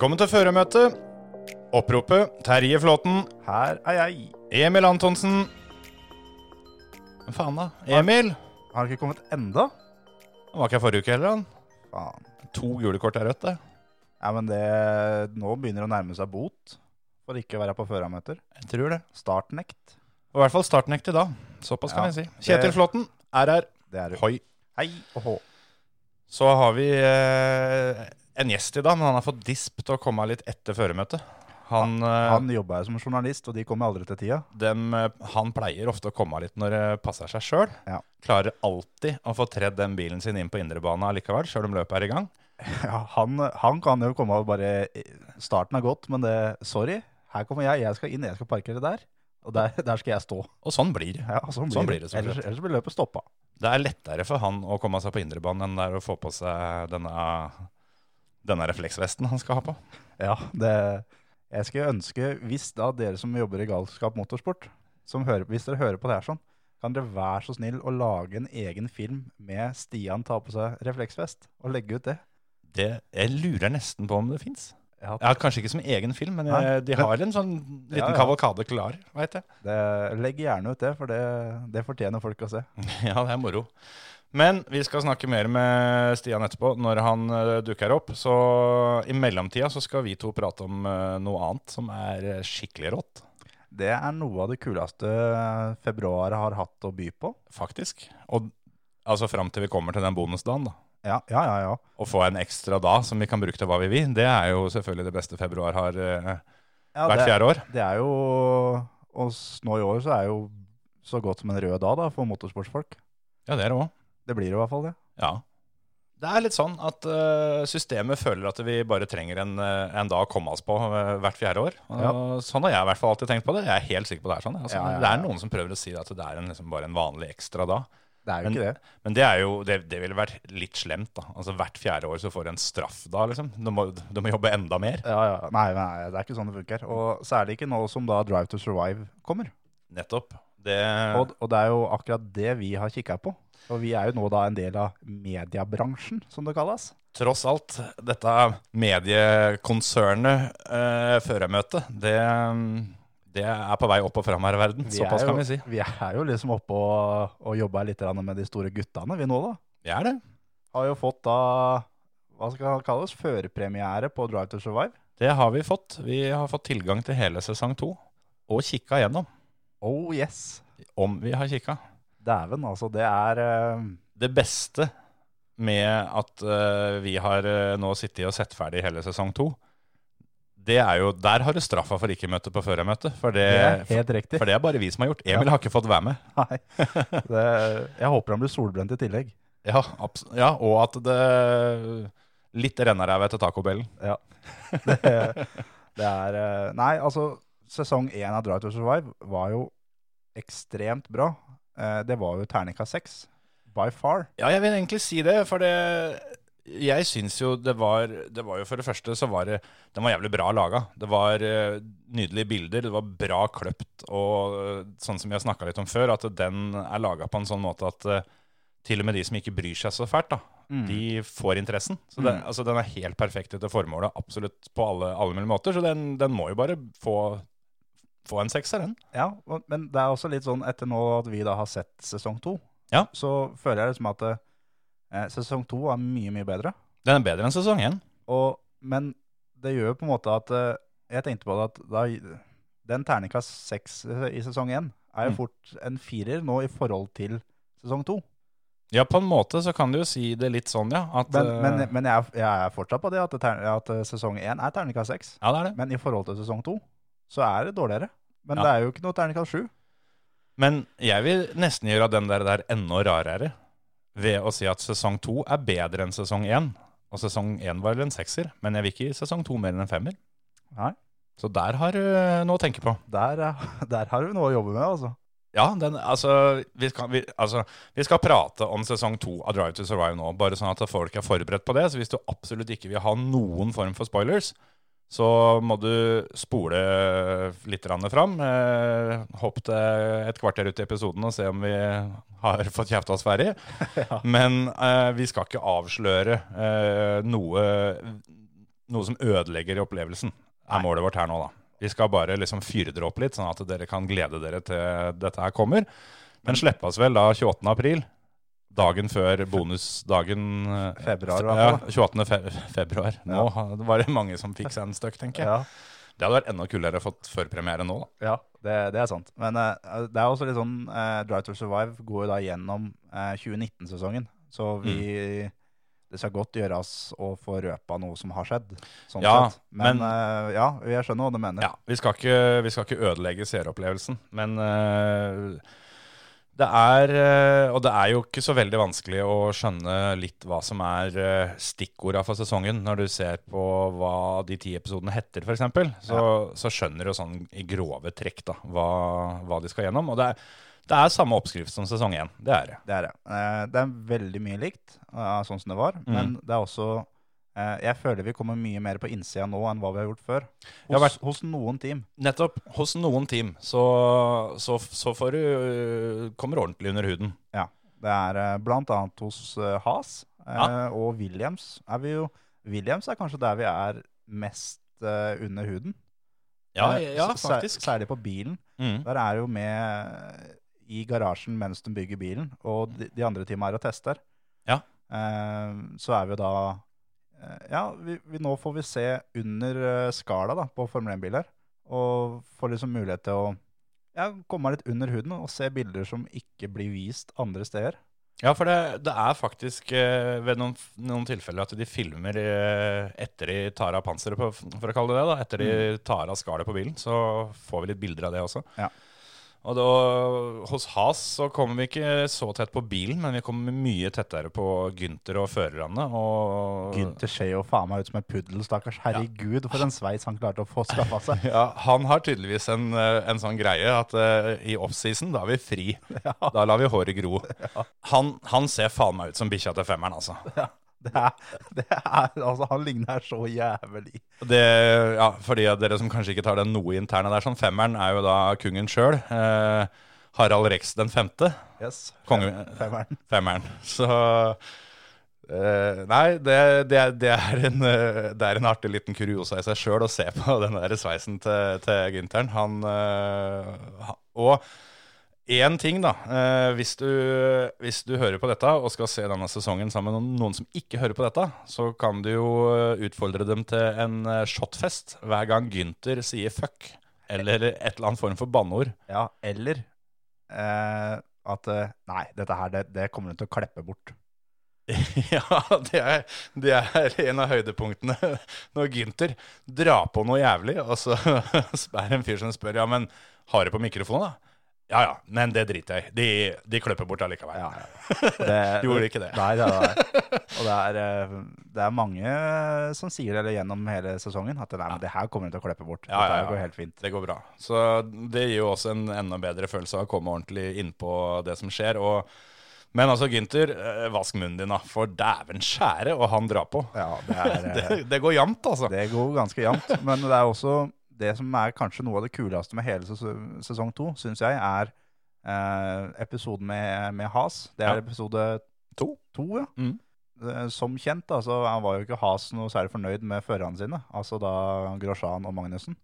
Velkommen til føremøte. Oppropet Terje Flåten, Her er jeg. Emil Antonsen. Hva faen, da? Emil? Har ikke kommet enda? Han var ikke her forrige uke heller, han. Faen. To gule kort er rødt, det. Ja, men det Nå begynner det å nærme seg bot for ikke å være på førermøter. Jeg tror det. Startnekt. Og I hvert fall startnekt i dag. Såpass kan vi jeg si. Kjetil Flåten er her. Det er du. Hoi. Hei og hå. Så har vi eh, en gjest i dag, men han har fått disp til å komme litt etter føremøtet. Han, han, Han jobba jo som journalist, og de kommer aldri til tida. dem, eh, han pleier ofte å komme litt når det passer seg sjøl. Ja. Klarer alltid å få tredd den bilen sin inn på indrebane likevel, sjøl om løpet er i gang. Ja, han, han kan jo komme og bare Starten er godt, men det Sorry, her kommer jeg. Jeg skal inn, jeg skal parkere der. Og der, der skal jeg stå. Og sånn blir det. Ja, sånn blir, Sånn blir det, det. Ellers, ellers blir løpet stoppa. Det er lettere for han å komme seg på indrebanen enn det er å få på seg denne, denne refleksvesten han skal ha på. Ja, det Jeg skulle ønske, hvis da dere som jobber i Galskap Motorsport, som hører, hvis dere hører på det her sånn, kan dere være så snill å lage en egen film med Stian tar på seg refleksvest, og legge ut det? Det, jeg lurer nesten på om det fins. Ja, Ja, kanskje ikke som egen film, men jeg, de har en sånn liten Ja, ja. kavalkade klar, Vet jeg. det, legg gjerne ut det, for det, det fortjener folk å se. Ja, det er moro. Men vi skal snakke mer med Stian etterpå, når han eh, dukker opp. Så i mellomtida så skal vi to prate om eh, noe annet som er eh, skikkelig rått, Det er noe av det kuleste februar har hatt å by på. faktisk. Og altså fram til vi kommer til den bonusdagen, da. Ja, ja, ja. ja. Å få en ekstra dag som vi kan bruke til hva vi vil, det er jo selvfølgelig det beste februar har eh, ja hvert fjerde år. det er jo Og nå i år så er jo så godt som en rød dag da, for motorsportsfolk. Ja, det er det òg. Det blir det i hvert fall det. Ja. Det er litt sånn at uh, systemet føler at vi bare trenger en, eh, en dag å komme oss på eh, hvert fjerde år. Og Sånn har jeg i hvert fall alltid tenkt på det. Jeg er helt sikker på det er sånn. Altså, Ja, ja, ja. Det er noen som prøver å si at det er en, liksom, bare en vanlig ekstra dag. Det er jo Men- ikke det. Men det er jo, det, det ville vært litt slemt. da. Altså Hvert fjerde år så får du en straff da, liksom. Du må, du må jobbe enda mer. Ja, ja. Nei, nei, det er ikke sånn det funker. Og særlig ikke nå som da Drive to Survive kommer. Nettopp. Det, Og, og det er jo akkurat det vi har kikka på. Og vi er jo nå da en del av mediebransjen, som det kalles. tross alt, dette mediekonsernet uh, førermøtet, det, det er på vei opp og fram her i verden. Vi Såpass jo, kan vi si. Vi er jo liksom oppe og, og jobber litt med de store guttene, vi nå, da. Vi er det. Har jo fått da hva skal det kalles, førpremiere på Drive to Survive. Det har vi fått. Vi har fått tilgang til hele sesong to. Og kikka gjennom. Oh yes! Om vi har kikka. Dæven, altså. Det er uh... Det beste med at uh, vi har uh, nå sittet og sett ferdig hele sesong to, det er jo Der har du straffa for ikke møte på førermøte. For det, Det er riktig. for det er bare vi som har gjort. Emil har ikke fått være med. Nei. Det, jeg håper han blir solbrent i tillegg. Ja, ja og at det Litt rennaræv etter tacobellen. Ja. Det, det er Nei, altså, sesong én av Drive to Survive var jo ekstremt bra. Eh, Det var jo terningkast seks. By far. Ja, jeg vil egentlig si det, for det Jeg syns jo det var Det var jo for det første så var det Den var jævlig bra laga. Det var eh, nydelige bilder, det var bra kløpt, og eh, sånn som vi har snakka litt om før, at den er laga på en sånn måte at til og med de som ikke bryr seg så fælt, da, de får interessen. Så det, Mm. altså, den er helt perfekt etter formålet, absolutt på alle, alle mulige måter. Så den, den må jo bare få, få en sekser, den. Ja, men det er også litt sånn etter nå at vi da har sett sesong to, Ja. så føler jeg liksom at eh, sesong to er mye, mye bedre. Den er bedre enn sesong én. Og, men det gjør jo på en måte at eh, Jeg tenkte på det at da, den terningkast seks i sesong én er jo Mm. fort en firer nå i forhold til sesong to. Ja, på en måte så kan du jo si det litt sånn, ja. At, Men, eh, men, men jeg, er- jeg er fortsatt på det at, det ter- at eh, sesong én er terningkast seks. ja, det er det. Men i forhold til sesong to så er det dårligere. Men Ja. det er jo ikke noe terningkast sju. Men jeg vil nesten gjøre den der, der enda rarere. ved å si at sesong to er bedre enn sesong én. Og sesong én var en sekser, men jeg vil ikke gi sesong to mer enn en femmer. Nei. Så der har du noe å tenke på. Der, eh, der har du noe å jobbe med, altså. Ja, den, altså, vi skal, vi, altså, vi skal prate om sesong to av Drive to Survive nå, bare sånn at folk er forberedt på det. Så hvis du absolutt ikke vil ha noen form for spoilers, så må du spole litt fram. Eh, hopp til et kvarter ut i episoden og se om vi har fått kjefta oss ferdig. Men eh, vi skal ikke avsløre eh, noe, noe som ødelegger opplevelsen, er målet vårt her nå, da. Vi skal bare liksom fyre dere opp litt, sånn at dere kan glede dere til dette her kommer. Men slippes vel da 28. april, dagen før bonusdagen eh, Februar, i hvert Ja, 28. Fe februar. Nå ha- var det mange som fikk seg en støkk, tenker jeg. Ja, Det hadde vært enda kulere å fått førpremiere nå, da. ja det, det er sant. Men uh, det er også litt sånn uh, Drive to Survive går jo da gjennom uh, 2019-sesongen. Så vi Mm. Det skal godt gjøres å få røpa noe som har skjedd. Sånn Ja, sett. Men, men- ja, jeg skjønner hva du mener. Ja, vi skal ikke, vi skal ikke ødelegge seeropplevelsen, men eh, det er eh, Og det er jo ikke så veldig vanskelig å skjønne litt hva som er uh, stikkorda for sesongen. Når du ser på hva de ti episodene heter, f.eks., så, så skjønner du sånn i grove trekk da, hva, hva de skal gjennom. Og det er, det er samme oppskrift som sesong én. Det er det. Det er det. Eh, Det er veldig mye likt, eh, sånn som det var. Mm. Men det er også eh, Jeg føler vi kommer mye mer på innsida nå enn hva vi har gjort før. Hos, har vært- hos noen team. Nettopp. Hos noen team så, så, så får du kommer ordentlig under huden. Ja. Det er bl.a. blant annet hos Has eh, Ja. og Williams. Er vi jo, Williams er kanskje der vi er mest eh, under huden. Ja, Eh, ja faktisk. Særlig på bilen. Mm. Der er jo med i garasjen mens de bygger bilen, og de, de andre teamene er og tester. Ja. Eh, så er vi jo da eh, Ja, vi, vi, nå får vi se under eh, skala da, på Formel 1-biler. Og får liksom mulighet til å ja, komme litt under huden og se bilder som ikke blir vist andre steder. Ja, for det, det er faktisk eh, ved noen, noen tilfeller at de filmer eh, etter de tar av panseret, på, for å kalle det det. da. Etter de tar av skallet på bilen, så får vi litt bilder av det også. Ja. Og da, hos Has så kommer vi ikke så tett på bilen, men vi kommer mye tettere på Gynter og førerne. Og Gynter ser jo faen meg ut som en puddel, stakkars. Herregud, for en sveis han klarte å få skaffa seg. Ja, Han har tydeligvis en, eh, en sånn greie at uh, i offseason, da er vi fri. Da lar vi håret gro. Han, han ser faen meg ut som bikkja til femmeren, altså. Det er, det er, altså, han ligner så jævlig. Det, ja, for de av dere som kanskje ikke tar den noe interne der, sånn femmeren er jo da kongen sjøl. Eh, Harald Rex den femte. Yes. Konge- Femmeren. Femmeren. Så eh, Nei, det, det, det, er en, eh, det er en artig liten kuriosa i seg sjøl å se på den der sveisen til, til Gynteren. Han eh, Og én ting, da. Eh, hvis, du, hvis du hører på dette og skal se denne sesongen sammen med noen som ikke hører på dette, så kan du jo eh, utfordre dem til en eh, shotfest hver gang Gynter sier fuck. Eller et eller annet form for banneord. Ja, eller eh, at Nei, dette her, det, det kommer hun til å kleppe bort. Ja, det er, det er en av høydepunktene. Når Gynter drar på noe jævlig, og så er det en fyr som spør ja, men har du på mikrofonen, da? Ja ja, men det driter jeg i. De, de klipper bort allikevel. Ja, ja. Det, Gjorde ikke det. Nei, det er, og det er, eh, det er mange som sier det gjennom hele sesongen, at nei, men det her kommer de til å kleppe bort. Ja, ja, ja. Det går helt fint. Det går bra. Så det gir jo også en enda bedre følelse av å komme ordentlig innpå det som skjer. Og, men altså, Gynter, eh, vask munnen din, da. For dæven skjære, og han drar på. Ja, det er eh, Det, det går jevnt, altså. Det går ganske jevnt. Men det er også det som er kanskje noe av det kuleste med hele ses sesong to, syns jeg, er eh, episoden med, med Has. Det er Ja. episode To. to ja. Mm. Eh, Som kjent, altså, han var jo ikke Has noe særlig fornøyd med førerne sine, altså da Grosjean og Magnussen.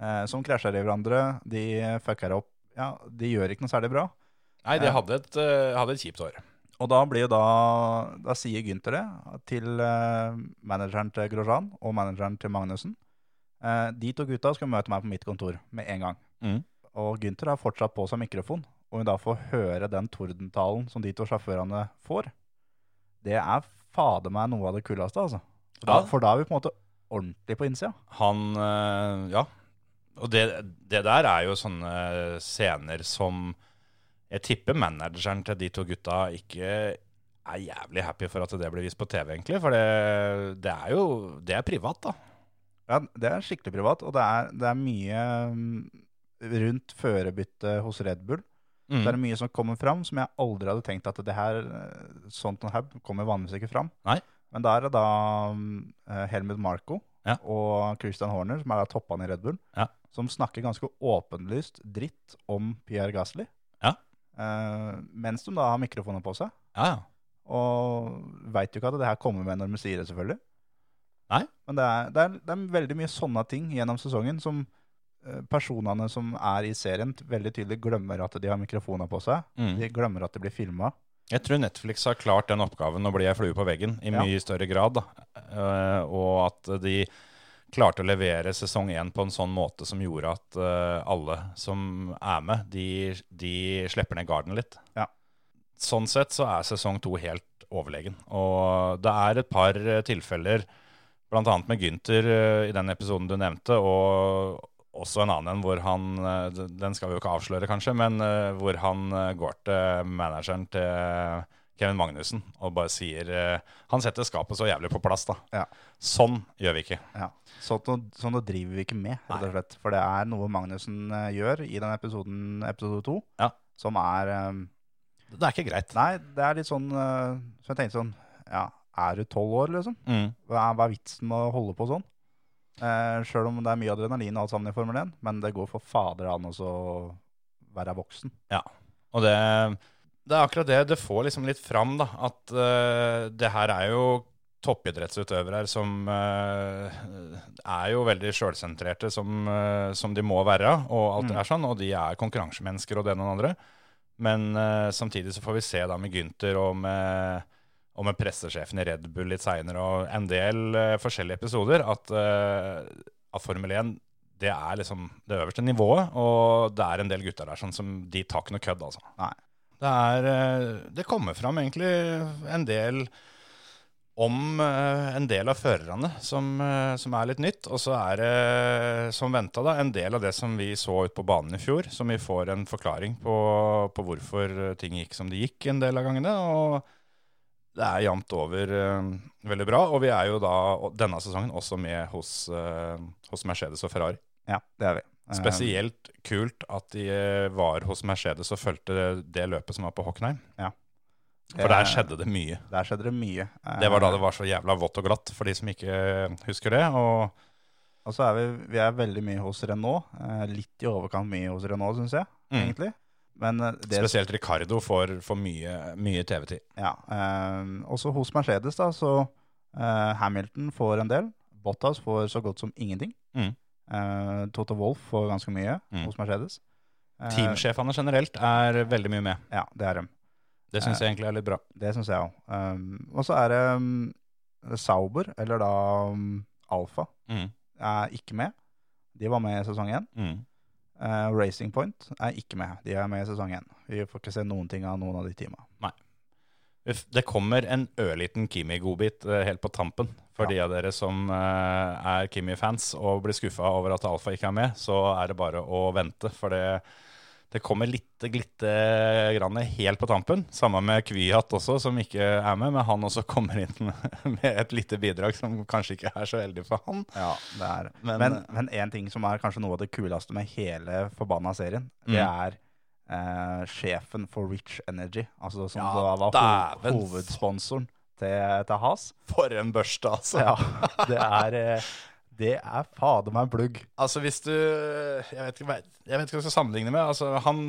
Eh, som krasjer i hverandre. De fucker opp. Ja, de gjør ikke noe særlig bra. Nei, de hadde et, uh, hadde et kjipt år. Og da da Da sier Günther det til uh, manageren til Grosjean og manageren til Magnussen. Eh, de to gutta skal møte meg på mitt kontor med en gang. Mm. Og Günther har fortsatt på seg mikrofon. Og hun da får høre den tordentalen som de to sjåførene får, det er fader meg noe av det kuleste, altså. For da, Ja. for da er vi på en måte ordentlig på innsida. Han eh, Ja. Og det, det der er jo sånne scener som jeg tipper manageren til de to gutta ikke er jævlig happy for at det blir vist på TV, egentlig. For det, det er jo Det er privat, da. Ja, det er skikkelig privat, og det er, det er mye mm, rundt førerbyttet hos Red Bull. Mm. Det er mye som kommer fram som jeg aldri hadde tenkt at det her, eh, sånt noe her kommer vanligvis ikke fram. Nei. Men da er det da mm, eh, Helmut Marko Ja. og Christian Horner, som er da toppene i Red Bull, Ja. som snakker ganske åpenlyst dritt om Pierre Gasly. Ja. Eh, mens de da har mikrofoner på seg. Ja, ja. Og veit jo ikke at det her kommer med når de sier det, selvfølgelig. Nei. Men det er, det, er, det er veldig mye sånne ting gjennom sesongen som eh, personene som er i serien, veldig tydelig glemmer at de har mikrofoner på seg. Mm. De glemmer at det blir filma. Jeg tror Netflix har klart den oppgaven å bli ei flue på veggen i Ja. mye større grad. Eh, og at de klarte å levere sesong én på en sånn måte som gjorde at uh, alle som er med, de, de slipper ned garden litt. Ja. Sånn sett så er sesong to helt overlegen. Og det er et par tilfeller, bl.a. med Gynter eh, i den episoden du nevnte, og også en annen hvor han eh, Den skal vi jo ikke avsløre, kanskje, men eh, hvor han går til manageren til Kevin Magnussen og bare sier Han setter skapet så jævlig på plass, da. Ja. Sånn gjør vi ikke. Ja. Sånn, sånn driver vi ikke med, rett og slett. For det er noe Magnussen gjør i den episoden, episode to, Ja. som er um, Det er ikke greit. Nei, det er litt sånn uh, Så jeg tenkte sånn Ja, er du tolv år, liksom? Mm. Hva er, hva er vitsen med å holde på sånn? Eh, Sjøl om det er mye adrenalin og alt sammen i Formel 1, men det går for fader an å være voksen. Ja, Og det, det er akkurat det. Det får liksom litt fram, da. At uh, det her er jo toppidrettsutøvere som uh, er jo veldig sjølsentrerte, som, uh, som de må være. Og alt det Mm. er sånn, og de er konkurransemennesker og det ene og det andre. Men samtidig så får vi se da med Gynter og med, og med pressesjefen i Red Bull litt seinere og en del uh, forskjellige episoder at, uh, at Formel 1 det er liksom det øverste nivået, og det er en del gutter der sånn som de tar ikke noe kødd, altså. Nei. Det er uh, Det kommer fram egentlig en del om en del av førerne som, som er litt nytt. Og så er det, som venta, da, en del av det som vi så ut på banen i fjor, som vi får en forklaring på, på hvorfor ting gikk som det gikk en del av gangene. Og det er jevnt over uh, veldig bra. Og vi er jo da denne sesongen også med hos, uh, hos Mercedes og Ferrari. Ja, det er vi. Eh, Spesielt kult at de var hos Mercedes og fulgte det løpet som var på Hockenheim. For der skjedde det mye. Der skjedde det mye. Det var da det var så jævla vått og glatt, for de som ikke husker det. Og Og så er vi, vi er veldig mye hos Renault. Eh, litt i overkant mye hos Renault, syns jeg, Mm. egentlig. Men eh, det spesielt Ricardo får, får mye, mye TV-tid. Ja. Eh, også hos Mercedes, da, så eh, Hamilton får en del. Bottas får så godt som ingenting. Mm. Eh, Toto Wolff får ganske mye Mm. hos Mercedes. Eh, Teamsjefene generelt er veldig mye med. Ja, det er dem. Det syns jeg egentlig er litt bra. Det syns jeg òg. Um, og så er det um, Sauber, eller da um, Alfa, Mm. er ikke med. De var med i sesong én. Mm. Eh, Racing Point er ikke med. De er med i sesong én. Vi får ikke se noen ting av noen av de teama. Uff, Det kommer en ørliten Kimi-godbit uh, helt på tampen. For de av dere som uh, er Kimi-fans og blir skuffa over at Alfa ikke er med, så er det bare å vente. For det, det kommer litt glitte grann helt på tampen. Samme med Kvyat også, som ikke er med. Men han også kommer inn med et lite bidrag som kanskje ikke er så heldig for han. Ja, det er Men- en ting som er kanskje noe av det kuleste med hele forbanna serien, det Mm. er eh, sjefen for Rich Energy. Altså som Ja, da var ho hovedsponsoren til, til Has. For en børste, altså. Ja, det er eh, Det er fader meg plugg. Altså hvis du Jeg vet ikke, jeg vet ikke hva jeg skal sammenligne med. Altså, han,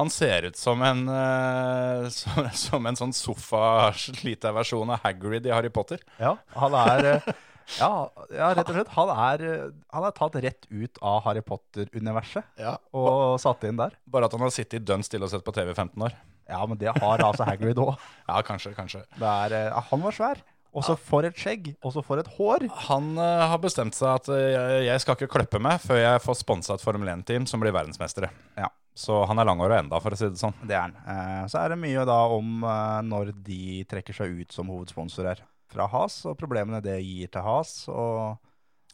han ser ut som en, uh, som, som en sånn sofaslita versjon av Hagrid i Harry Potter. Ja, han er Uh, ja, ja, rett og slett. Han er, eh, han er tatt rett ut av Harry Potter-universet og satt inn der. Bare at han har sittet dønn stille og sett på TV i 15 år. Ja, men det har altså Hagrid òg. Ja, kanskje, kanskje. Han var svær. Og så for et skjegg. Og så for et hår. Han uh, har bestemt seg at uh, jeg, skal ikke kløppe meg før jeg får sponsa et Formel 1-team som blir verdensmestere. Ja. Så han er langhåra enda, for å si det sånn. Det er han. Uh, Så er det mye da om når de trekker seg ut som hovedsponsorer fra Has, og problemene det gir til Has. Og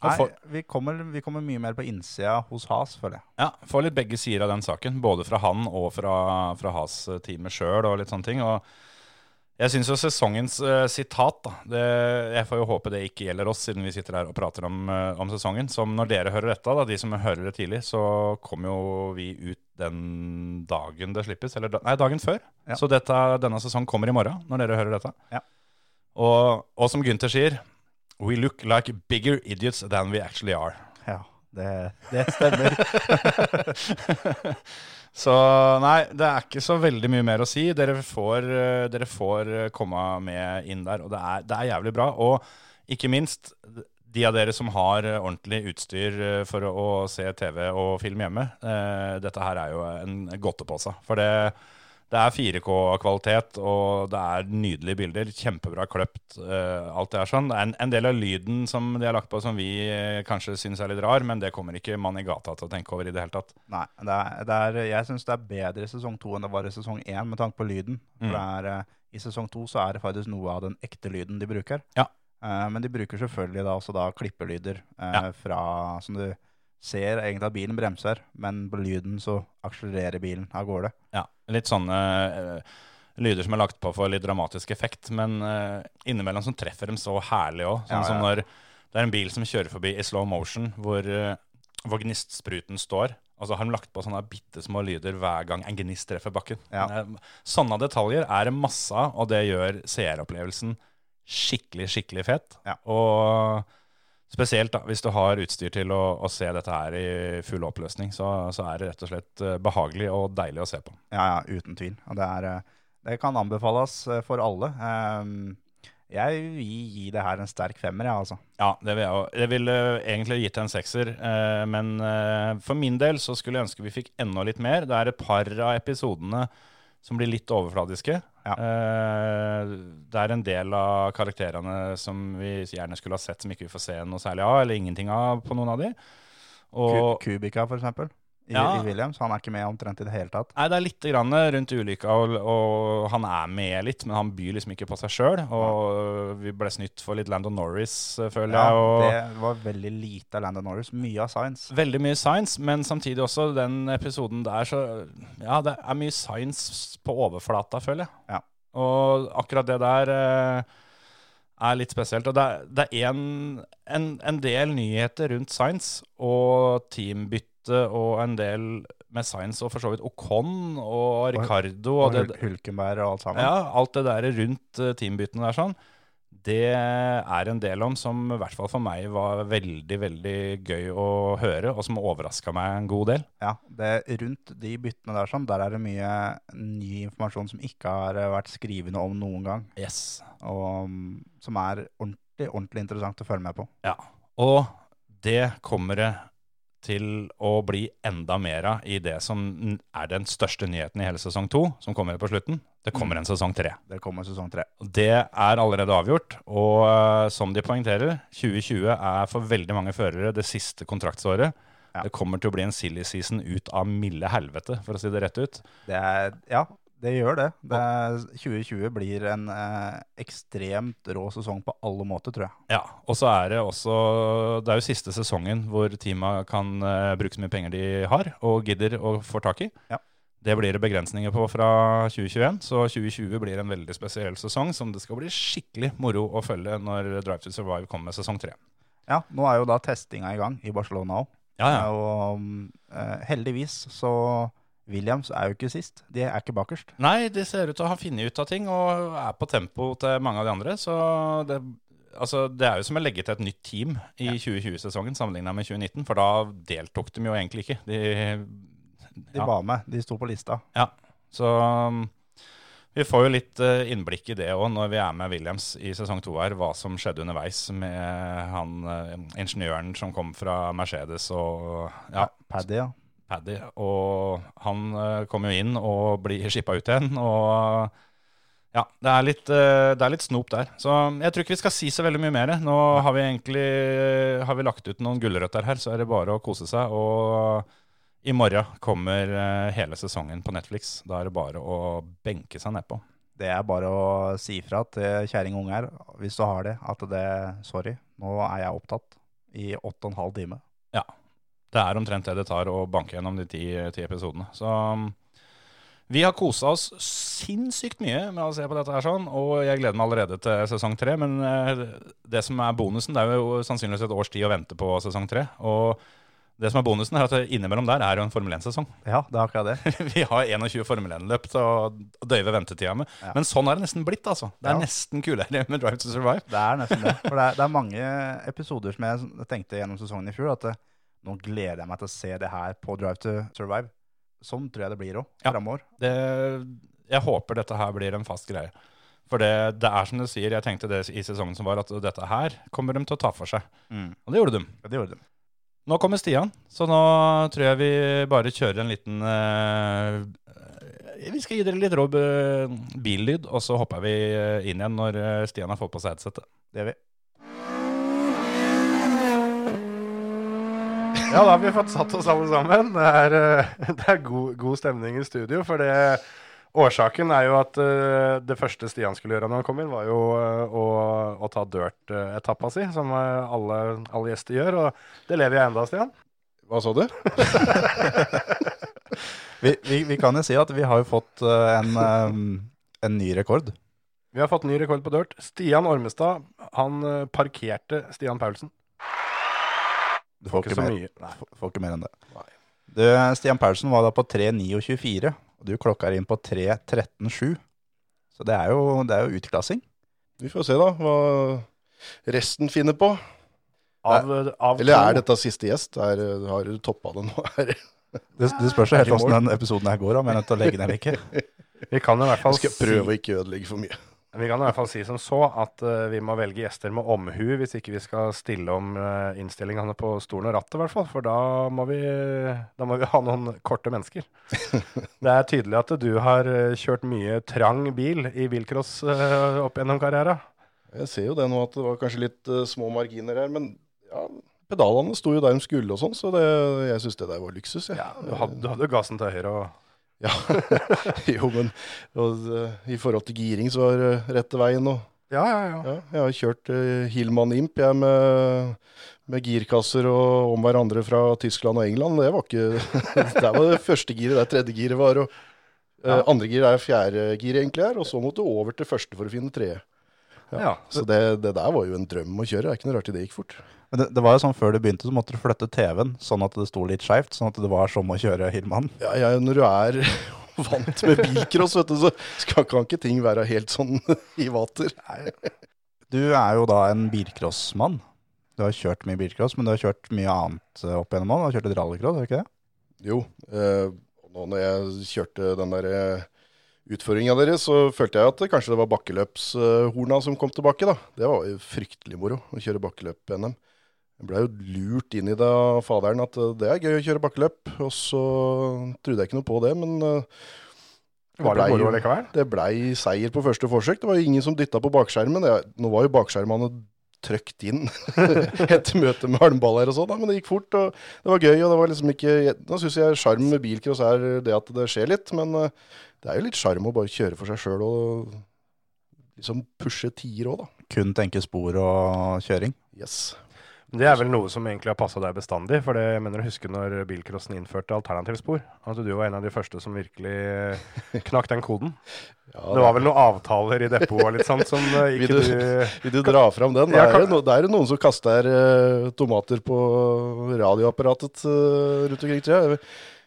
Og Nei, vi, kommer, vi kommer mye mer på innsida hos Has, føler jeg. Ja, får litt begge sider av den saken. Både fra han og fra, fra Has-teamet sjøl og litt sånne ting. Og Jeg syns jo sesongens uh, sitat da, det, Jeg får jo håpe det ikke gjelder oss, siden vi sitter her og prater om, uh, om sesongen. Som når dere hører dette, da, de som hører det tidlig, så kommer jo vi ut den dagen det slippes. Eller da, nei, dagen før. Ja. Så dette, denne sesongen kommer i morgen, når dere hører dette. Ja. Og, og som Gunther sier, we look like bigger idiots than we actually are. Ja, det, det stemmer. Så nei, det er ikke så veldig mye mer å si. Dere får, eh, dere får eh, komme med inn der, og det er, det er jævlig bra. Og ikke minst, de av dere som har eh, ordentlig utstyr for å, å se TV og film hjemme, eh, dette her er jo en godtepose. For det, det er 4K-kvalitet, og det er nydelige bilder. Kjempebra kløpt. Uh, alt det er sånn. Det er en, en del av lyden som de har lagt på som vi uh, kanskje syns er litt rar, men det kommer ikke man i gata til å tenke over i det hele tatt. Nei, det er, det er, jeg syns det er bedre i sesong to enn det var i sesong én med tanke på lyden. For Mm. eh, I sesong to så er det faktisk noe av den ekte lyden de bruker. Ja. Men de bruker selvfølgelig da også da klippelyder Ja. fra Som du ser egentlig at bilen bremser, men på lyden så akselererer bilen av gårde. Ja, litt sånne eh, lyder som er lagt på for litt dramatisk effekt, men eh, innimellom så treffer de så herlig òg. Sånn Ja, som når det er en bil som kjører forbi i slow motion, hvor, eh, hvor gnistspruten står. Og så har de lagt på sånne bitte små lyder hver gang en gnist treffer bakken. Ja. Eh, Sånne detaljer er det masse av, og det gjør seeropplevelsen skikkelig, skikkelig fet. Ja. Og spesielt da, hvis du har utstyr til å, å se dette her i full oppløsning, så, så er det rett og slett eh, behagelig og deilig å se på. Ja, ja, uten tvil. Det, er, eh, det kan anbefales eh, for alle. Ehm, jeg vil gi det her en sterk femmer, jeg, altså. Ja, det vil jeg òg. Jeg ville egentlig gitt det en sekser, men for min del så skulle jeg ønske vi fikk enda litt mer. Det er et par av episodene som blir litt overfladiske. Ja. Uh, det er en del av karakterene som vi gjerne skulle ha sett, som ikke vi får se noe særlig av, eller ingenting av på noen av de. Ku- Og, Kubica, for eksempel, i, Ja. i Williams. Han er ikke med omtrent i det hele tatt. Nei, det er litt grann rundt ulykka, og, og han er med litt, men han byr liksom ikke på seg sjøl. Og vi ble snytt for litt Landon Norris, eh, føler Ja, jeg. Og, det var veldig lite av Landon Norris. Mye av science. Veldig mye science, men samtidig også den episoden der så Ja, det er mye science på overflata, føler jeg. Ja. Og akkurat det der eh, er litt spesielt. Og det er, det er en, en, en del nyheter rundt science og teambytte og en del med science og for så vidt Ocon og Ricardo og, Og det, Hulkenberg og alt sammen. ja, alt det der rundt eh, teambyttene der sånn, det er en del om som i hvert fall for meg var veldig, veldig gøy å høre, og som overraska meg en god del. Ja, det, rundt de byttene der, sånn, der er det mye ny informasjon som ikke har eh, vært skrivende om noen gang, Yes. og mm, som er ordentlig, ordentlig interessant å følge med på. Ja. Og det kommer det til å bli enda mer av i det som er den største nyheten i hele sesong to, som kommer på slutten. Det kommer en sesong tre. Det kommer sesong tre. Det er allerede avgjort, og eh, som de poengterer, 2020 er for veldig mange førere det siste kontraktsåret. Ja. Det kommer til å bli en silly season ut av milde helvete, for å si det rett ut. Det er, ja, det gjør det. det er, 2020 blir en eh, ekstremt rå sesong på alle måter, tror jeg. Ja, og så er det også Det er jo siste sesongen hvor teama kan eh, bruke så mye penger de har, og gidder å få tak i. Ja. Det blir det begrensninger på fra 2021, så 2020 blir en veldig spesiell sesong som det skal bli skikkelig moro å følge når Drive to Survive kommer med sesong tre. Ja, nå er jo da testinga i gang i Barcelona òg. Ja, ja. Og eh, heldigvis så Williams er jo ikke sist. De er ikke bakerst. Nei, de ser ut til å ha funnet ut av ting og er på tempo til mange av de andre. Så det, altså, det er jo som å legge til et nytt team i 2020-sesongen sammenligna med 2019, for da deltok de jo egentlig ikke. De, De ja. var med. De sto på lista. Ja, så um, vi får jo litt eh, innblikk i det òg når vi er med Williams i sesong to her, hva som skjedde underveis med han eh, ingeniøren som kom fra Mercedes og ja, Paddy, ja. Paddy. Og han eh, kom jo inn og blir skippa ut igjen. Og ja, det er, litt, eh, det er litt snop der. Så jeg tror ikke vi skal si så veldig mye mer. Nå har vi egentlig har vi lagt ut noen gulrøtter her, så er det bare å kose seg. Og i morgen kommer eh, hele sesongen på Netflix. Da er det bare å benke seg nedpå. Det er bare å si fra til kjerring unge unger, hvis du har det, at det Sorry, nå er jeg opptatt i åtte og en halv time. Det er omtrent det det tar å banke gjennom de ti, ti episodene. Så um, Vi har kosa oss sinnssykt mye med å se på dette her sånn, og jeg gleder meg allerede til sesong tre. Men eh, det som er bonusen, det er jo sannsynligvis et års tid å vente på sesong tre. Og det som er bonusen, er at innimellom der er jo en Formel 1-sesong. Ja, det er akkurat det. Vi har 21 Formel 1-løp til å døyve ventetida med. Ja. Men sånn er det nesten blitt, altså. Det er Ja. nesten kulere med Drive to Survive. Det er nesten det. For det er, det er mange episoder som jeg tenkte gjennom sesongen i fjor, at det, nå gleder jeg meg til å se det her på Drive to Survive. Sånn tror jeg det blir òg Ja. framover. Det, jeg håper dette her blir en fast greie. For det, det er som du sier, jeg tenkte det i sesongen som var, at dette her kommer de til å ta for seg. Og det gjorde de. Ja, det gjorde de. Nå kommer Stian, så nå tror jeg vi bare kjører en liten uh, Vi skal gi dere litt rå eh, billyd, og så hopper vi eh, inn igjen når Stian har fått på seg headsetet. Det gjør vi. Ja, da har vi fått satt oss alle sammen. Det er, eh, det er god, god stemning i studio. For det, årsaken er jo at eh, det første Stian skulle gjøre når han kom inn, var jo eh, å, å ta dirt-etappa si, som alle, alle gjester gjør. Og det lever jeg enda, Stian. Hva sa du? Vi, vi, vi kan jo si at vi har jo fått en, en ny rekord. Vi har fått ny rekord på dirt. Stian Ormestad han parkerte Stian Paulsen. Du Får får ikke mer, mye. Nei. får, ikke mer enn det. Nei. Du, Stian Paulsen var da på 3.29,24, og du klokka inn på 3.13,7. Så det er, jo, det er jo utklassing. Vi får se da hva resten finner på. Av, av Eller er dette siste gjest? Er, har du toppa det nå? Er det- Det, spørs jo helt åssen den episoden her går, om jeg er nødt til å legge den eller ikke. Vi kan i hvert fall Jeg skal prøve å ikke ødelegge for mye. Vi kan i hvert fall si som så at uh, vi må velge gjester med omhu hvis ikke vi skal stille om uh, innstillingene på stolen og rattet, i hvert fall. For da må, vi, da må vi ha noen korte mennesker. Det er tydelig at du har eh, kjørt mye trang bil i bilcross uh, opp gjennom karrieren. Jeg ser jo det nå at det var kanskje litt små marginer her, men ja, pedalene sto jo der de skulle og sånn, så det, jeg syns det der var luksus. Jeg. Ja, du hadde, du hadde gassen til høyre og Ja. jo, men og, eh, i forhold til giring så var det rette veien. nå. Ja, ja, ja. ja, jeg har kjørt uh, Hilman Imp jeg, med, med girkasser og om hverandre fra Tyskland og England. Det var ikke Der var det første giret der tredje giret var. Og, eh, Ja. Andre gir er fjerde gir egentlig her, og så måtte du over til første for å finne tredje. Ja. Så det, det der var jo en drøm å kjøre. Det er ikke noe rart det gikk fort. Men det, det var jo sånn før du begynte, så måtte du flytte TV-en sånn at det sto litt skeivt, sånn at det var som å kjøre Hillmann. Ja, ja, når du er vant med bilcross, vet du, så skal, kan ikke ting være helt sånn i vater. Du er jo da en bilcrossmann. Du har kjørt mye bilcross, men du har kjørt mye annet eh, opp gjennom òg. Du har kjørt litt rallycross, har du ikke det? Jo, eh, nå når jeg kjørte den der eh, utføringa deres, så følte jeg at kanskje det var bakkeløpshorna som kom tilbake. da. Det var jo fryktelig moro å kjøre bakkeløp-NM. Jeg blei jo lurt inn i det av faderen at eh, det er gøy å kjøre bakkeløp. Og så trodde jeg ikke noe på det, men eh, Var det blei seier på første forsøk. Det var jo ingen som dytta på bakskjermen. Det, nå var jo bakskjermene trøkt inn etter møtet med halmballer og sånn, men det gikk fort. og Det var gøy. og det var liksom ikke... Nå syns jeg sjarm med bilcross er det at det skjer litt, men eh, det er jo litt sjarm å bare kjøre for seg sjøl og liksom pushe tier òg, da. Kun tenke spor og kjøring. Yes. Det er vel noe som egentlig har passa deg bestandig. For det, jeg mener å huske når bilcrossen innførte alternativspor. At du var en av de første som virkelig eh, knakk den koden. Ja, Det var vel noen avtaler i depot og litt sånt som ikke Vil du- du Vil du dra fram den? Ja, er kan- det, er jo noen som kaster uh, tomater på radioapparatet uh, rundt omkring, jeg.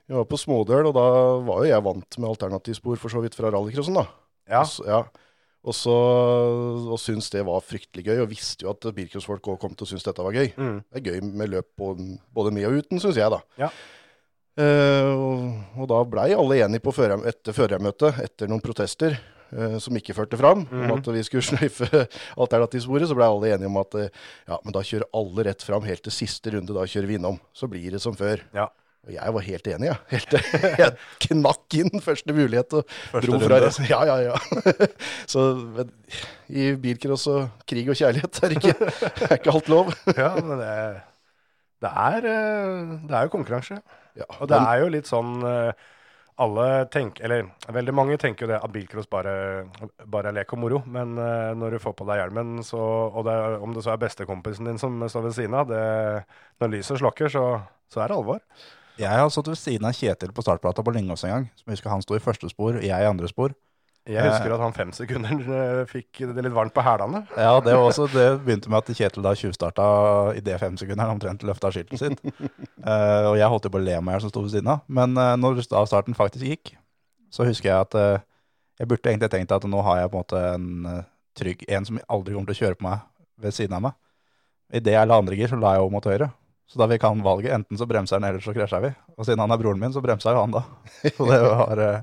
Jeg var på Smådøl, og da var jo jeg vant med alternativspor for så vidt fra rallycrossen, da. Ja. Så- ja. Og så og syntes det var fryktelig gøy, og visste jo at bilcrossfolk også kom til å synes dette var gøy. Mm. Det er gøy med løp på- både med og uten, syns jeg, da. Ja. Eh, og, og da blei alle enige på fører, etter førermøtet, etter noen protester eh, som ikke førte fram, mm. om at vi skulle sløyfe alternativsporet, så blei alle enige om at eh, ja, men da kjører alle rett fram helt til siste runde, da kjører vi innom. Så blir det som før. Ja. Og jeg var helt enig, jeg. Helt, jeg knakk inn første mulighet og Første dro fra resten. Ja, ja, ja. Så men, i bilcross og krig og kjærlighet er ikke, er ikke alt lov. ja, men det, det, er, eh, det er jo konkurranse. Ja, Og det men- er jo litt sånn eh, alle tenker, eller veldig mange tenker jo det at bilcross bare, bare er lek og moro. Men eh, når du får på deg hjelmen, så, og det, om det så er bestekompisen din som står ved siden av, det, når lyset slokker, så, så er det alvor. Jeg har stått ved siden av Kjetil på startplata på Lyngås en gang. Som jeg husker han sto i første spor, jeg i andre spor. Jeg husker at han fem sekunder eh, fikk det litt varmt på hælene. Ja, det, var også, det begynte med at Kjetil da tjuvstarta i det femsekunderen omtrent løfta skiltet sitt. uh, og jeg holdt jo på å le meg i som sto ved siden av. Men uh, når starten faktisk gikk, så husker jeg at uh, jeg burde egentlig tenkt at nå har jeg på en måte en eh, trygg en som aldri kommer til å kjøre på meg ved siden av meg. Idet jeg la andre gir, så la jeg over mot høyre. Så da fikk han valget. Enten så bremser han, eller så krasjer vi. Og siden han er broren min, så bremsa jo han da. Så det var, eh,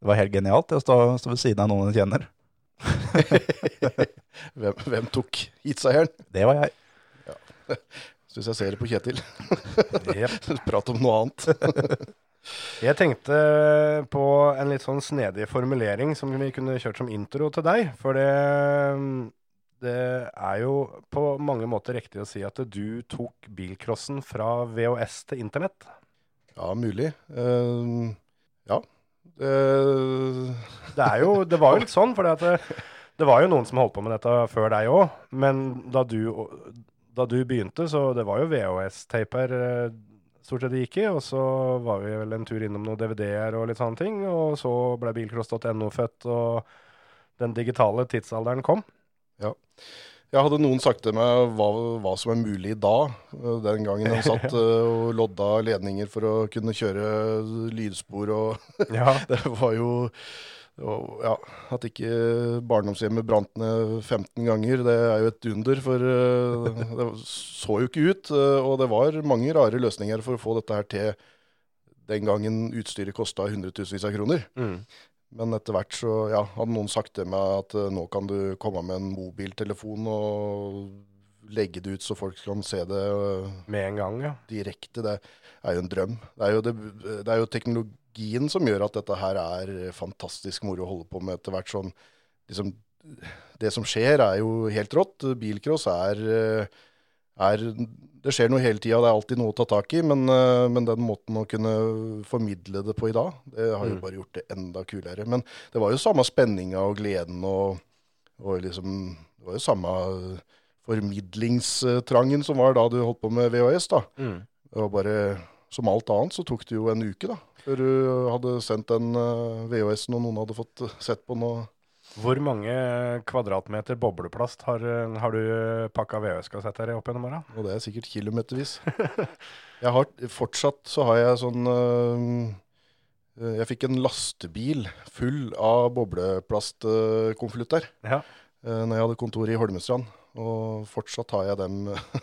det var helt genialt det å stå, stå ved siden av noen en kjenner. Hvem, hvem tok heatseieren? Det var jeg. Syns jeg ser det på Kjetil. Prat om noe annet. Jeg tenkte på en litt sånn snedig formulering som vi kunne kjørt som intro til deg. For det, det er jo på mange måter riktig å si at du tok bilcrossen fra VHS til internett. Ja, mulig. Uh, ja. Uh. Det, er jo, det var jo litt sånn, for det, det var jo noen som holdt på med dette før deg òg. Men da du, da du begynte, så det var jo VHS-taper eh, stort sett det gikk i. Og så var vi vel en tur innom noen DVD-er og litt sånne ting. Og så ble bilcross.no født, og den digitale tidsalderen kom. Jeg hadde noen sagt til meg hva, hva som er mulig da, eh, den gangen han satt eh, og lodda ledninger for å kunne kjøre lydspor og Ja. Det var jo og, ja, At ikke barndomshjemmet brant ned 15 ganger, det er jo et under. For eh, det så jo ikke ut. Og det var mange rare løsninger for å få dette her til den gangen utstyret kosta hundretusenvis av kroner. Mm. Men etter hvert så ja, hadde noen sagt til meg at eh, nå kan du komme med en mobiltelefon og legge det ut så folk kan se det eh, Med en gang, ja. direkte. Det er jo en drøm. Det er jo, det, det er jo teknologien som gjør at dette her er fantastisk moro å holde på med etter hvert. sånn, liksom, Det som skjer er jo helt rått. Bilcross er, eh, er Det skjer noe hele tida, det er alltid noe å ta tak i. Men, eh, men den måten å kunne formidle det på i dag, det har jo Mm. bare gjort det enda kulere. Men det var jo samme spenninga og gleden og, og liksom Det var jo samme formidlingstrangen som var da du holdt på med VHS, da. Mm. Det var bare som alt annet så tok det jo en uke, da. Før du hadde sendt den uh, VHS-en og noen hadde fått eh, sett på noe. Hvor mange kvadratmeter bobleplast har, har du pakka VHS-kassett her opp gjennom åra? Og det er sikkert kilometervis. Jeg har fortsatt så har jeg sånn øh, øh, Jeg fikk en lastebil full av bobleplastkonvolutter Ja. øh, når jeg hadde kontor i Holmestrand. Og fortsatt har jeg dem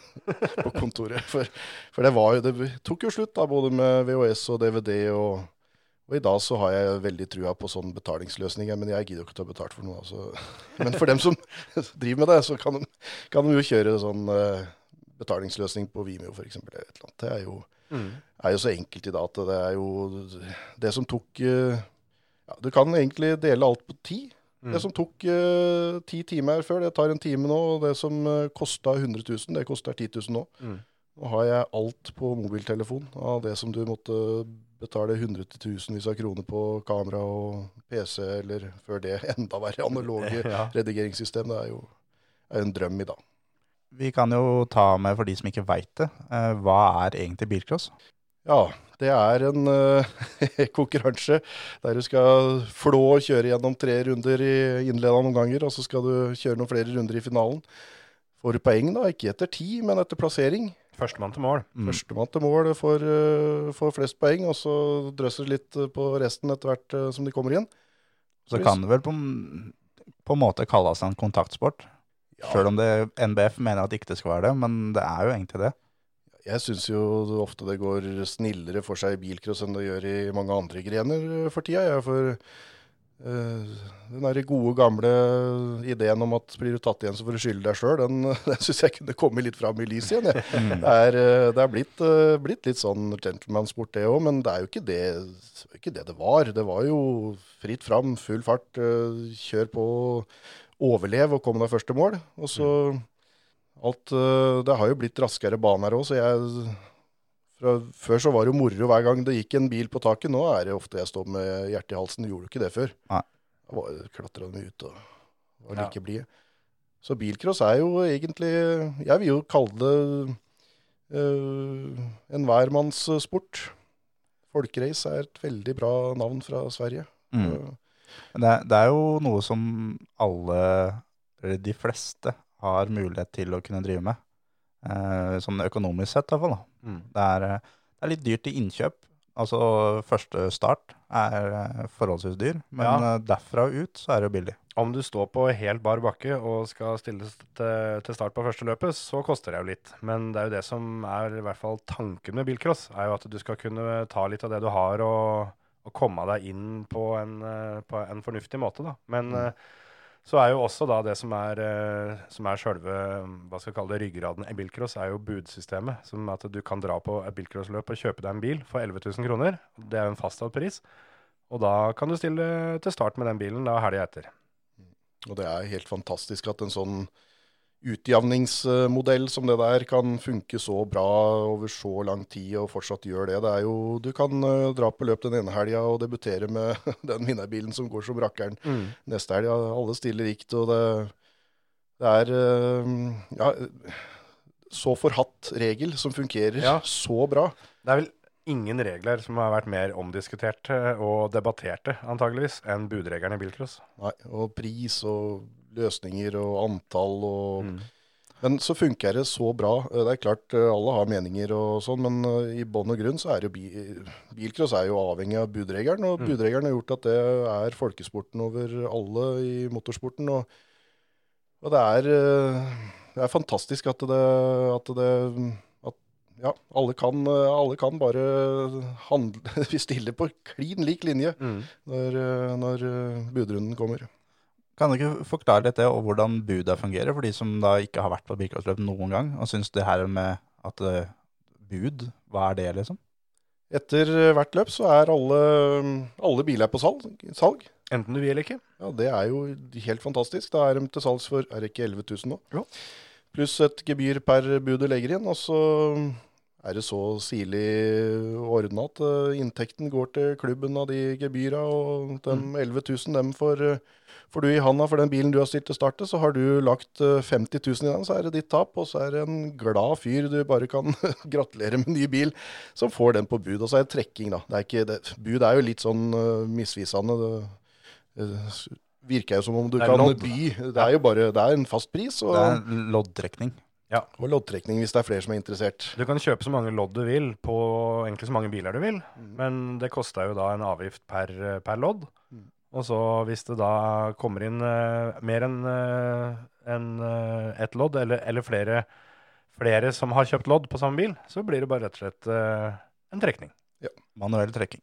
på kontoret. For, for det, var, det tok jo slutt, da, både med VHS og DVD. Og, og i dag så har jeg veldig trua på sånne betalingsløsninger, men jeg gidder jo ikke ta betalt for noe. Altså. Men for dem som driver med det, så kan de, kan de jo kjøre sånn eh, betalingsløsning på Vimeo f.eks. Det er jo, Mm. er jo så enkelt i dag at det er jo det som tok eh, ja, Du kan egentlig dele alt på ti. Mm. Det som tok uh, ti timer før, det tar en time nå. Og det som uh, kosta 100 000, det koster 10 000 nå. Mm. Nå har jeg alt på mobiltelefon av det som du måtte betale hundretusenvis av kroner på kamera og PC, eller før det enda verre analoge Ja. redigeringssystem. Det er jo er en drøm i dag. Vi kan jo ta med, for de som ikke veit det, eh, hva er egentlig bilcross? Ja, det er en uh, konkurranse der du skal flå og kjøre gjennom tre runder i innledende omganger, og så skal du kjøre noen flere runder i finalen. Får du poeng, da, ikke etter ti, men etter plassering. Førstemann til mål. Mm. Førstemann til mål får, eh, får flest poeng, og så drøsser litt eh, på resten etter hvert eh, som de kommer inn. Så kan det vel på, på en måte kalles en kontaktsport. Ja. Sjøl om det, NBF mener at ikke det skal være det, men det er jo egentlig det. Jeg syns jo ofte det går snillere for seg i bilcross enn det gjør i mange andre grener for tida. Jeg for eh, den der gode, gamle ideen om at blir du tatt igjen, så får du skylde deg sjøl, den, den syns jeg kunne komme litt fram i lyset igjen. Jeg. Det er, eh, det er blitt, eh, blitt litt sånn gentlemansport, det òg, men det er jo ikke det, ikke det det var. Det var jo fritt fram, full fart, eh, kjør på, overlev og kom deg første mål. Og så alt eh, Det har jo blitt raskere baner òg, så jeg fra, Før så var det jo moro hver gang det gikk en bil på taket. Nå er det ofte jeg står med hjertet i halsen. Gjorde du ikke det før? Nei. Da klatra de ut og var Ja. like blide. Så bilcross er jo egentlig Jeg vil jo kalle det uh, en hvermannssport. Folkerace er et veldig bra navn fra Sverige. Mm. Men det, det er jo noe som alle, eller de fleste, har mulighet til å kunne drive med. Eh, sånn økonomisk sett, i hvert fall. da. Mm. Det er, eh, det er litt dyrt i innkjøp. Altså første start er eh, forholdsvis dyr, men Ja. eh, derfra og ut så er det jo billig. Om du står på helt bar bakke og skal stilles til, start på første løpet, så koster det jo litt. Men det er jo det som er i hvert fall tanken med bilcross, er jo at du skal kunne ta litt av det du har og, og komme deg inn på en, på en fornuftig måte, da. Men eh, så er jo også da det som er, eh, som er sjølve hva skal jeg kalle det, ryggraden i bilcross, er jo budsystemet. Som at du kan dra på et bilcrossløp og kjøpe deg en bil for 11 000 kroner. Det er en fastsatt pris. Og da kan du stille til start med den bilen da helga etter. Og det er helt fantastisk at en sånn utjevningsmodell som det der kan funke så bra over så lang tid og fortsatt gjør det. Det er jo, Du kan eh, dra på løp den ene helga og debutere med den vinnerbilen som går som rakkeren neste helg. Alle stiller likt, og det, det er eh, ja, så forhatt regel som fungerer Ja. så bra. Det er vel ingen regler som har vært mer omdiskuterte og debatterte, antageligvis, enn budregelen i bilcross. Nei, og pris og løsninger og antall og Mm. Men så funker det så bra. Eh, Det er klart eh, alle har meninger og sånn, men eh, i bånn og grunn så er jo bi bilcross er jo avhengig av budregelen. Og Mm. budregelen har gjort at det er folkesporten over alle i motorsporten. Og, og det er, det er fantastisk at det, at det ja, alle kan, alle kan bare handle Vi stiller på klin lik linje Mm. når, når budrunden kommer. Kan du ikke forklare litt det, og hvordan buda fungerer, for de som da ikke har vært på Birkelandsløp noen gang, og syns det her med at eh, bud, hva er det, liksom? Etter hvert løp så er alle, alle biler på salg. salg. Enten du vil eller ikke. Ja, Det er jo helt fantastisk. Da er de til salgs for er det ikke 11 000 nå? Ja. Pluss et gebyr per bud du legger inn. Og så er det så sirlig ordna at eh, inntekten går til klubben av de gebyra. Og de 11 000 dem får, eh, får du i handa for den bilen du har stilt til starte. Så har du lagt eh, 50 000 i den, så er det ditt tap. Og så er det en glad fyr du bare kan gratulere med ny bil, som får den på bud. Og så er det trekking, da. Det er ikke, det, bud er jo litt sånn uh, misvisende. Det, uh, virker jo som om du kan lodd. by. Det er jo bare det er en fast pris. Og, Det er en loddtrekning. og loddtrekning hvis det er flere som er interessert. Du kan kjøpe så mange lodd du vil på egentlig så mange biler du vil, Mm. men det koster jo da en avgift per, per lodd. Mm. Og så hvis det da kommer inn uh, mer enn uh, en, uh, ett lodd, eller, eller flere, flere som har kjøpt lodd på samme bil, så blir det bare rett og slett eh, en trekning. Ja. Manuell trekking.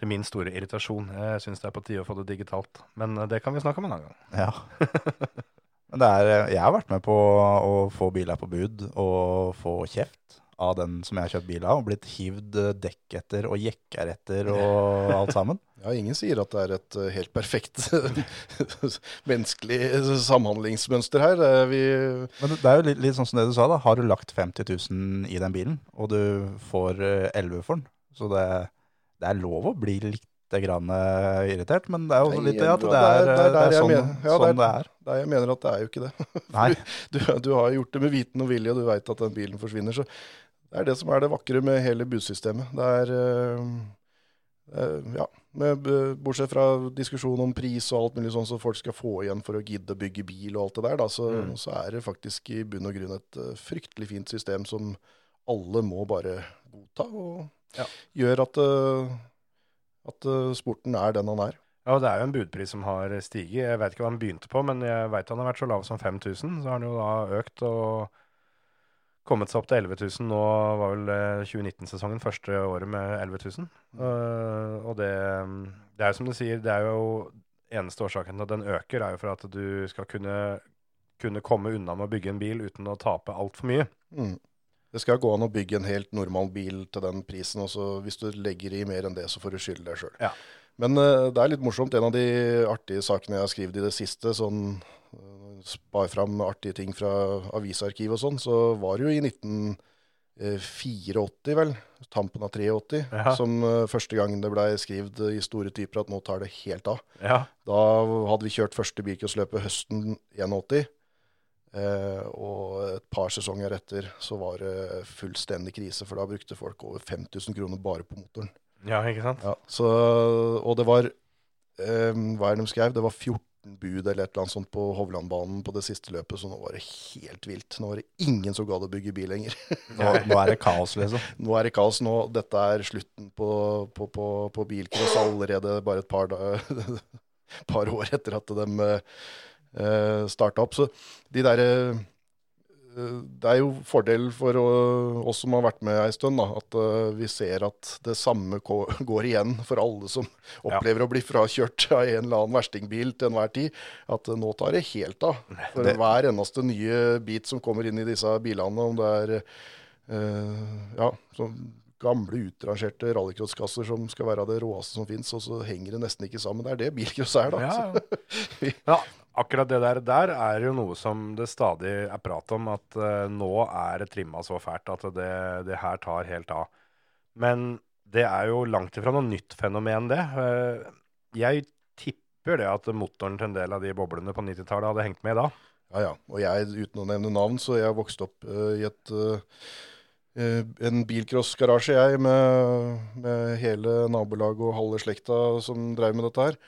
Til min store irritasjon. Jeg syns det er på tide å få det digitalt. Men eh, det kan vi snakke om en annen gang. Ja. Men det er, eh, jeg har vært med på å få biler på bud og få kjeft av den som jeg har kjøpt bil av, og blitt hivd eh, dekk etter og jekker etter og alt sammen. Ja, ingen sier at det er et eh, helt perfekt menneskelig samhandlingsmønster her. Er vi, Men det er jo litt, litt sånn som det du sa, da. Har du lagt 50 000 i den bilen, og du får eh, 11 for den, så det, det er lov å bli litt grann eh, irritert, men det er også litt det at det er, sånn, sånn det er. Jeg mener at det er jo ikke det. Du, du har gjort det med viten og vilje, og du veit at den bilen forsvinner. Så det er det som er det vakre med hele budsystemet. Det er eh, eh, Ja, med, bortsett fra diskusjon om pris og alt mulig sånn som folk skal få igjen for å gidde å bygge bil og alt det der, da, så, Mm. så er det faktisk i bunn og grunn et fryktelig fint system som alle må bare godta, og Ja. gjør at, eh, at eh, sporten er den han er. Ja, og det er jo en budpris som har stiget. Jeg vet ikke hva han begynte på, men jeg vet han har vært så lav som 5000. Så har han jo da økt og kommet seg opp til 11 000. Nå var vel eh, 2019-sesongen første året med 11 000. Eh, og det, det er jo som du sier, det er jo eneste årsaken til at den øker, er jo for at du skal kunne, kunne komme unna med å bygge en bil uten å tape altfor mye. Mm. Det skal gå an å bygge en helt normal bil til den prisen. og så hvis du legger i mer enn det, så får du skylde deg sjøl. Ja. Men uh, det er litt morsomt. En av de artige sakene jeg har skrevet i det siste, sånn uh, spar fram artige ting fra avisarkiv og sånn, så var det jo i 1984, vel, tampen av 83, Ja. som uh, første gang det blei skrevet i store typer at nå tar det helt av. Ja, Da hadde vi kjørt første bilcrossløpet høsten 81. Eh, og et par sesonger etter så var det fullstendig krise, for da brukte folk over 5000 kroner bare på motoren. Ja, ikke sant? Ja, så, og det var eh, Hva er det de skrev? Det var 14 bud eller et eller annet sånt på Hovlandbanen på det siste løpet, så nå var det helt vilt. Nå var det ingen som gadd å bygge bil lenger. Nå, nå er det kaos, liksom. Nå er det kaos. Nå, dette er slutten på, på, på, på bilcross allerede bare et par, da, par år etter at de eh, starta opp. Så de derre eh, det er jo fordel for oss som har vært med ei stund, da, at eh, vi ser at det samme går igjen for alle som opplever å bli frakjørt av en eller annen verstingbil til enhver tid. At eh, nå tar det helt av. For Det- hver eneste nye bit som kommer inn i disse bilene, om det er eh, ja, gamle utrangerte rallycrosskasser som skal være det råeste som fins, og så henger det nesten ikke sammen. Det er det bilcross er, da. Ja, ja, akkurat det der, der er jo noe som det stadig er prat om, at uh, nå er det trimma så fælt at det, det her tar helt av. Men det er jo langt ifra noe nytt fenomen, det. Uh, jeg tipper det at motoren til en del av de boblene på 90-tallet hadde hengt med da. Ja, ja. Og jeg, uten å nevne navn, så jeg vokste opp uh, i et en bilcrossgarasje, jeg, med, med hele nabolaget og halve slekta som drev med dette her.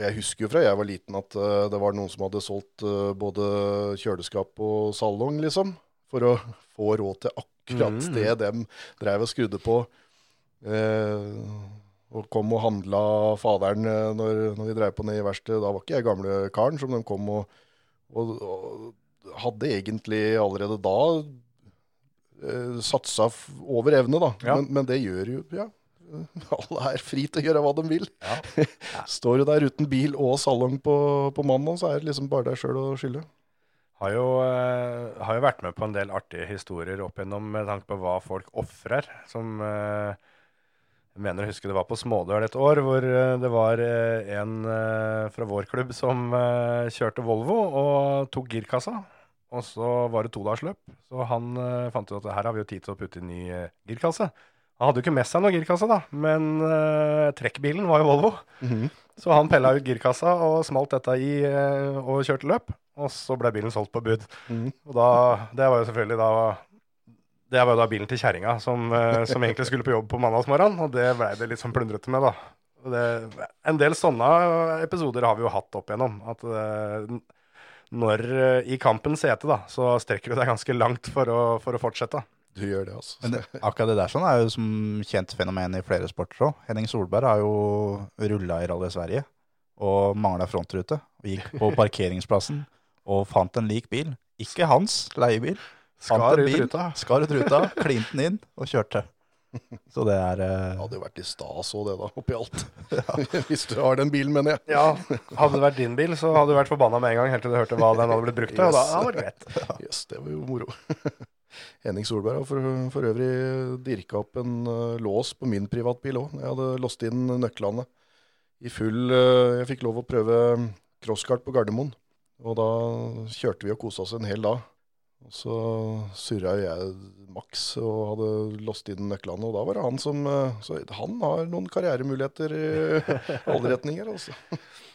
Jeg husker jo fra jeg var liten at eh, det var noen som hadde solgt eh, både kjøleskap og salong, liksom, for å få råd til akkurat Mm. det de drev og skrudde på. Eh, og kom og handla faderen eh, når, når de drev på ned i verkstedet. Da var ikke jeg gamle karen som de kom og og, og hadde egentlig allerede da eh, satsa over evne, da. Ja. Men, men det gjør jo Ja. Alle er fri til å gjøre hva de vil. Står du der uten bil og salong på, på mandag, så er det liksom bare deg sjøl å skylde. Har jo, uh, har jo vært med på en del artige historier opp igjennom med tanke på hva folk ofrer. Som uh, jeg mener å huske det var på Smådøl et år, hvor uh, det var en fra vår klubb som kjørte Volvo og tok girkassa. Og så var det todagsløp, så han fant ut at her har vi jo tid til å putte inn ny girkasse. Han hadde jo ikke med seg noen girkasse, da, men uh, trekkbilen var jo Volvo. Så han pella ut girkassa og smalt dette i uh, og kjørte løp. Og så ble bilen solgt på bud. Og da, det var jo selvfølgelig da Det var jo da bilen til kjerringa som, uh, som egentlig skulle på jobb på mandagsmorgenen, og det blei det litt sånn plundrete med, da. Det, en del sånne episoder har vi jo hatt opp igjennom. At uh, når i kampens hete, da, så strekker du deg ganske langt for å, for å fortsette. Du gjør det, altså. Men det, akkurat det der sånn er jo som kjent fenomen i flere sporter òg. Henning Solberg har jo rulla i Rally Sverige og mangla frontrute. Og gikk på parkeringsplassen og fant en lik bil. Ikke hans leiebil. Skar ut ruta. Skar ut ruta, klinte den inn og kjørte. Så det er uh... Det hadde jo vært i stas òg, det, da, oppi alt. Hvis du har den bilen, mener jeg. Ja, hadde det vært din bil, så hadde du vært forbanna med en gang, helt til du hørte hva den hadde blitt brukt til. Og da hadde det vært greit. Yes, det var jo moro. Henning Solberg har for, for øvrig dirka opp en uh, lås på min privatbil òg. Jeg hadde låst inn nøklene i full uh, Jeg fikk lov å prøve crosskart på Gardermoen. Og da kjørte vi og kosa oss en hel dag. Og så surra jeg maks og hadde låst inn nøklene, og da var det han som eh, Så han har noen karrieremuligheter i alle retninger, altså.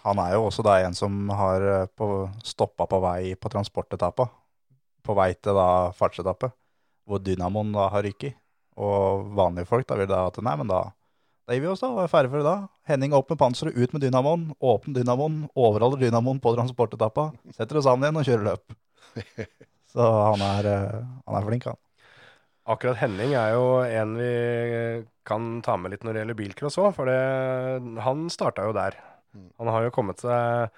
Han er jo også da en som har stoppa på vei på transportetappa. På vei til da fartsetappe, hvor dynamoen da har ryket. Og vanlige folk da vil da at nei, men da, da gir vi oss da, og er ferdig for i dag. Henning opp med panseret, ut med dynamoen, åpne dynamoen, overholder dynamoen på transportetappa, setter oss sammen igjen og kjører løp. Så han er, eh, han er flink, han. Akkurat Henning er jo en vi kan ta med litt når det gjelder bilcross òg, for det, han starta jo der. Han har jo kommet seg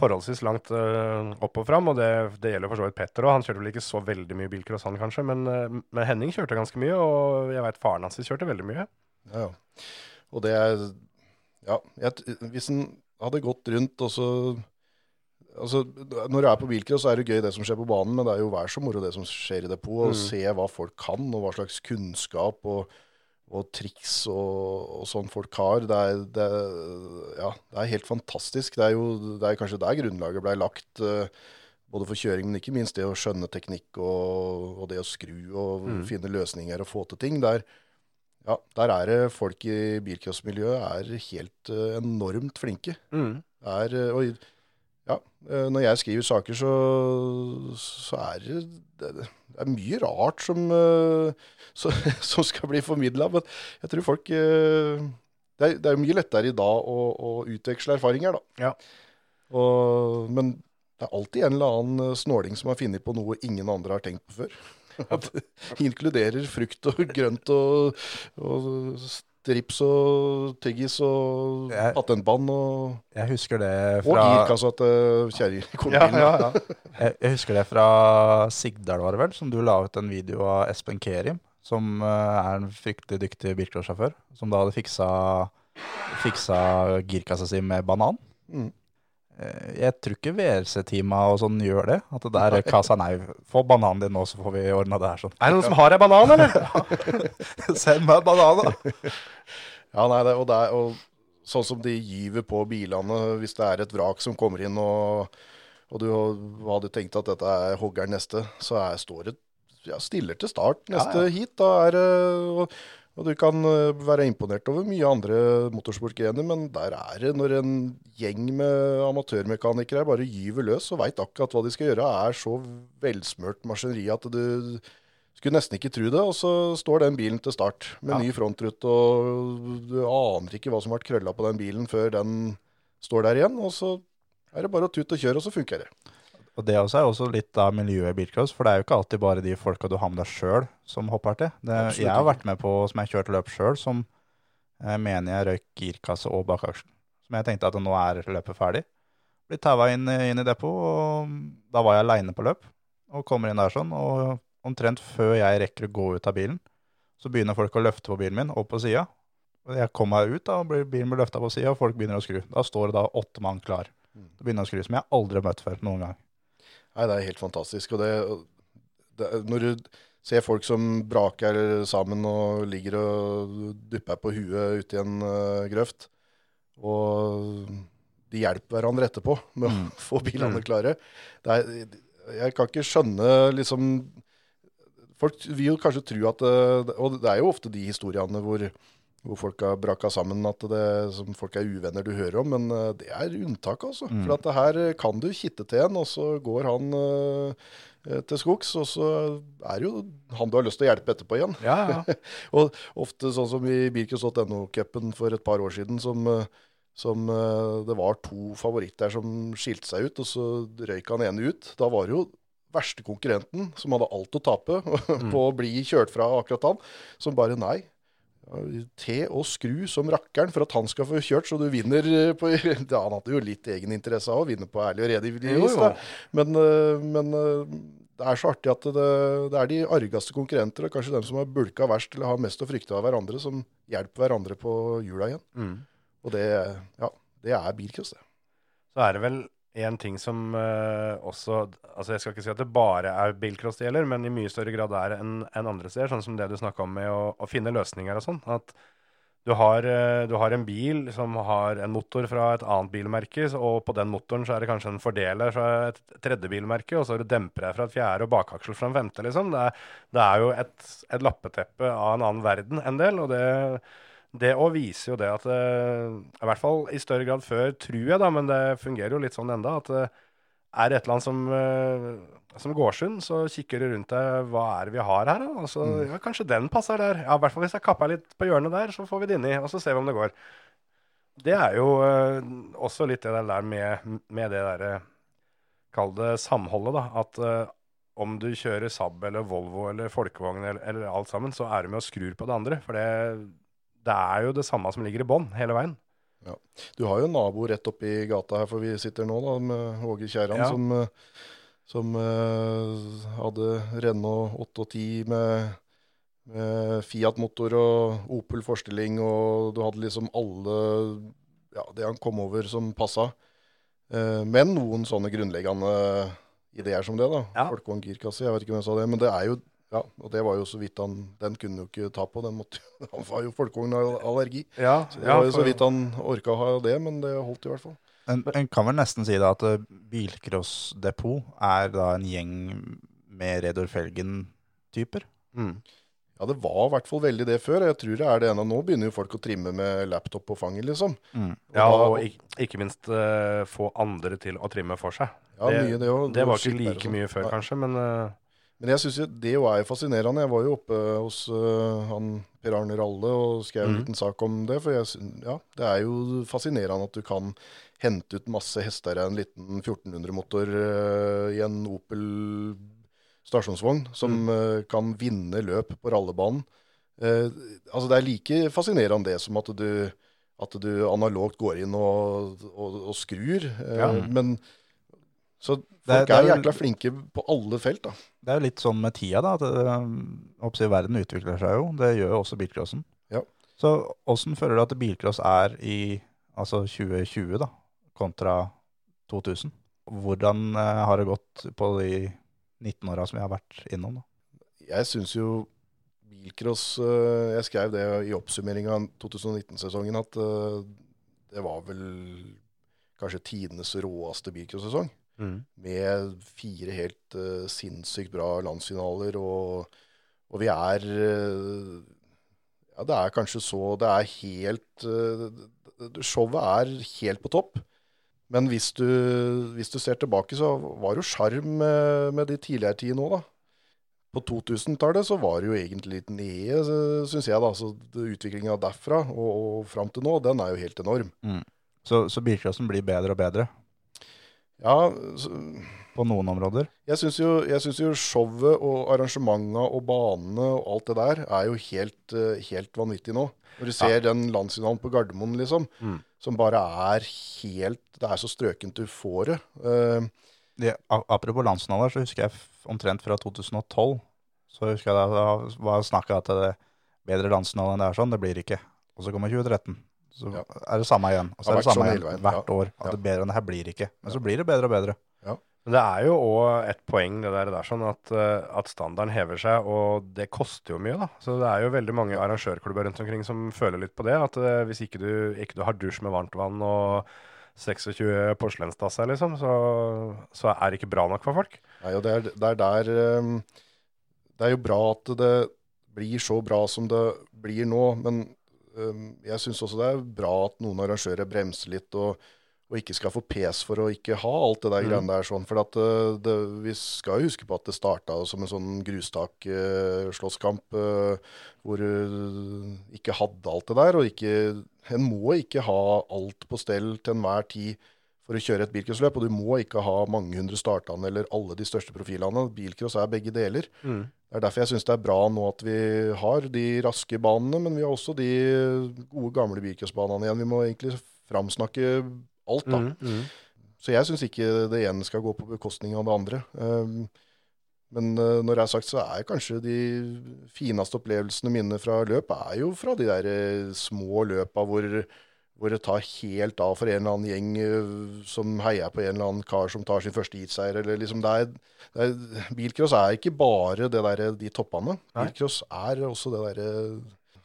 forholdsvis langt uh, opp og fram, og det, det gjelder for så vidt Petter òg. Han kjørte vel ikke så veldig mye bilcross, han kanskje, men, uh, men Henning kjørte ganske mye, og jeg veit faren hans kjørte veldig mye. Ja, ja. Og det er Ja, jeg, hvis en hadde gått rundt og så Altså, Når du er på bilcross, så er det gøy det som skjer på banen, men det er jo vær så moro det som skjer i depot. Og se hva folk kan, og hva slags kunnskap og, og triks og, og sånn folk har. Det er, det, ja, det er helt fantastisk. Det er jo det er kanskje der grunnlaget ble lagt. eh, både for kjøring, men ikke minst det å skjønne teknikk og, og det å skru og finne løsninger og få til ting. Der, ja, der er det folk i bilcrossmiljøet er helt eh, enormt flinke. Mm. Er, eh, og ja, når jeg skriver saker, så, så er det, det, det er mye rart som, eh, så, som skal bli formidla. Men jeg tror folk eh, Det er, det er mye lettere i dag å, å utveksle erfaringer, da. Ja. Og, men det er alltid en eller annen eh, snåling som har funnet på noe ingen andre har tenkt på før. At det inkluderer frukt og grønt og, og strips og tyggis og Jeg- patentbånd og, Jeg husker det og fra, girkassa til ja, jeg, jeg husker det fra Sigdal, var det vel, som du la ut en video av Espen Kerim, som eh, er en fryktelig dyktig bilcrossjåfør, som da hadde fiksa, fiksa girkassa si med banan. Mm. Eh, Jeg tror ikke VRC-teama og sånn gjør det. At det der kassa nei, få bananen din nå, så får vi ordna det her sånn. Er det noen som har ei banan, eller? Send meg banan, da! Ja, nei, det, og, det og sånn som de gyver på bilene hvis det er et vrak som kommer inn, og, og du hadde tenkt at dette er hoggeren neste, så er, står det ja, stiller til start neste heat. Da er, det- og, du kan eh, være imponert over mye andre motorsportgrener, men der er det når en gjeng med amatørmekanikere bare gyver løs og veit akkurat hva de skal gjøre, er så velsmurt maskineri at du skulle nesten ikke tro det, og så står den bilen til start med ny frontrute, og du aner ikke hva som har vært krølla på den bilen før den står der igjen, og så er det bare å tute og kjøre, og så funker det. Og det også er også litt av miljøet i bilcross, for det er jo ikke alltid bare de folka du har med deg sjøl som hopper til. Det, jeg har vært med på, som jeg kjørte løp sjøl, som jeg mener jeg røyk girkasse og bakaksjen. Som jeg tenkte at nå er løpet ferdig. Blir taua inn, inn i depot, og da var jeg aleine på løp. Og kommer inn der sånn, og omtrent før jeg rekker å gå ut av bilen, så begynner folk å løfte på bilen min, opp på sida. Jeg kommer meg ut, da, og bilen blir løfta på sida, og folk begynner å skru. Da står det da åtte mann klar. Det begynner å skru, som jeg aldri har møtt før noen gang. Nei, det er helt fantastisk. Og det, det, når du ser folk som braker sammen og ligger og dupper på huet uti i en uh, grøft, og de hjelper hverandre etterpå med å få bilene klare. Det er, Jeg kan ikke skjønne liksom Folk vil jo kanskje tro at eh, Og det er jo ofte de historiene hvor, hvor folk har braka sammen, at det, som folk er uvenner du hører om. Men eh, det er unntak, altså. For at det her eh, kan du kitte til en, og så går han eh, til skogs, og så er det jo han du har lyst til å hjelpe etterpå igjen. Ja, ja. Og ofte sånn som i Birkus.no-cupen for et par år siden, som, som det var to favoritter som skilte seg ut, og så røyk han ene ut. Da var det jo verste konkurrenten, som hadde alt å tape på å bli kjørt fra akkurat han, som bare nei. Te og skru som rakkeren for at han skal få kjørt, så du vinner eh, på ja, Han hadde jo litt egeninteresse av å vinne på ærlig og redig vis, Men, eh, men eh, det er så artig at det, det er de argeste konkurrenter, og kanskje dem som har bulka verst eller har mest å frykte av hverandre, som hjelper hverandre på hjula igjen. Mm. Og det, ja, det er bilcross, det. Så er det vel en ting som uh, også altså Jeg skal ikke si at det bare er bilcross det gjelder, men i mye større grad er enn enn andre steder. Sånn som det du snakka om med å, å finne løsninger og sånn. At du har, uh, du har en bil som har en motor fra et annet bilmerke, og på den motoren så er det kanskje en fordeler fra et tredje bilmerke, og så har du dempere fra et fjerde og bakaksel fra en femte, liksom. Det er, det er jo et, et lappeteppe av en annen verden en del, og det det òg viser jo det at eh, I hvert fall i større grad før, tror jeg, da, men det fungerer jo litt sånn enda, at eh, er det et eller annet som, eh, som går sund, så kikker du rundt deg. Hva er det vi har her, da? Og så, ja, kanskje den passer der. Ja, i hvert fall hvis jeg kapper litt på hjørnet der, så får vi det inni, og så ser vi om det går. Det er jo også litt det der med, med det derre Kall det samholdet, da. At om du kjører Saab eller Volvo eller folkevogn eller, eller alt sammen, så er du med og skrur på det andre. For det, det er jo det samme som ligger i bånn hele veien. Du har jo en nabo rett oppi gata her, for vi sitter nå da, med Åge Kjerran, Ja. som, eh, som uh, hadde Renault 8 og 10 med, med Fiat-motor og Opel forstilling, og du hadde liksom alle ja, det han kom over som passa. Uh, men noen sånne grunnleggende ideer som det, da. Ja. Folkevogn girkasse, jeg vet ikke om jeg sa det, men det er jo ja, og det var jo så vidt han Den kunne jo ikke ta på. Den måtte, han var jo folkevognallergi. Ja, Så det var jo så vidt han orka å ha det, men det holdt i hvert fall. En, en kan vel nesten si da at eh, Bilcrossdepot er da en gjeng med Redor Felgen-typer. Mm. Ja, det var i hvert fall veldig det før. Jeg tror det er det ennå. Nå begynner jo folk å trimme med laptop på fanget, liksom. Mm. Ja, da- og ikke, minst uh, få andre til å trimme for seg. Ja, det, mye det også. det var ikke like sånn. mye før, Nei. kanskje, men eh, Men jeg syns jo det jo er fascinerende. Jeg var jo oppe hos uh, han Per Arne Ralle og skrev en Mhm. liten sak om det. For jeg, ja, det er jo fascinerende at du kan hente ut masse hester av en liten 1400-motor uh, i en Opel stasjonsvogn, som øh, kan vinne løp på rallebanen. Eh, altså Det er like fascinerende det som at du, at du analogt går inn og, og, og skrur. Eh, Ja. Men så Det er- folk det er, er vel- jækla flinke på alle felt, da. Det er jo litt sånn med tida, da. At det, um, verden utvikler seg jo. Det gjør jo også bilcrossen. Ja. Så åssen føler du at bilcross er i altså 2020, da, kontra 2000? Hvordan eh, har det gått på de 19 åra som vi har vært innom? da? Jeg syns jo bilcross øh, Jeg skrev det i oppsummeringa av 2019-sesongen at det var vel kanskje tidenes råeste bilcross-sesong. Mm. Med fire helt uh, sinnssykt bra landsfinaler, og, og vi er uh, Ja, det er kanskje så Det er helt uh, Showet er helt på topp. Men hvis du, hvis du ser tilbake, så var det jo sjarm med, med de tidligere tidene òg, da. På 2000-tallet så var det jo egentlig litt nede, syns jeg. da, så Utviklinga derfra og, og fram til nå, den er jo helt enorm. Så, så bilcrossen blir bedre og bedre Ja, så, på noen områder. Jeg syns jo, jo showet og arrangementene og banene og alt det der er jo helt, eh, helt vanvittig nå. Når du ser den landsfinalen på Gardermoen, liksom, Mm. som bare er helt Det er så strøkent du får det. Uh, Det, apropos landsfinaler, så husker jeg omtrent fra 2012 så husker jeg det var snakka at det bedre landsfinale enn det er sånn, det blir ikke. Og så kommer 2013. Så Ja. er det samme igjen. Og så er det samme sånn igjen veien, hvert ja. år. At Ja. det bedre enn det her blir ikke. Men så blir det bedre og bedre. Men det er jo òg et poeng det der, der sånn at, eh, at standarden hever seg, og det koster jo mye. da. Så det er jo veldig mange arrangørklubber rundt omkring som føler litt på det. At eh, hvis ikke du, ikke du har dusj med varmt vann og 26 porselensdasser, liksom, så, så er det ikke bra nok for folk. Nei, og det er, det er der ehm, Det er jo bra at det blir så bra som det blir nå, men jeg syns også det er bra at noen arrangører bremser litt og, og ikke skal få pes for å ikke ha alt det der Mm. greiene der sånn. For at eh, det, vi skal huske på at det starta som en sånn grustak-slåsskamp hvor du ikke hadde alt det der. Og ikke En må ikke ha alt på stell til enhver tid for å kjøre et bilcrossløp, og du må ikke ha mange hundre startende eller alle de største profilene. Bilcross er begge deler. Mm. Det er derfor jeg syns det er bra nå at vi har de raske banene, men vi har også de gode, gamle bilcrossbanene igjen. Vi må egentlig framsnakke alt, da. Mm, mm. Så jeg syns ikke det ene skal gå på bekostning av det andre. Um, men uh, når det er sagt, så er kanskje de fineste opplevelsene mine fra løp er jo fra de der eh, små løpa hvor, hvor det tar helt av for en eller annen gjeng uh, som heier på en eller annen kar som tar sin første heatseier. Eller liksom det er, det er, bilcross er ikke bare det der, de toppene. Nei. Bilcross er også det derre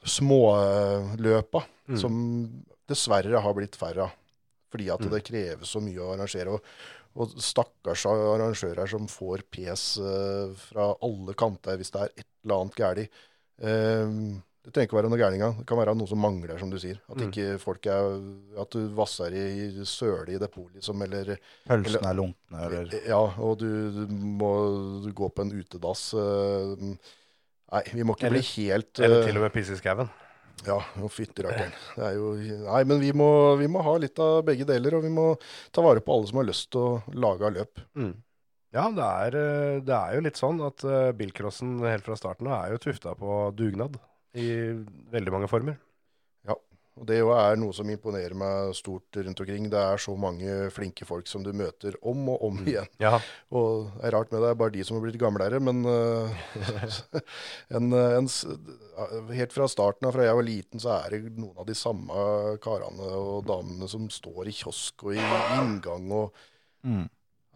småløpa Mm. som dessverre har blitt færre av. Fordi at Mm. det krever så mye å arrangere. Og, og stakkars arrangører som får pes eh, fra alle kanter hvis det er et eller annet galt. Det trenger ikke være noe gærent engang. Det kan være noe som mangler, som du sier. At Mm. ikke folk er At du vasser i søle i depot, liksom. Eller Pølsene er lunkne, eller Ja, og du, du må gå på en utedass. eh, Nei, vi må ikke Eller- bli helt Eller eh, til og med pisse i skauen. ja, og fytti rakkeren. Det er jo Nei, men vi må, vi må ha litt av begge deler, og vi må ta vare på alle som har lyst til å lage av løp. Mm. Ja, det er, eh, det er jo litt sånn at bilcrossen helt fra starten av er jo tufta på dugnad i veldig mange former. Ja. Og det jo er noe som imponerer meg stort rundt omkring. Det er så mange flinke folk som du møter om og om igjen. Ja, Og det er rart med det, er bare de som har blitt gamlere, men eh, en, en, helt fra starten av, fra jeg var liten, så er det noen av de samme karene og damene som står i kiosk og i inngang og mm.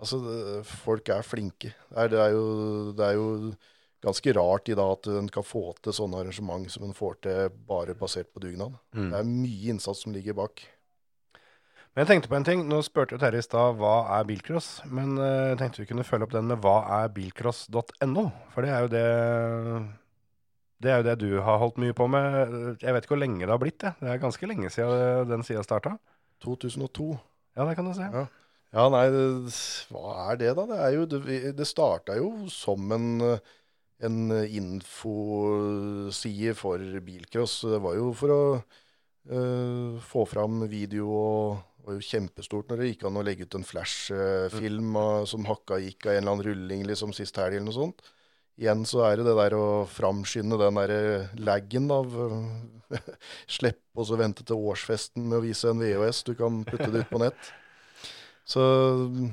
Altså, folk er flinke. Det er, det, er jo, det er jo ganske rart i dag at en kan få til sånne arrangement som en får til bare basert på dugnad. Mm. Det er mye innsats som ligger bak. Men jeg tenkte på en ting. Nå spurte jo Terje i stad hva er bilcross, men eh, jeg tenkte vi kunne følge opp den med hva er bilcross.no, for det er jo det Det er jo det du har holdt mye på med. Jeg vet ikke hvor lenge det har blitt. Det, Det er ganske lenge siden den sida starta. 2002. Ja, det kan du se. Ja. Ja, nei, hva er det da? Det, er jo, det, det starta jo som en, en infoside for bilcross. Det var jo for å uh, få fram video og det var jo kjempestort når det gikk an å legge ut en flashfilm av- som hakka gikk av en eller annen rulling liksom sist helg eller noe sånt. Igjen så er det det der å framskynde den der laggen av eh, Slippe og så vente til årsfesten med å vise en VHS. Du kan putte det ut på nett. Så eh,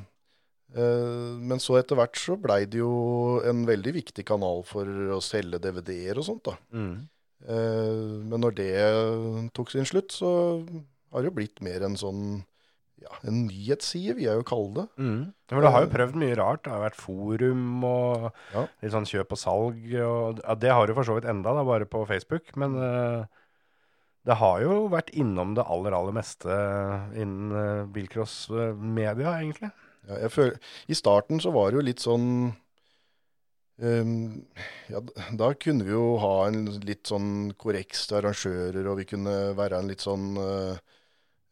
Men så etter hvert så blei det jo en veldig viktig kanal for å selge DVD-er og sånt, da. Mm. Eh, men når det tok sin slutt, så har det jo blitt mer en sånn ja, en nyhetsside, vil jeg jo kalle det. Mm. For du har jo prøvd mye rart. Det har vært forum og Ja. litt sånn kjøp og salg. Og, ja, det har du for så vidt enda, da, bare på Facebook. Men uh, det har jo vært innom det aller, aller meste innen uh, bilcross-media, egentlig. Ja, jeg føler, I starten så var det jo litt sånn Um, ja, Da kunne vi jo ha en litt sånn korreks til arrangører, og vi kunne være en litt sånn uh,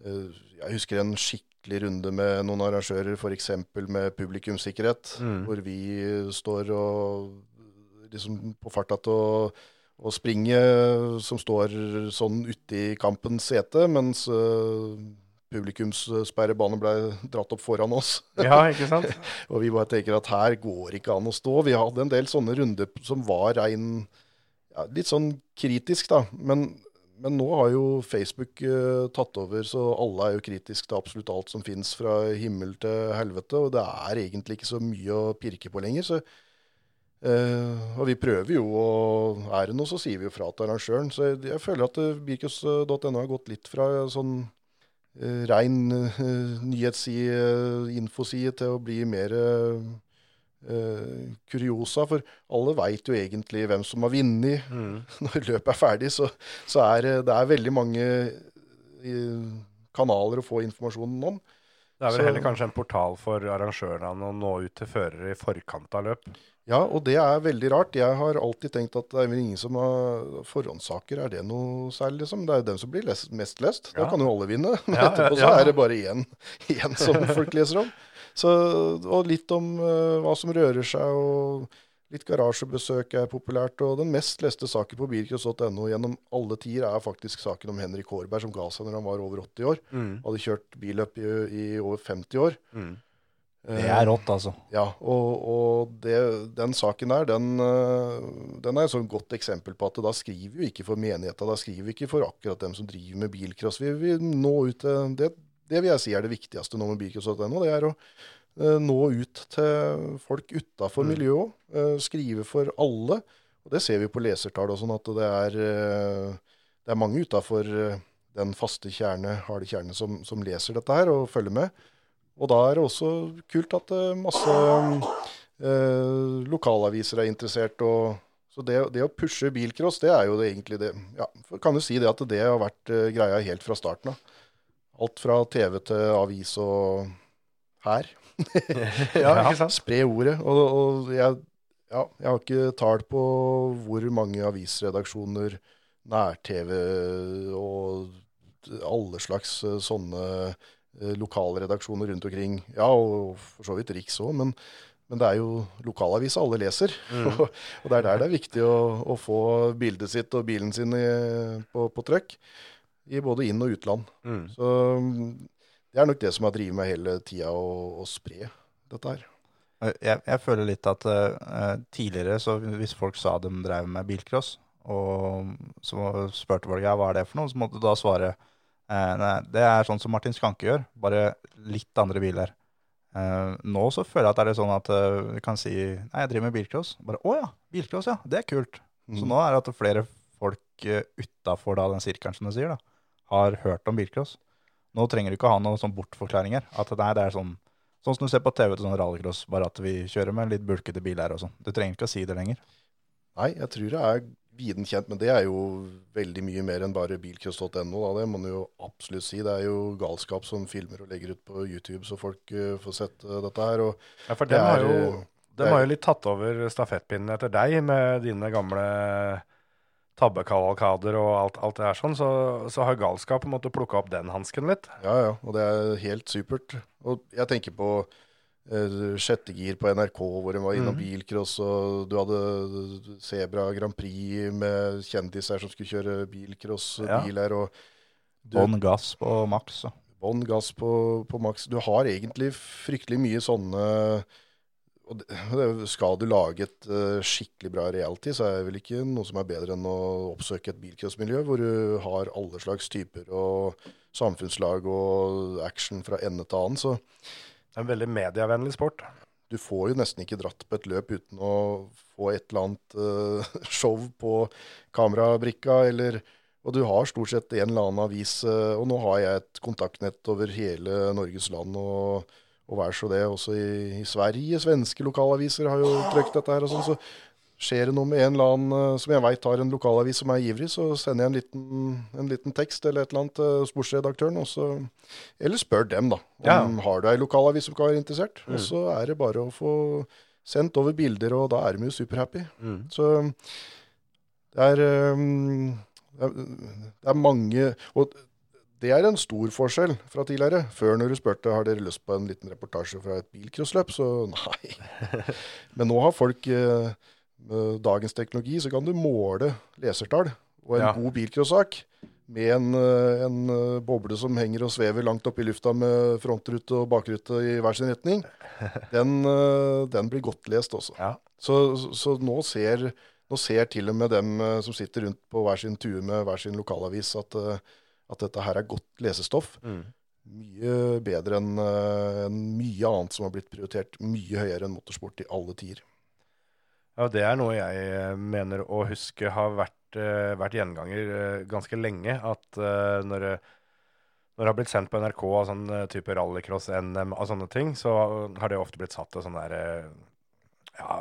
uh, Jeg husker en skikkelig runde med noen arrangører, f.eks. med publikumssikkerhet, Mm. hvor vi står og liksom på farta til å å springe som står sånn ute i kampens sete, mens uh, publikumssperrebanen ble dratt opp foran oss. Ja, ikke sant? Og vi bare tenker at her går ikke an å stå. Vi hadde en del sånne runder som var rein ja, Litt sånn kritisk, da. Men, men nå har jo Facebook uh, tatt over, så alle er jo kritiske til absolutt alt som fins fra himmel til helvete. Og det er egentlig ikke så mye å pirke på lenger. så Uh, og vi prøver jo, og er det noe, så sier vi jo fra til arrangøren. Så jeg, jeg føler at uh, birkus.no har gått litt fra sånn rein uh, nyhetsside, infoside, til å bli mer kuriosa. For alle veit jo egentlig hvem som har vunnet. Mm. Når løpet er ferdig, så, så er det- er veldig mange kanaler å få informasjonen om. Det er vel Så- heller kanskje en portal for arrangørene å nå ut til førere i forkant av løp. Ja, og det er veldig rart. Jeg har alltid tenkt at det er ingen som har forhåndssaker. Er det noe særlig, liksom? Det er jo den som blir lest, mest lest. Da Ja. kan jo alle vinne. Men Ja, etterpå så er det bare én én som folk leser om. Så, og litt om uh, hva som rører seg, og litt garasjebesøk er populært. Og den mest leste saken på bilcross.no gjennom alle tider er faktisk saken om Henrik Hårberg, som ga seg når han var over 80 år. Mm. Hadde kjørt billøp i, i over 50 år. Mm. Det er rått, altså. Ja, og, og det, den saken der, den, øh, den er et sånn godt eksempel på at da skriver vi ikke for menigheta, da skriver vi ikke for akkurat dem som driver med bilcross. Vi vil nå ut til det, det vil jeg si er det viktigste nå med bilcross.no. Det er å øh, nå ut til folk utafor miljøet òg. skrive for alle. Og det ser vi på lesertall og sånn, at det er, det er mange utafor den faste kjerne, harde kjerne, som, som leser dette her og følger med. Og da er det også kult at eh, masse eh, lokalaviser er interessert. Og, så det, det å pushe bilcross, det er jo det egentlig det ja, Kan du si det at det har vært eh, greia helt fra starten av. Alt fra TV til avis og her. Ja, ikke sant? Spre ordet. Og, og jeg, ja, jeg har ikke tall på hvor mange avisredaksjoner, nær-TV og alle slags eh, sånne lokalredaksjoner rundt omkring. Ja, og for så vidt Riks òg, men, men det er jo lokalavisa alle leser. og, og det er der det er viktig å, å få bildet sitt og bilen sin i, på, på trøkk. I både inn- og utland. Mm. Så mm, det er nok det som har drevet meg hele tida å, å spre dette her. Jeg, jeg føler litt at uh, tidligere, så hvis folk sa de drev med bilcross, og så spurte folk ja, hva er det for noe, så måtte du da svare eh, nei, det er sånn som Martin Skanke gjør, bare litt andre biler. Eh, nå så føler jeg at det er sånn at du kan si nei, jeg driver med bilcross. Bare å ja, bilcross, ja, det er kult. Så Mm. nå er det at flere folk uh, utafor den sirkelen, som du sier, da, har hørt om bilcross. Nå trenger du ikke ha noen sånn bortforklaringer. At nei, det er sånn Sånn som du ser på TV til sånn rallycross, bare at vi kjører med litt bulkete biler og sånn. Du trenger ikke å si det lenger. Nei, jeg tror det er viden kjent, men det er jo veldig mye mer enn bare bilcross.no. Det må man jo absolutt si. Det er jo galskap som filmer og legger ut på YouTube, så folk uh, får sett uh, dette her. Ja, for dem har er, jo De er- har jo litt tatt over stafettpinnen etter deg med dine gamle tabbekavalkader og alt, alt det her sånn, så, så har galskap på en måte plukka opp den hansken litt. Ja, ja, og det er helt supert. Og jeg tenker på sjette gir på NRK, hvor hun var innom bilcross, og du hadde Sebra Grand Prix med kjendiser som skulle kjøre bilcross, Ja. Bånn gass på maks. bånn gass på, på maks. Du har egentlig fryktelig mye sånne og det, det, Skal du lage et eh, skikkelig bra reality, så er det vel ikke noe som er bedre enn å oppsøke et bilcrossmiljø hvor du har alle slags typer og samfunnslag og action fra ende til annen. Så Det er en veldig medievennlig sport. du får jo nesten ikke dratt på et løp uten å få et eller annet uh, show på kamerabrikka, eller Og du har stort sett en eller annen avis, uh, og nå har jeg et kontaktnett over hele Norges land, og, og vær så det. Også i, i Sverige, svenske lokalaviser har jo trykt dette her og sånn. Så skjer det noe med en eller annen eh, som jeg veit har en lokalavis som er ivrig, så sender jeg en liten, en liten tekst eller et eller annet til sportsredaktøren, og så Eller spør dem, da. Om har du ei lokalavis som kan være interessert? Og så er det bare å få sendt over bilder, og da er de jo superhappy. Så det er, um, det er Det er mange Og det er en stor forskjell fra tidligere. Før når du spurte har dere lyst på en liten reportasje fra et bilcrossløp, så nei. Men nå har folk eh, med dagens teknologi, så kan du måle lesertall. Og en Ja. god bilcrossak med en, eh, en eh, boble som henger og svever langt oppe i lufta med frontrute og bakrute i hver sin retning, den, eh, den blir godt lest også. Ja. Så, så, nå, ser, nå ser til og med dem eh, som sitter rundt på hver sin tue med hver sin lokalavis, at, eh, at dette her er godt lesestoff. Mye bedre enn en mye annet som har blitt prioritert mye høyere enn motorsport i alle tider. Ja, det er noe jeg eh, mener å huske har vært, eh, vært gjenganger eh, ganske lenge. At når, det- når det har blitt sendt på NRK av sånn type rallycross, NM og sånne ting, så har det ofte blitt satt til sånn derre ja,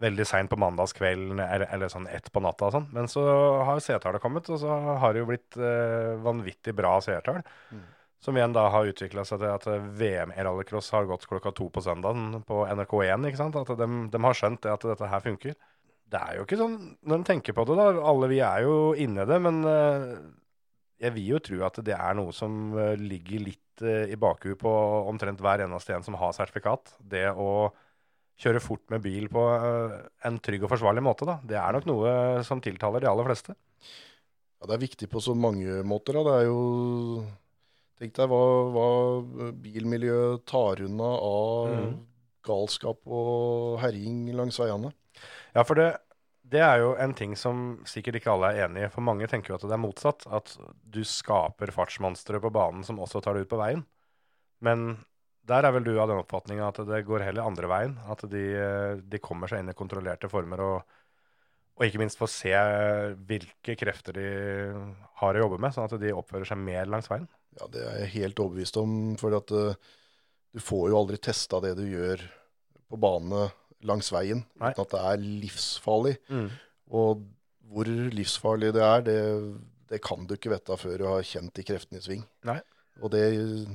veldig seint på mandagskvelden eller, eller sånn ett på natta og sånn. Men så har seertallet kommet, og så har det jo blitt eh, vanvittig bra seertall. Som igjen da har utvikla seg til at VM i rallycross har gått klokka to på søndagen på NRK1. ikke sant? At de, de har skjønt det at dette her funker. Det er jo ikke sånn, når en tenker på det, da, alle vi er jo inne i det, men eh, jeg vil jo tro at det er noe som eh, ligger litt eh, i bakhuet på omtrent hver eneste en som har sertifikat. Det å kjøre fort med bil på en trygg og forsvarlig måte, da. Det er nok noe som tiltaler de aller fleste. Ja, det er viktig på så mange måter. Da. Det er jo Tenk deg hva, hva bilmiljøet tar unna av mm. galskap og herjing langs veiene. Ja, for det, det er jo en ting som sikkert ikke alle er enig i. For mange tenker jo at det er motsatt. At du skaper fartsmonstre på banen som også tar det ut på veien. Men der er vel du av den oppfatninga at det går heller andre veien. At de, de kommer seg inn i kontrollerte former og, og ikke minst får se hvilke krefter de har å jobbe med, sånn at de oppfører seg mer langs veien. Ja, det er jeg helt overbevist om. For at uh, du får jo aldri testa det du gjør på bane langs veien, Nei. uten at det er livsfarlig. Og hvor livsfarlig det er, det, det kan du ikke vite før du har kjent de kreftene i sving. Nei. Og det,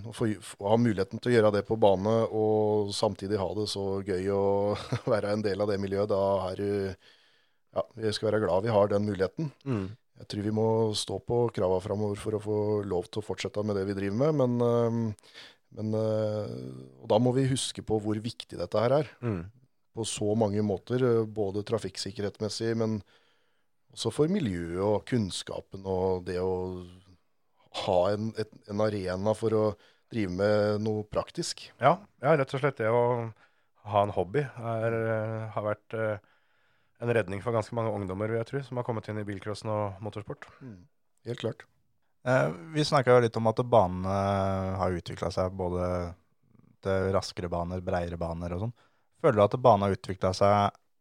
å få, å ha muligheten til å gjøre det på bane, og samtidig ha det så gøy å være en del av det miljøet, da er du Ja, vi skal være glad vi har den muligheten. Jeg tror vi må stå på krava framover for å få lov til å fortsette med det vi driver med. Men, men øh, og da må vi huske på hvor viktig dette her er. På så mange måter. øh, Både trafikksikkerhetsmessig, men også for miljøet og kunnskapen og det å ha en, et, en arena for å drive med noe praktisk. Ja, ja, rett og slett det å ha en hobby er, eh, har vært eh, en redning for ganske mange ungdommer, vil jeg tro, som har kommet inn i bilcrossen og motorsport. Helt klart. Eh, vi snakka jo litt om at banene har utvikla seg både til raskere baner, breiere baner og sånn. Føler du at banen har utvikla seg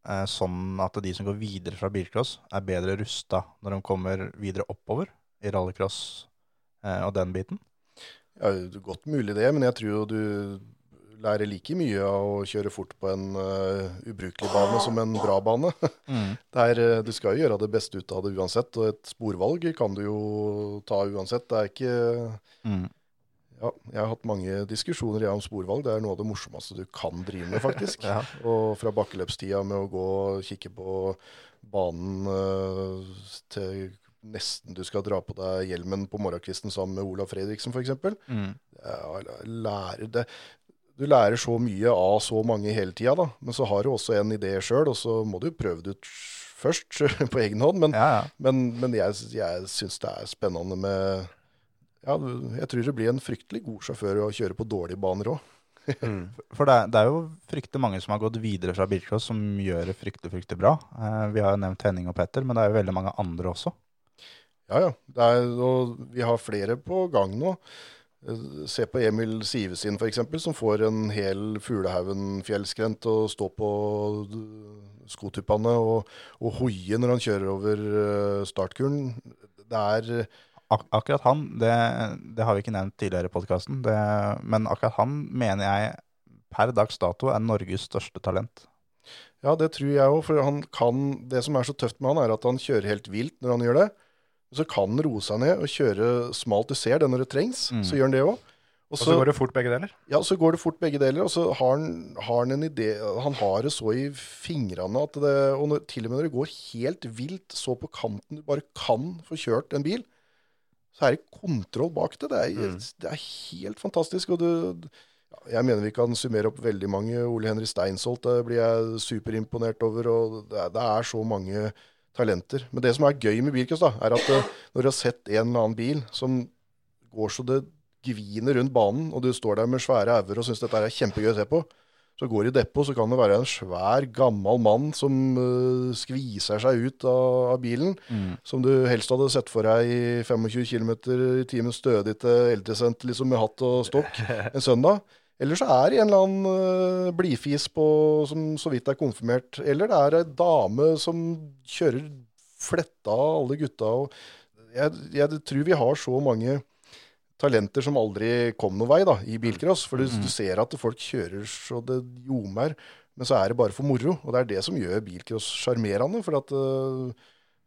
eh, sånn at de som går videre fra bilcross, er bedre rusta når de kommer videre oppover i rallycross eh, og den biten? Ja, det godt mulig det, men jeg tror jo du lærer like mye av å kjøre fort på en uh, ubrukelig bane som en bra bane. Det er, øh, du skal jo gjøre det beste ut av det uansett, og et sporvalg kan du jo ta uansett. Det er ikke Mm. Ja, jeg har hatt mange diskusjoner om sporvalg. Det er noe av det morsomste du kan drive med, faktisk. Ja. Og fra bakkeløpstida med å gå og kikke på banen uh, til nesten du skal dra på deg hjelmen på morgenkvisten sammen med Olav Fredriksen, f.eks. Mm. Ja, lærer det Du lærer så mye av så mange hele tida, da. Men så har du også en idé sjøl, og så må du prøve det ut først på egen hånd. Men, Ja, ja. men, men jeg, jeg syns det er spennende med ja, Jeg tror det blir en fryktelig god sjåfør å kjøre på dårlige baner òg. For det det er jo fryktelig mange som har gått videre fra bilcross som gjør det fryktelig, fryktelig bra. Eh, vi har jo nevnt Henning og Petter, men det er jo veldig mange andre også. Ja, ja. Det er, og vi har flere på gang nå. Se på Emil Sivesin f.eks., som får en hel Fuglehaugen-fjellskrent og stå på skotuppene og, og hoie når han kjører over eh, startkuren. Det er Ak akkurat han, det, det har vi ikke nevnt tidligere i podkasten, men akkurat han mener jeg per dags dato er Norges største talent. Ja, det tror jeg òg, for han kan Det som er så tøft med han, er at han kjører helt vilt når han gjør det. Så kan han roe seg ned og kjøre smalt. Du ser det når det trengs, Mm. så gjør han det òg. Og så går det fort begge deler. Ja, så går det fort begge deler, og så har han, har han en idé Han har det så i fingrene at det Og når, til og med når det går helt vilt, så på kanten du bare kan få kjørt en bil, så er det kontroll bak det. Det er, det er helt fantastisk. Og du ja, Jeg mener vi kan summere opp veldig mange. Ole Henri Steinsholt det blir jeg superimponert over. og det er, det er så mange talenter. Men det som er gøy med bilcross, da, er at eh, når du har sett en eller annen bil som går så det gviner rundt banen, og du står der med svære auger og syns dette er kjempegøy å se på, så går du i depot, så kan det være en svær, gammel mann som uh, skviser seg ut av, av bilen, som du helst hadde sett for deg i 25 km i timen stødig til eldresenter liksom med hatt og stokk en søndag. Eller så er det en eller annen eh, blidfis som så vidt er konfirmert. Eller det er ei dame som kjører fletta av alle gutta. Og jeg, jeg tror vi har så mange talenter som aldri kom noen vei da, i bilcross. For du, du ser at folk kjører så det ljomer, men så er det bare for moro. Og det er det som gjør bilcross sjarmerende. For at uh,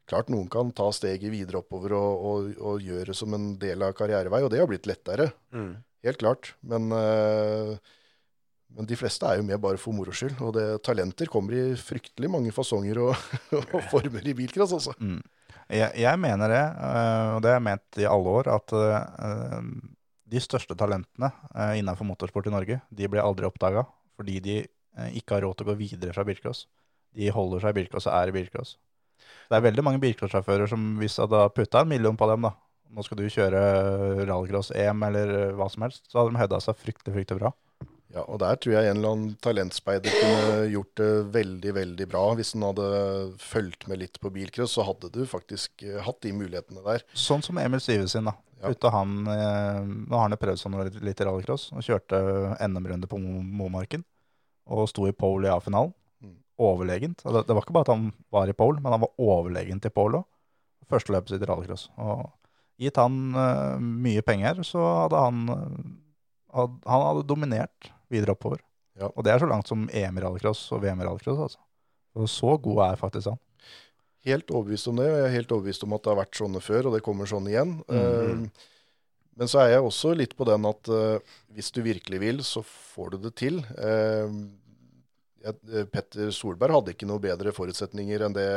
klart noen kan ta steget videre oppover og, og, og gjøre det som en del av karrierevei, og det har blitt lettere. Helt klart. Men, eh, men de fleste er jo med bare for moro skyld. Og det, talenter kommer i fryktelig mange fasonger og, og former i bilcross, altså. Jeg, jeg mener det, øh, og det har jeg ment i alle år, at øh, de største talentene innenfor motorsport i Norge, de blir aldri oppdaga fordi de ikke har råd til å gå videre fra bilcross. De holder seg i bilcross og er i bilcross. Det er veldig mange bilcrossjåfører som hvis jeg hadde putta en million på dem, da, nå skal du kjøre rallycross-EM eller hva som helst, så hadde de hevda seg fryktelig, fryktelig bra. Ja, og der tror jeg en eller annen talentspeider kunne gjort det veldig, veldig bra. Hvis han hadde fulgt med litt på bilcross, så hadde du faktisk eh, hatt de mulighetene der. Sånn som Emil Sivesin, da. Ja. Han, eh, nå har han prøvd sånn litt, i rallycross, og kjørte NM-runde på Momarken, og sto i pole i A-finalen. Mm. Overlegent. Det, det var ikke bare at han var i pole, men han var overlegent i pole òg. Første løpet sitt i rallycross. Og gitt han uh, mye penger, så hadde han eh, had, Han hadde dominert videre oppover. Ja. Og det er så langt som EM i rallycross og VM i rallycross, altså. Og så god er faktisk han. Helt overbevist om det, og jeg er helt overbevist om at det har vært sånne før, og det kommer sånn igjen. Mm -hmm. uh, men så er jeg også litt på den at uh, hvis du virkelig vil, så får du det til. Uh, Petter Solberg hadde ikke noe bedre forutsetninger enn det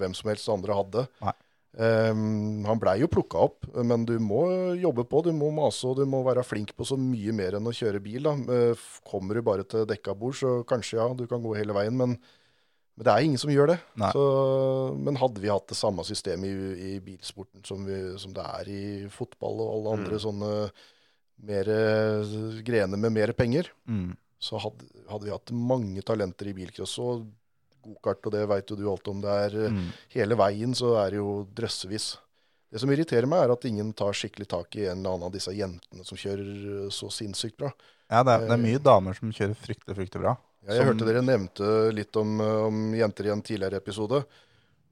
hvem som helst andre hadde. Nei. Eh, han blei jo plukka opp, men du må jobbe på, du må mase og du må være flink på så mye mer enn å kjøre bil. Da. Eh, Kommer du bare til dekka bord, så kanskje ja, du kan gå hele veien, men, men det er ingen som gjør det. Så, men hadde vi hatt det samme systemet i, i bilsporten som, vi, som det er i fotball og alle andre sånne mer eh, grener med mer penger, Mm. så hadde, hadde vi hatt mange talenter i bilcross og gokart, og det veit jo du alt om. Det er eh, Mm. hele veien så er det jo drøssevis. Det som irriterer meg, er at ingen tar skikkelig tak i en eller annen av disse jentene som kjører eh, så sinnssykt bra. Ja, det er, det er mye damer som kjører fryktelig, fryktelig bra. Ja, jeg Som- hørte dere nevnte litt om, eh, om jenter i en tidligere episode.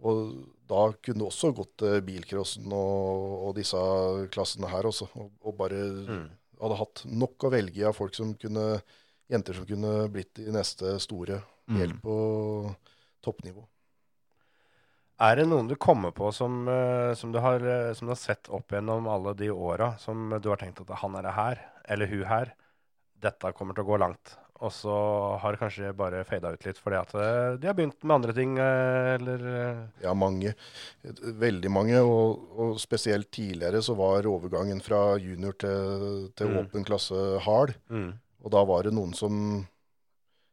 Og da kunne også gått til bilcrossen og, og disse klassene her også. Og, og bare hadde hatt nok å velge av folk som kunne Jenter som kunne blitt de neste store, Mm. Helt på toppnivå. Er det noen du kommer på som, eh, som, du, har, eh, som du har sett opp gjennom alle de åra, som du har tenkt at han er det her, eller hun her, dette kommer til å gå langt? Og så har det kanskje bare fada ut litt fordi at eh, de har begynt med andre ting, eller Ja, mange. Veldig mange. Og, og spesielt tidligere så var overgangen fra junior til, til Mm. åpen klasse hard. mm. Og da var det noen som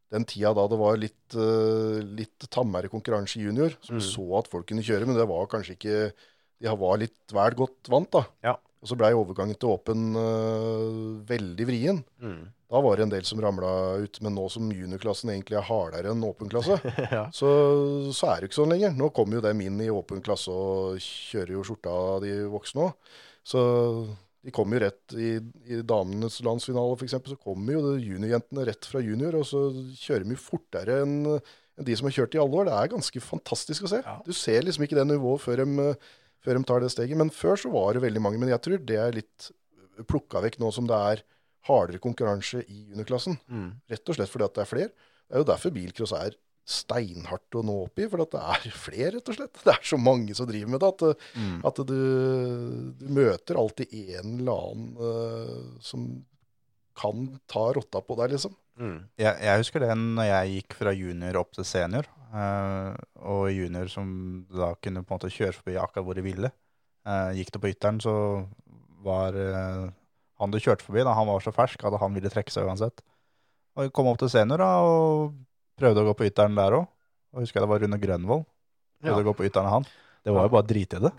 Den tida da det var litt, uh, litt tammere konkurranse i junior, som Mm. så at folk kunne kjøre, men det var kanskje ikke De var litt vel godt vant, da. Ja. Og så blei overgangen til åpen uh, veldig vrien. Mm. Da var det en del som ramla ut, men nå som juniorklassen egentlig er hardere enn åpen klasse, ja. så, så er det ikke sånn lenger. Nå kommer jo dem inn i åpen klasse og kjører jo skjorta de voksne òg. Så de kommer jo rett i, i damenes landsfinale f.eks. Så kommer jo juniorjentene rett fra junior, og så kjører de jo fortere enn en de som har kjørt i alle år. Det er ganske fantastisk å se. Ja. Du ser liksom ikke det nivået før de, før de tar det steget. Men før så var det veldig mange. Men jeg tror det er litt plukka vekk nå som det er hardere konkurranse i juniorklassen. Mm. Rett og slett fordi at det er flere. Det er jo derfor bilcross er steinhardt å nå opp i, for at det er flere, rett og slett. Det er så mange som driver med det, at, Mm. at du, du møter alltid en eller annen uh, som kan ta rotta på deg, liksom. Mm. Jeg, jeg husker det når jeg gikk fra junior opp til senior, uh, og junior som da kunne på en måte kjøre forbi akkurat hvor de ville. Uh, gikk det på ytteren, så var han du kjørte forbi, da han var så fersk at han ville trekke seg uansett. Og jeg kom opp til senior da, og prøvde å gå på ytteren der òg. Og husker jeg det var Rune Grønvold. Prøvde Ja. å gå på ytteren av han. Det var jo bare å drite i det.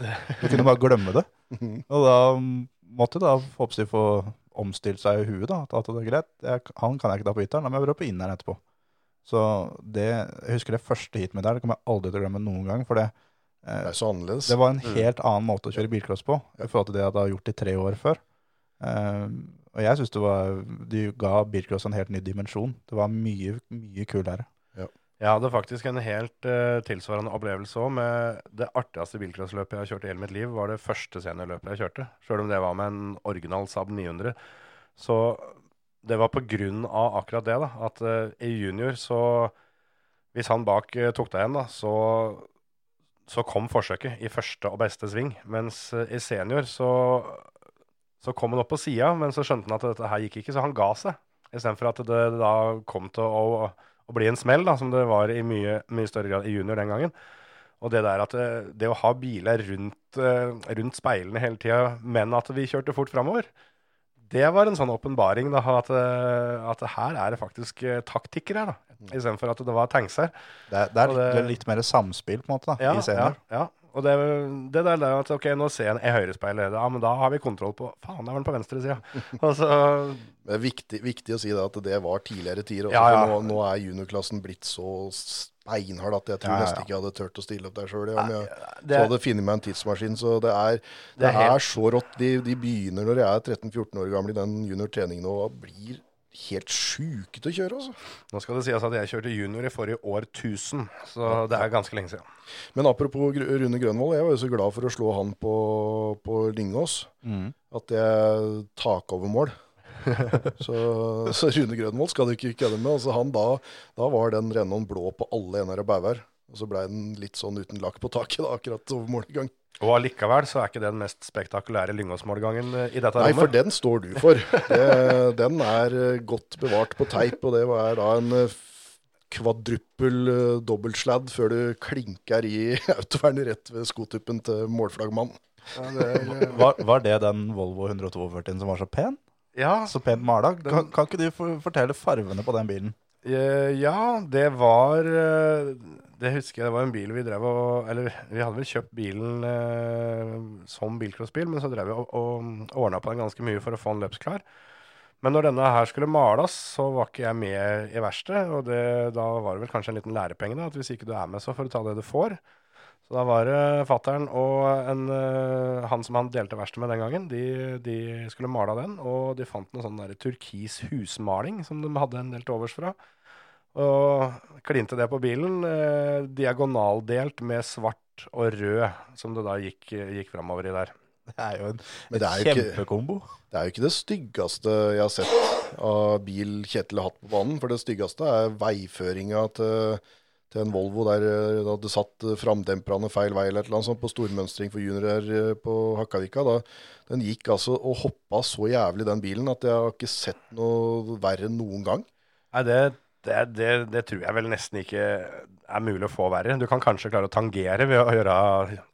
Du kunne bare glemme det. Og da måtte da Hopsi få omstilt seg i huet. da, at det er greit, jeg, Han kan jeg ikke ta på ytteren, da må jeg prøve på inneren etterpå. Så det, jeg husker det første heatet mitt der, det kommer jeg aldri til å glemme noen gang. For det, Det eh, så annerledes. det var en Mm. helt annen måte å kjøre bilcross på i forhold til det jeg hadde gjort i tre år før. Eh, og jeg syns det var De ga bilcross en helt ny dimensjon. Det var mye, mye kulere. Jeg hadde faktisk en helt uh, tilsvarende opplevelse òg. Med det artigste bilcrossløpet jeg har kjørt i hele mitt liv, var det første seniorløpet jeg kjørte. Sjøl om det var med en original Saab 900. Så det var på grunn av akkurat det, da. At uh, i junior så Hvis han bak uh, tok deg igjen, da, så så kom forsøket i første og beste sving. Mens i senior så, så kom han opp på sida, men så skjønte han at dette her gikk ikke, så han ga seg. Istedenfor at det da kom til å, å bli en smell, da, som det var i mye, mye større grad i junior den gangen. Og det der at det, det å ha biler rundt, eh, rundt speilene hele tida, men at vi kjørte fort framover, det var en sånn åpenbaring. At, eh, at her er det faktisk eh, taktikker her, da. Istedenfor at det var tankser. Det, er- det er litt, det- litt mer samspill på en måte da, Ja, i senior. Ja, ja. Og det, det der er at ok, nå ser jeg en i høyrespeilet. Ja, men da har vi kontroll på Faen, det var den på venstre sida. Så Det er viktig, viktig å si det at det var tidligere tider. Ja, ja. Nå, nå er juniorklassen blitt så steinhard at jeg tror Ja, nesten ikke jeg hadde turt å stille opp der sjøl. Om jeg det, så hadde funnet meg en tidsmaskin. Så det er, det Det er er, så rått. De, de begynner når de er 13-14 år gamle i den juniortreningen og blir helt sjuke til å kjøre. Altså. Nå skal det sies at jeg kjørte junior i forrige årtusen, så det er ganske lenge siden. Men apropos Gr- Rune Grønvold, jeg var jo så glad for å slå han på, på Lyngås Mm. at jeg tak over mål. så, så Rune Grønvold skal du ikke kødde med. Altså han da, da var den Renaulten blå på alle ender og bauger. Og så blei den litt sånn uten lakk på taket da, akkurat over målgang. Og allikevel så er ikke det den mest spektakulære Lyngås-målgangen i dette Nei, for den står du for. Det, den er eh, godt bevart på teip, og det er da en eh, kvadruppel eh, dobbeltsladd før du klinker i autovernet rett ved skotuppen til målflaggmannen. Ja, er, eh, Var, var det den Volvo 142 som var så pen? ja, Så pent mala? Kan, kan ikke du fortelle farvene på den bilen? Eh, ja, det var eh, Det husker jeg det var en bil vi drev og Eller vi hadde vel kjøpt bilen eh, som bilcrossbil, men så drev vi og, og ordna på den ganske mye for å få den løpsklar. Men når denne her skulle males, så var ikke jeg med i verkstedet. Og det, da var det vel kanskje en liten lærepenge, da, at hvis ikke du er med, så får du ta det du får. Så da var det fattern og en, eh, han som han delte verkstedet med den gangen, de, de skulle male den, og de fant noe sånn der turkis husmaling som de hadde en del til overs fra. Og klinte det på bilen, eh, diagonaldelt med svart og rød, som det da gikk, gikk framover i der. Det er jo en, kjempekombo. Det er jo ikke det styggeste jeg har sett av bil Kjetil har hatt på banen. For det styggeste er veiføringa til, til en Volvo der eh, det hadde satt eh, framdemperne feil vei eller et eller annet sånt på stormønstring for juniorer eh, på Hakkavika. Da, den gikk altså og hoppa så jævlig, den bilen, at jeg har ikke sett noe verre noen gang. Nei, det, det, det, det tror jeg vel nesten ikke er mulig å få verre. Du kan kanskje klare å tangere ved å gjøre,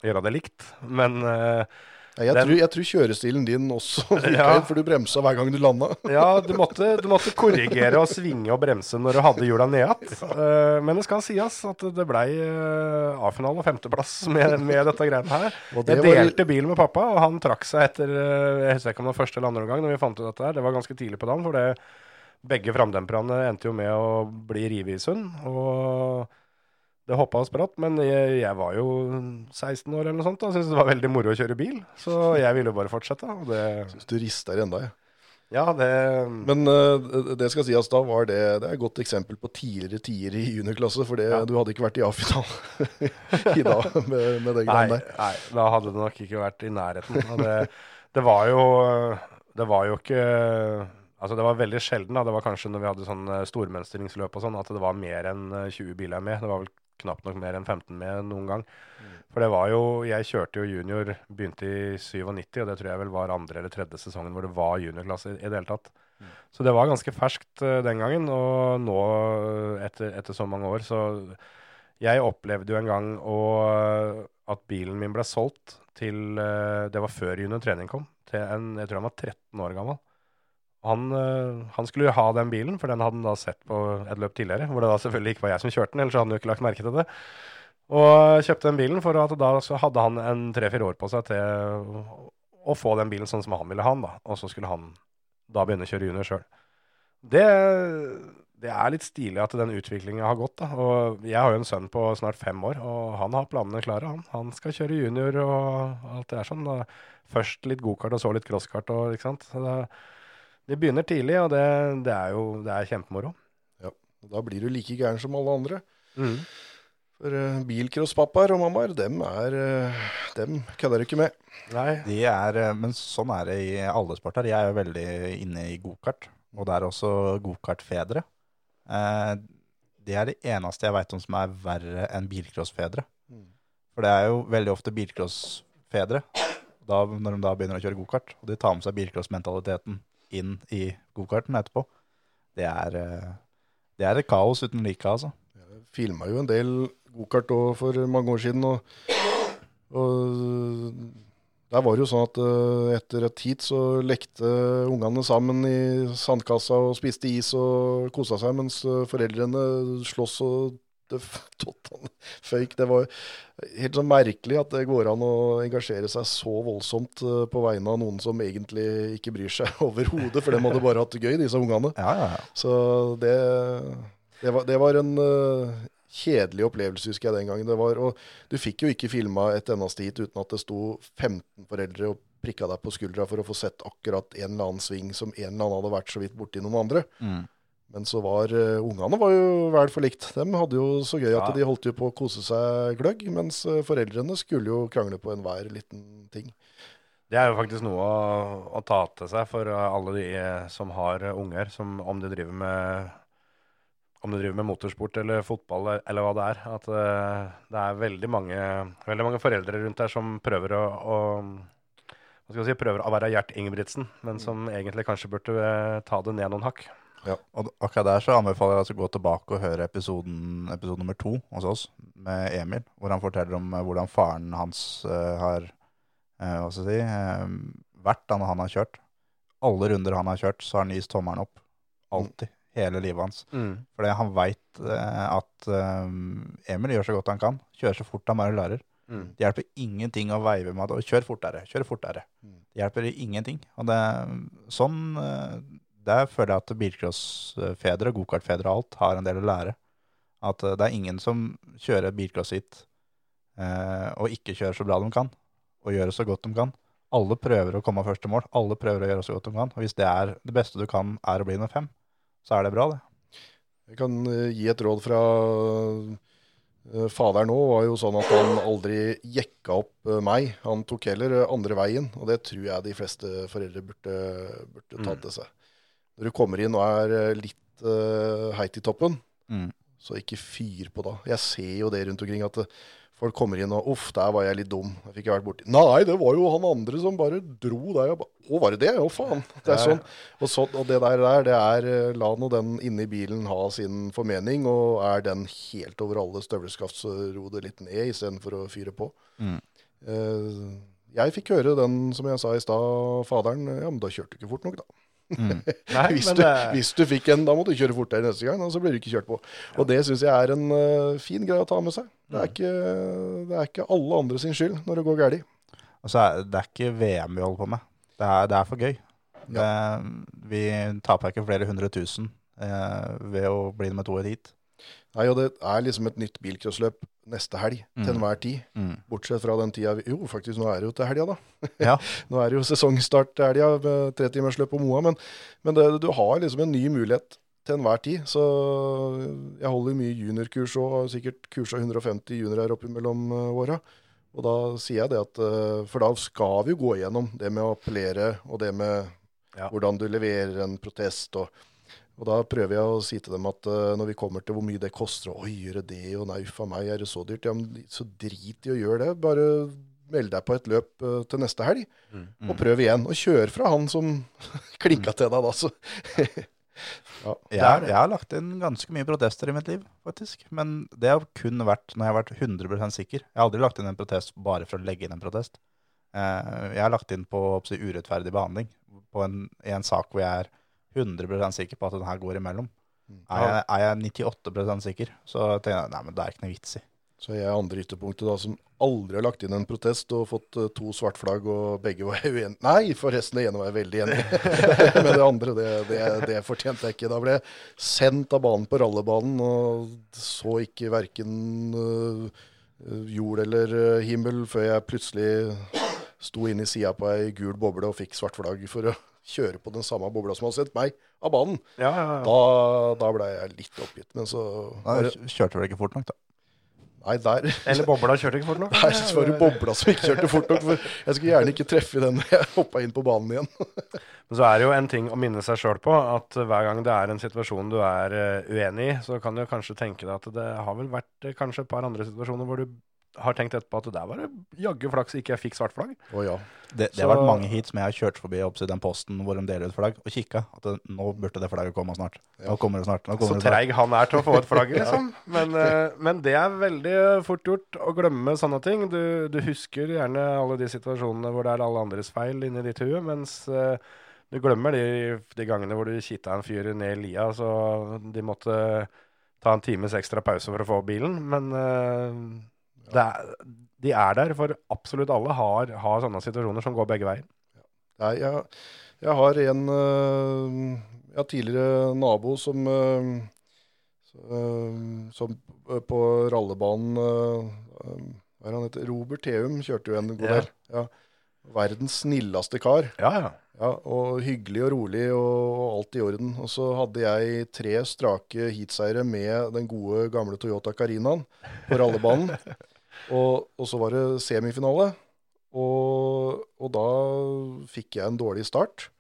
gjøre det likt, men eh, Jeg, Den- tror, jeg tror kjørestilen din også virka Ja. for du bremsa hver gang du landa. Ja, du måtte, du måtte korrigere og svinge og bremse når du hadde hjula ned igjen. Eh, men det skal sies at det blei uh, A-finale og femteplass med, med dette greiene her. Jeg var- delte bil med pappa, og han trakk seg etter eh, Jeg husker ikke om det var første eller andre omgang når vi fant ut dette her. Det var ganske tidlig på dagen, for det, begge framdemperne endte jo med å bli revet i sund. Og det hoppa og spratt, men jeg, jeg var jo 16 år eller noe sånt og syntes det var veldig moro å kjøre bil. Så jeg ville bare fortsette. Og det, Syns du rister enda, jeg. ja, det Men uh, det skal sies, da var det, det er et godt eksempel på tidligere tider i juniorklasse. For det, Ja. du hadde ikke vært i A-finalen i dag med, med den Nei, der. nei, da hadde det nok ikke vært i nærheten. Det, det var jo Det var jo ikke Altså, det var veldig sjelden. da, Det var kanskje når vi hadde sånn eh, stormønstringsløp og sånn, at det var mer enn eh, 20 biler med. Det var vel knapt nok mer enn 15 med noen gang. For det var jo Jeg kjørte jo junior, begynte i 97, og det tror jeg vel var andre eller tredje sesongen hvor det var juniorklasse i, i det hele tatt. Så det var ganske ferskt eh, den gangen, og nå, eh, etter, etter så mange år, så Jeg opplevde jo en gang å- at bilen min ble solgt til eh, Det var før junior trening kom. Til en, jeg tror han var 13 år gammel. Han, eh, han skulle ha den bilen, for den hadde han da sett på et løp tidligere. Hvor det da selvfølgelig ikke var jeg som kjørte den, ellers hadde han jo ikke lagt merke til det. Og kjøpte den bilen, for at da hadde han en tre-fire år på seg til å, få den bilen sånn som han ville ha den. da. Og så skulle han da begynne å kjøre junior sjøl. Det, det er litt stilig at den utviklinga har gått. da. Og jeg har jo en sønn på snart fem år, og han har planene klare. Han, han skal kjøre junior og alt det der sånn. Da. Først litt gokart og så litt crosskart. ikke sant? Så det, det begynner tidlig, og det, det er jo det er kjempemoro. Og Da blir du like gæren som alle andre. For uh, bilcrosspappaer og mammaer, dem er uh, Dem kødder du ikke med. Nei. De er, eh, men sånn er det i alle sporter. Jeg er jo veldig inne i gokart, og det er også gokartfedre. Eh, det er det eneste jeg veit om som er verre enn bilcrossfedre. Mm. For det er jo veldig ofte bilcrossfedre da, når de da begynner å kjøre gokart, og de tar med seg bilcrossmentaliteten inn i gokarten etterpå. Det er, eh, det er et kaos uten like, altså. Filma jo en del gokart for mange år siden. Og, og der var det jo sånn at eh, etter et heat så lekte ungene sammen i sandkassa og spiste is og kosa seg, mens foreldrene sloss og det f- tottene. Det var helt sånn merkelig at det går an å engasjere seg så voldsomt eh, på vegne av noen som egentlig ikke bryr seg overhodet, for de hadde bare hatt det gøy, disse ungene. Ja, ja, ja. Så det, det, var, det var en uh, kjedelig opplevelse, husker jeg den gangen. Det var, og du fikk jo ikke filma et eneste hit uten at det sto 15 foreldre og prikka deg på skuldra for å få sett akkurat en eller annen sving som en eller annen hadde vært så vidt borti noen andre. Mm. Men så var uh, ungene var jo vel forlikt. De hadde jo så gøy at Ja. de holdt jo på å kose seg gløgg, mens eh, foreldrene skulle jo krangle på enhver liten ting. Det er jo faktisk noe å, å ta til seg for eh, alle de som har unger, som om de driver med om du driver med motorsport eller fotball eller- hva det er. At det er veldig mange, veldig mange foreldre rundt der som prøver å, å hva skal jeg si, prøver å være Gjert Ingebrigtsen, men som egentlig kanskje burde ta det ned noen hakk. Og akkurat der så anbefaler jeg altså å gå tilbake og høre episoden, episode nummer to hos oss med Emil, hvor han forteller om eh, hvordan faren hans uh, har uh, hva skal jeg si, uh, vært da når han har kjørt. Alle runder han har kjørt, så har han gist tommelen opp. Alltid. Hele livet hans. Fordi han veit at Emil gjør så godt han kan. Kjører så fort han bare lærer. Mm. Det hjelper ingenting å veive med at 'kjør fortere', kjør fortere. Mm. Det hjelper ingenting. Og det, sånn, der føler jeg at bilcrossfedre, gokartfedre og alt har en del å lære. At eh, det er ingen som kjører bilcross-hit eh, og ikke kjører så bra de kan, og gjør så godt de kan. Alle prøver å komme først til mål. Alle prøver å gjøre så godt de kan. Og hvis det er det beste du kan, er å bli nummer fem, så er det bra, det. Jeg kan eh, gi et råd fra uh, faderen nå. var jo sånn at han aldri jekka opp eh, meg. Han tok heller eh, andre veien, og det tror jeg de fleste foreldre burde, burde ta Mm. til seg. Når du kommer inn og er eh, litt uh, heit i toppen, Mm. Så ikke fyr på da. Jeg ser jo det rundt omkring at eh, folk kommer inn og uff, der var jeg litt dum. Jeg fikk jeg vært borti. Nei, det var jo han andre som bare dro der. ba- Å, var det det? Å, faen. Det er sånn. Og, så, og det der, der, det er La nå den inne i bilen ha sin formening, og er den helt over alle støvleskaft, så ro det litt ned istedenfor å fyre på. Mm. Uh, jeg fikk høre den, som jeg sa i stad, faderen. Ja, men da kjørte du ikke fort nok, da. Mm. Nei, Hvis du, det- hvis du fikk en, da må du kjøre fortere neste gang, og så blir du ikke kjørt på. Og det syns jeg er en uh, fin greie å ta med seg. Det er, ikke, det er ikke alle andre sin skyld når det går galt. Altså, det er ikke VM vi holder på med. Det er, det er for gøy. Det, vi taper ikke flere hundre tusen eh, ved å bli nummer to hit. Nei, og det er liksom et nytt bilcrossløp neste helg, til Mm. enhver tid. Mm. Bortsett fra den tida vi Jo, faktisk, nå er det jo til helga, da. Ja. Nå er det jo sesongstart til helga med tretimersløp på Moa, men, men det, du har liksom en ny mulighet til enhver tid. Så jeg holder mye juniorkurs og har sikkert kursa 150 juniorer oppimellom mellom åra. Og da sier jeg det at eh, For da skal vi jo gå igjennom det med å appellere, og det med Ja. hvordan du leverer en protest. og og da prøver jeg å si til dem at uh, når vi kommer til hvor mye det koster, oi, gjør det, og nei, uff a meg, er det så dyrt? Ja, men så drit i å gjøre det. Bare meld deg på et løp uh, til neste helg, Mm. og prøv igjen. Og kjør fra han som klinka til deg da, så. ja. Jeg, har- jeg har lagt inn ganske mye protester i mitt liv, faktisk. Men det har kun vært når jeg har vært 100 sikker. Jeg har aldri lagt inn en protest bare for å legge inn en protest. Uh, Jeg har lagt inn på si, urettferdig behandling på en, i en sak hvor jeg er 100% sikker på at den her går imellom. Er jeg, er jeg 98% sikker, så tenker jeg nei, men det er ikke noe vits i. Så jeg er andre ytterpunktet da, som aldri har lagt inn en protest og fått eh, to svart flagg, og begge var uenige. Nei, forresten, det ene var jeg veldig enig i. Men det andre, det, det, det fortjente jeg ikke. Da ble jeg sendt av banen på rallebanen, og så ikke verken øh, jord eller himmel før jeg plutselig sto inn i sida på ei gul boble og fikk svart flagg for å kjøre på den samme bobla som hadde sett meg av banen. Ja, ja, ja. Da, da ble jeg litt oppgitt. Men så Nei, kjørte vel ikke fort nok, da. Nei, der Eller bobla kjørte ikke fort nok? Nei, så var det bobla som ikke kjørte fort nok. For jeg skulle gjerne ikke treffe den når jeg hoppa inn på banen igjen. Men så er det jo en ting å minne seg sjøl på, at hver gang det er en situasjon du er eh, uenig i, så kan du kanskje tenke deg at det har vel vært eh, kanskje et par andre situasjoner hvor du har tenkt etterpå at det der var det jaggu flaks ikke jeg fikk svart flagg. Å ja. Det, det Så- har vært mange hit som jeg har kjørt forbi oppsett den posten hvor de deler ut flagg, og kikka at det, nå burde det flagget komme snart. Nå kommer det snart. Nå Så kommer det treig han er til å få et flagg, liksom. Men, eh, men det er veldig fort gjort å glemme sånne ting. Du, du husker gjerne alle de situasjonene hvor det er alle andres feil inni ditt hue, mens eh, du glemmer de, de gangene hvor du kitta en fyr ned i lia, så de måtte ta en times ekstra pause for å få opp bilen. Men eh, er, de er der, for absolutt alle har, har sånne situasjoner som går begge veier. Nei, jeg, jeg har en øh, Jeg har tidligere nabo som øh, øh, Som på rallebanen Hva er han heter? Robert Theum kjørte jo en god del. Ja. Verdens snilleste kar. Ja, ja. Ja, og hyggelig og rolig og alt i orden. Og så hadde jeg tre strake heatseiere med den gode, gamle Toyota Carinaen på rallebanen. og, og så var det semifinale. Og, og da fikk jeg en dårlig start.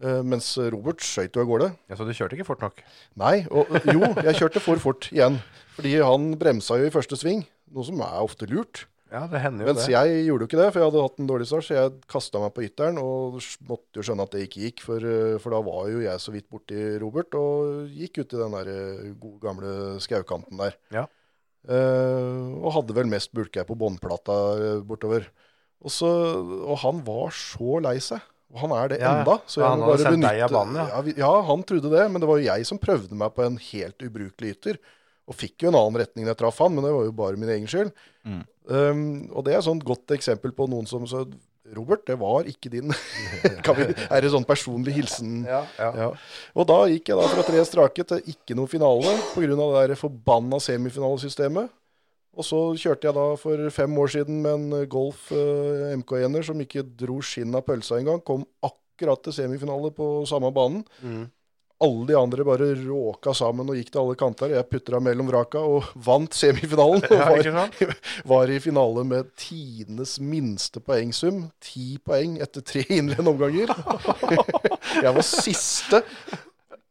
Eh, mens Robert skøyt jo av gårde. ja. Så du kjørte ikke fort nok? Nei, og jo, jeg kjørte for fort igjen. Fordi han bremsa jo i første sving, noe som er ofte lurt. Ja, det hender jo Mens det. jeg gjorde jo ikke det, for jeg hadde hatt en dårlig start. Så jeg kasta meg på ytteren og måtte jo skjønne at det ikke gikk. For, eh, for da var jo jeg så vidt borti Robert og gikk ut i den der eh, gode, gamle skaukanten der. Ja. Eh, og hadde vel mest bulker på båndplata eh, bortover. Og, så, og han var så lei seg. Og han er det Ja, enda. Så Ja, jeg han må bare benytte av banen, ja. ja. vi- ja, han trodde det, men det var jo jeg som prøvde meg på en helt ubrukelig ytter. Og fikk jo en annen retning da jeg traff han, men det var jo bare min egen skyld. Mm. Um, og det er et sånt godt eksempel på noen som sa Robert, det var ikke din. kan vi, er det sånn personlig hilsen? Ja, ja. Ja. Og da gikk jeg da fra tre strake til ikke noe finale pga. det der forbanna semifinalesystemet. Og så kjørte jeg da for fem år siden med en Golf uh, MK1-er som ikke dro skinn av pølsa engang. Kom akkurat til semifinale på samme banen. Mm. Alle de andre bare råka sammen og gikk til alle kanter. Jeg putra mellom vraka og vant semifinalen. Og var, var i finale med tidenes minste poengsum. Ti poeng etter tre innledende omganger. Jeg var siste.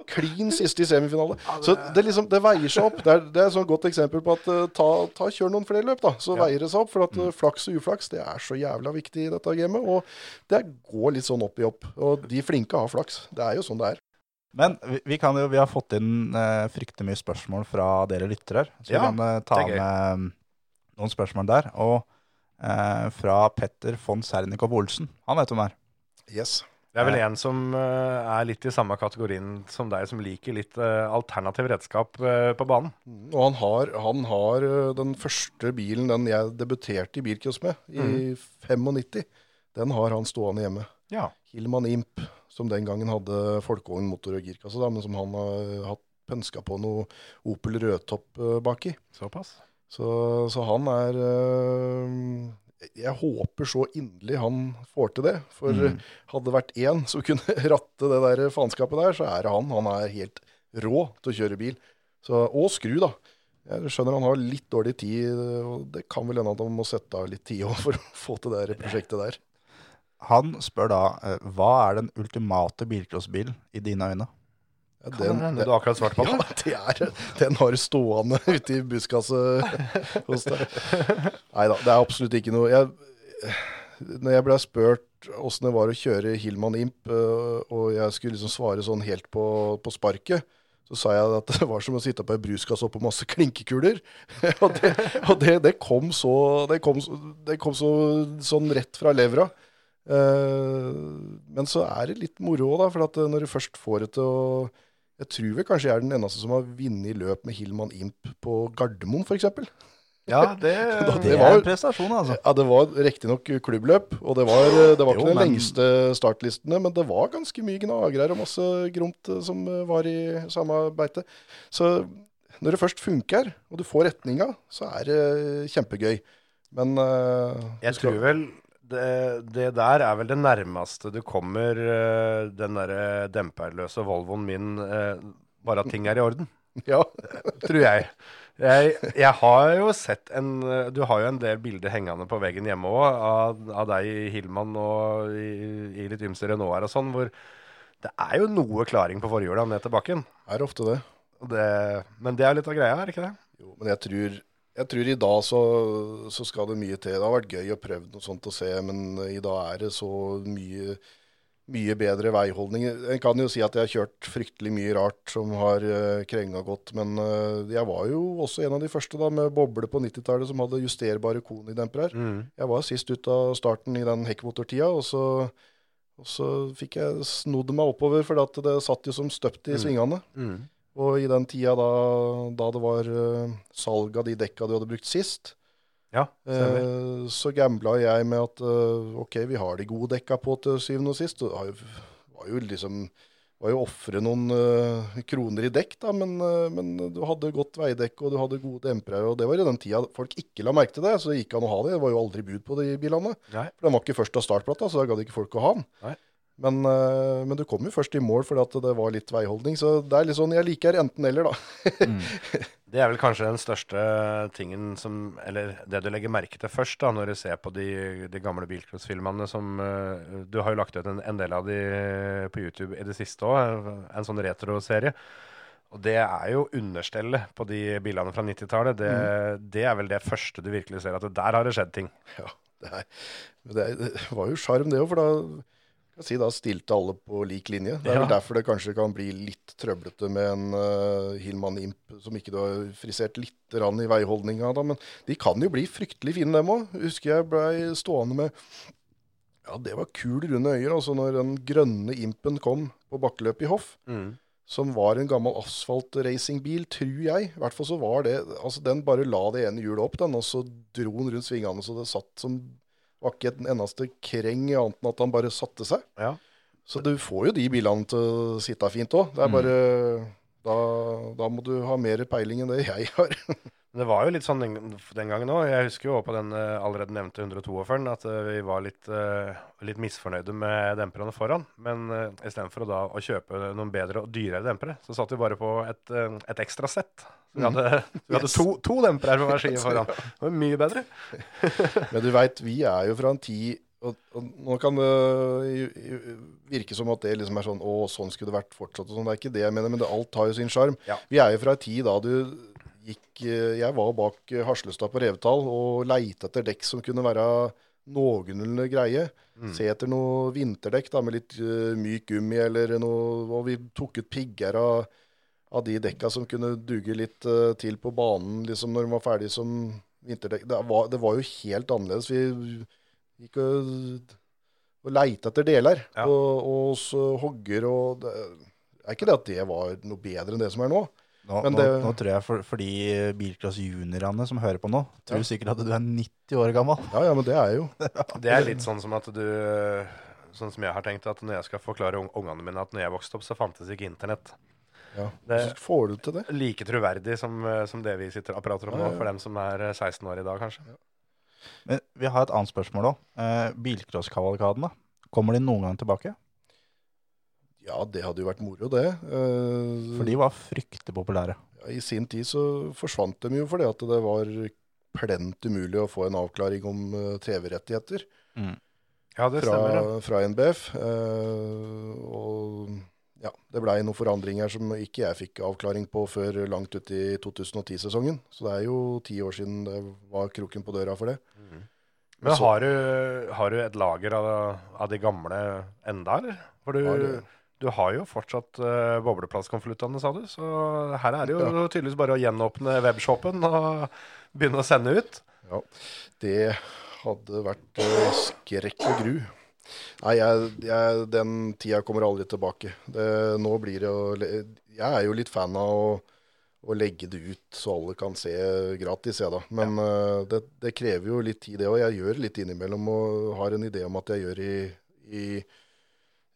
klin siste i semifinale. Så det, liksom, det veier seg opp. Det er, det er et godt eksempel på at eh, ta, ta kjør noen flere løp, da. Så veier det seg opp. For at eh, flaks og uflaks det er så jævla viktig i dette gamet. Og det går litt sånn opp i opp. Og de flinke har flaks. Det er jo sånn det er. Men vi, vi, kan jo, vi har fått inn uh, fryktelig mye spørsmål fra dere lyttere. Så Ja, vi kan uh, ta med um, noen spørsmål der. Og uh, fra Petter von Sernikov Olsen. Han vet hvem det er. Yes. Det er vel en som er litt i samme kategorien som deg, som liker litt alternativ redskap på banen. Mm, Og han har, han har den første bilen, den jeg debuterte i bilcross med, i 95. Den har han stående hjemme. Ja. Hillman Imp, som den gangen hadde folkevognmotor og girkasse, da, men som han har hatt pønska på noe Opel rødtopp ø, baki. Såpass. Så, så han er ø, Jeg håper så inderlig han får til det. For Mm. hadde det vært én som kunne ratte det der faenskapet der, så er det han. Han er helt rå til å kjøre bil. Så, og skru, da. Jeg skjønner han har litt dårlig tid, og det kan vel hende at han må sette av litt tid òg for å få til det prosjektet der. Han spør da eh, hva er den ultimate bilcrossbilen i dine øyne? Ja, den, hende du akkurat svarte på ja, det? er, den har du stående ute i buskaset hos deg. Nei da, det er absolutt ikke noe jeg, Når jeg ble spurt åssen det var å kjøre Hillman Imp, øh, og jeg skulle liksom svare sånn helt på, på sparket, så sa jeg at det var som å sitte på ei bruskasse oppå masse klinkekuler. og det, og det, det kom så Det kom, det kom så, sånn rett fra levra. Eh, men så er det litt moro òg. For at eh, når du først får det til å Jeg tror vel kanskje jeg er den eneste som har vunnet løp med Hillman Imp på Gardermoen, f.eks. Ja, det, Da- Det var- er en prestasjon, altså. Ja, det var riktignok klubbløp, og det var, det var Jo, ikke de men- lengste startlistene, men det var ganske mye gnagere og masse gromt eh, som eh, var i samme beite. Så når det først funker, og du får retninga, så er det kjempegøy. Men uh, Jeg tror vel det, det der er vel det nærmeste du kommer uh, den derre demperløse Volvoen min, uh, bare at ting er i orden. Ja, tror jeg. jeg. Jeg har jo sett en eh, Du har jo en del bilder hengende på veggen hjemme òg, av, av deg i Hillman og i, i litt ymse Renault her og sånn, hvor det er jo noe klaring på forhjula ned til bakken. er ofte det. Det, men det er litt av greia, er ikke det? Jo, men jeg tror, jeg tror i dag så, så skal det mye til. Det har vært gøy å prøve noe sånt å se, men i dag er det så mye, mye bedre veiholdning. En kan jo si at jeg har kjørt fryktelig mye rart som har uh, krenga godt, men eh, jeg var jo også en av de første da med boble på 90-tallet som hadde justerbare konidempere. Jeg var sist ut av starten i den hekkmotortida, og så, og så fikk jeg snodd meg oppover, for det satt jo som støpt i svingene. Og i den tida da, da det var uh, salg av de dekka du hadde brukt sist, Ja, eh, så gambla jeg med at eh, ok, vi har de gode dekka på til syvende og sist. Det har jo- var jo liksom var jo ofre noen uh, kroner i dekk, da, men, uh, men du hadde godt veidekk og du hadde gode dempere. Og det var i den tida folk ikke la merke til det, så det gikk an å ha det. Det var jo aldri bud på de bilene. Nei. For den var ikke først av startplata, så da gadd ikke folk å ha den. Nei. Men, eh, men du kom jo først i mål fordi at det var litt veiholdning. Så det er litt sånn, jeg liker enten-eller, da. Det er vel kanskje den største tingen som Eller det du legger merke til først, da, når du ser på de, de gamle bilcrossfilmene som eh, Du har jo lagt ut en, en del av de på YouTube i det siste òg, en sånn retroserie. Og det er jo understellet på de bilene fra 90-tallet. Det, det er vel det første du virkelig ser at der har det skjedd ting. Ja, det, er, det, er, det var jo sjarm, det òg, for da si, da stilte alle på lik linje. Det er vel derfor det kanskje kan bli litt trøblete med en uh, Hillman Imp som ikke du har frisert litt i veiholdninga. Da. Men de kan jo bli fryktelig fine, dem òg. Husker jeg blei stående med Ja, det var kul runde øyer. Altså når den grønne Impen kom på bakkeløpet i Hoff. Som var en gammel asfaltracingbil, tror jeg. I hvert fall så var det Altså, den bare la det ene hjulet opp, den, og så dro den rundt svingene så det satt som Var ikke et eneste kreng annet enn at han bare satte seg. Ja. Så du får jo de bilene til å sitte fint òg. Det er bare da, da må du ha mer peiling enn det jeg har. Det var jo litt sånn den, den gangen òg. Jeg husker jo på den eh, allerede nevnte 142-eren at eh, vi var litt, eh, litt misfornøyde med demperne foran. Men uh, istedenfor å da å kjøpe noen bedre og dyrere dempere, så satt vi bare på et, et ekstra sett. Vi hadde, vi hadde to, to dempere på hver side foran. Det var mye bedre. Men du veit, vi er jo fra en tid Og, og nå kan det virke som at det liksom er sånn Å, sånn skulle det vært fortsatt. og sånn. Det er ikke det jeg mener, men det, alt har jo sin sjarm. Ja. Vi er jo fra en tid da du gikk eh, Jeg var bak eh, Haslestad på Revetal og leita etter dekk som kunne være noenlunde greie. Se etter noe vinterdekk da, med litt uh, myk gummi eller noe Og vi tok ut pigger av, av de dekka som kunne duge litt uh, til på banen liksom når de var ferdig som vinterdekk. Det var, det var jo helt annerledes. Vi gikk og, og leita etter deler Ja. og, og eh, hogger og det, er ikke det at det var noe bedre enn det som er nå. Nå, Men nå, det- nå tror jeg for, for de bilcross-juniorene som hører på nå, tror sikkert at du er 90 år gammel. Ja, ja, men det er jo Det er litt sånn som at du Sånn som jeg har tenkt at når jeg skal forklare ung- ungene mine at når jeg vokste opp, så fantes ikke internett. ja. Det- får du til det. Like troverdig som, eh, som det vi sitter og prater om Ja, nå, ja. for dem som er eh, 16 år i dag, kanskje. Men vi har et annet spørsmål òg. Eh, Bilcrosskavalkadene, kommer de noen gang tilbake? Ja, det hadde jo vært moro, det. Eh, For de var fryktelig populære. ja, I sin tid så forsvant de jo fordi at det var plent umulig å få en avklaring om eh, TV-rettigheter Ja, det fra, stemmer. fra NBF. Eh, og ja, det blei noen forandringer som ikke jeg fikk avklaring på før langt ut i 2010-sesongen. Så det er jo ti år siden det var kroken på døra for det. Men Så- har du, har du et lager av, av de gamle enda, eller? For du, Har du har jo fortsatt uh, bobleplastkonvoluttene, sa du. Så her er det jo tydeligvis bare å gjenåpne webshopen og begynne å sende ut. Ja, det hadde vært uh, skrekk og gru. Nei, jeg, jeg, den tida kommer aldri tilbake. Det, nå blir det å Jeg er jo litt fan av å, å legge det ut så alle kan se gratis, jeg da. Men eh, det, det krever jo litt tid, det òg. Jeg gjør litt innimellom og har en idé om at jeg gjør i, i,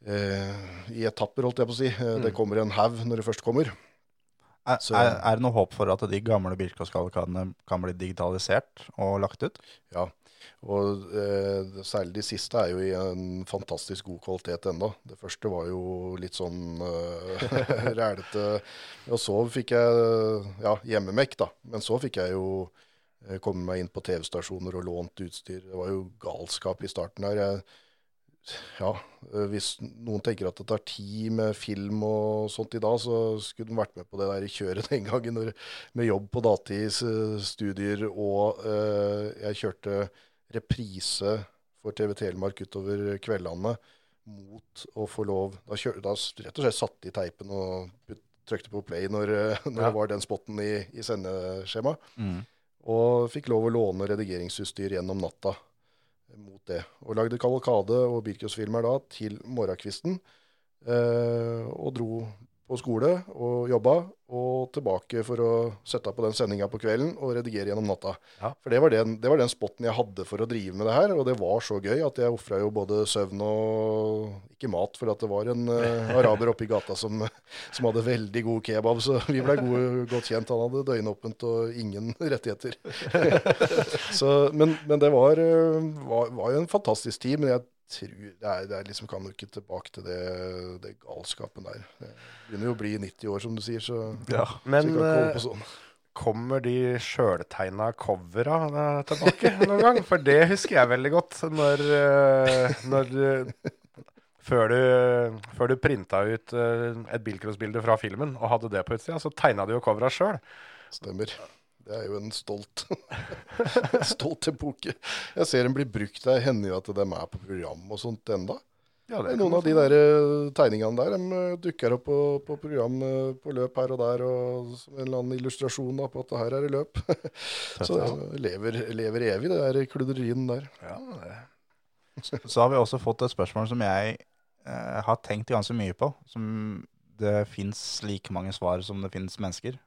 uh, i etapper, holdt jeg på å si. Mm. Det kommer en haug når det først kommer. Er, er, er det noe håp for at de gamle bilcrosskavalkadene kan bli digitalisert og lagt ut? Ja, og eh, særlig de siste er jo i en fantastisk god kvalitet enda. Det første var jo litt sånn eh, rælete. Og så fikk jeg ja, hjemmemekk, da. Men så fikk jeg jo eh, komme meg inn på TV-stasjoner og lånt utstyr. Det var jo galskap i starten der. Jeg, ja, eh, hvis noen tenker at det tar tid med film og sånt i dag, så skulle de vært med på det der kjøret den gangen med jobb på og eh, jeg kjørte reprise for TV Telemark utover kveldene mot å få lov Da, kjør, da rett og slett satte i teipen og put, trykte på play når, eh, når Ja. det var den spotten i, i sendeskjema. Og fikk lov å låne redigeringsutstyr gjennom natta mot det. Og lagde kavalkade og bilcrossfilmer da til morgenkvisten. Eh, og dro på skole og jobba, og tilbake for å sette på den sendinga på kvelden og redigere gjennom natta. Ja. For det var, den, det var den spotten jeg hadde for å drive med det her, og det var så gøy at jeg ofra jo både søvn og ikke mat, for at det var en uh, araber oppe i gata som, som hadde veldig god kebab, så vi blei godt kjent. Han hadde døgnåpent og ingen rettigheter. så, men, men det var, eh, var, var jo en fantastisk tid. Men jeg tror det er, det er liksom kan jo ikke tilbake til det, det galskapen der. Det begynner jo å bli 90 år, som du sier, så, Ja. Men så kan ikke holde eh, på sånn. kommer de sjøltegna covera eh, tilbake noen gang? For det husker jeg veldig godt. Når, eh, når før, du, før du printa ut et bilcrossbilde fra filmen og hadde det på utsida, så tegna du jo covera sjøl. Stemmer. Det er jo en stolt stolt epoke. Jeg ser den blir brukt der. Hender jo at de er på program og sånt enda. Ja, Det er Noen av de der eh, tegningene der de eh, dukker opp på, på program eh, på løp her og der, og som en eller annen illustrasjon da, på at det her er i løp. Så det lever, lever evig, det der kludderien der. Ja, det. Så har vi også fått et spørsmål som jeg eh, har tenkt ganske mye på. Som det fins like mange svar som det fins mennesker.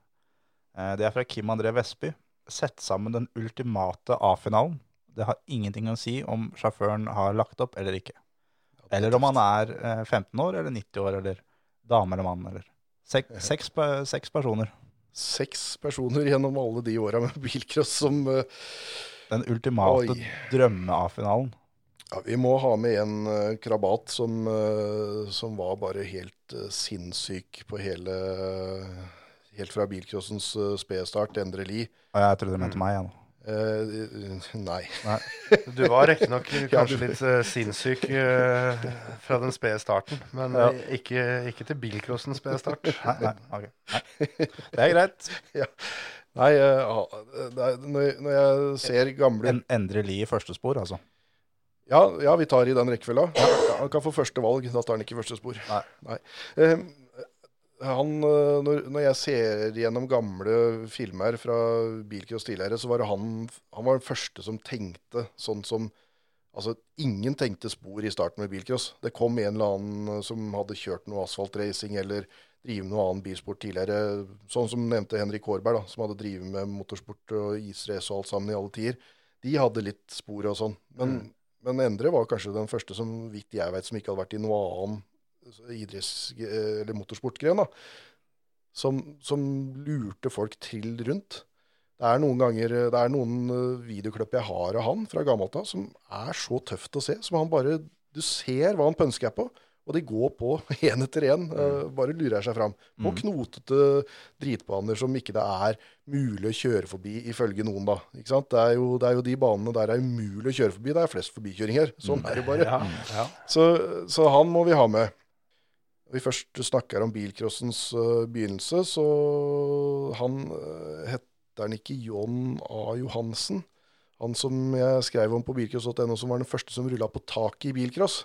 Eh, det er fra Kim André Vestby. Sett sammen den ultimate A-finalen. Det har ingenting å si om sjåføren har lagt opp eller ikke. Eller om han er eh, 15 år eller 90 år eller dame eller mann. Eller. Sek, seks, seks personer. Seks personer gjennom alle de åra med bilcross som uh, Den ultimate drømme-A-finalen. Ja, vi må ha med en uh, krabat som, uh, som var bare helt eh, sinnssyk på hele Helt fra bilcrossens uh, spedstart, Endre Lie. Og jeg trodde du mente meg. Ja, Uh, nei. nei. Du var riktignok kanskje litt uh, sinnssyk uh, fra den spede starten, men Ja. eh, ikke, ikke til bilcrossens spede start. Nei, nei, ok. nei. Det er greit. Nei, eh, ah, når, jeg- når jeg ser gamle En, endre Li i første spor, altså. Ja, ja, vi tar i den rekkefølga. Ja, han kan få første valg, da tar han ikke første spor. Nei. Han, eh, når, når jeg ser gjennom gamle filmer fra bilcross tidligere, så var det han, han var den første som tenkte sånn som Altså, ingen tenkte spor i starten med bilcross. Det kom en eller annen som hadde kjørt noe asfaltracing eller drivet noe annen bilsport tidligere. Sånn som nevnte Henrik Hårberg, da, som hadde drevet med motorsport og israce og alt sammen i alle tider. De hadde litt spor og sånn. Men, men Endre var kanskje den første som vidt jeg vet, som ikke hadde vært i noe annen idretts- eller motorsportgren. da, som, som lurte folk trill rundt. Det er noen ganger, det er noen eh, videoklipp jeg har av han fra gammelt av, som er så tøft å se. Som han bare Du ser hva han pønsker på, og de går på én etter én. bare lurer seg fram. På knotete dritbaner som ikke det er mulig å kjøre forbi, ifølge noen, da. Det, er jo, det er jo de banene der det er umulig å kjøre forbi. Det er flest forbikjøringer. Sånn er det bare. Ja, ja. Så, så han må vi ha med. Vi først snakker om bilcrossens øh, begynnelse, så han øh, heter han ikke John A. Johansen. Han som jeg skrev om på bilcross.no, som var den første som rulla på taket i bilcross.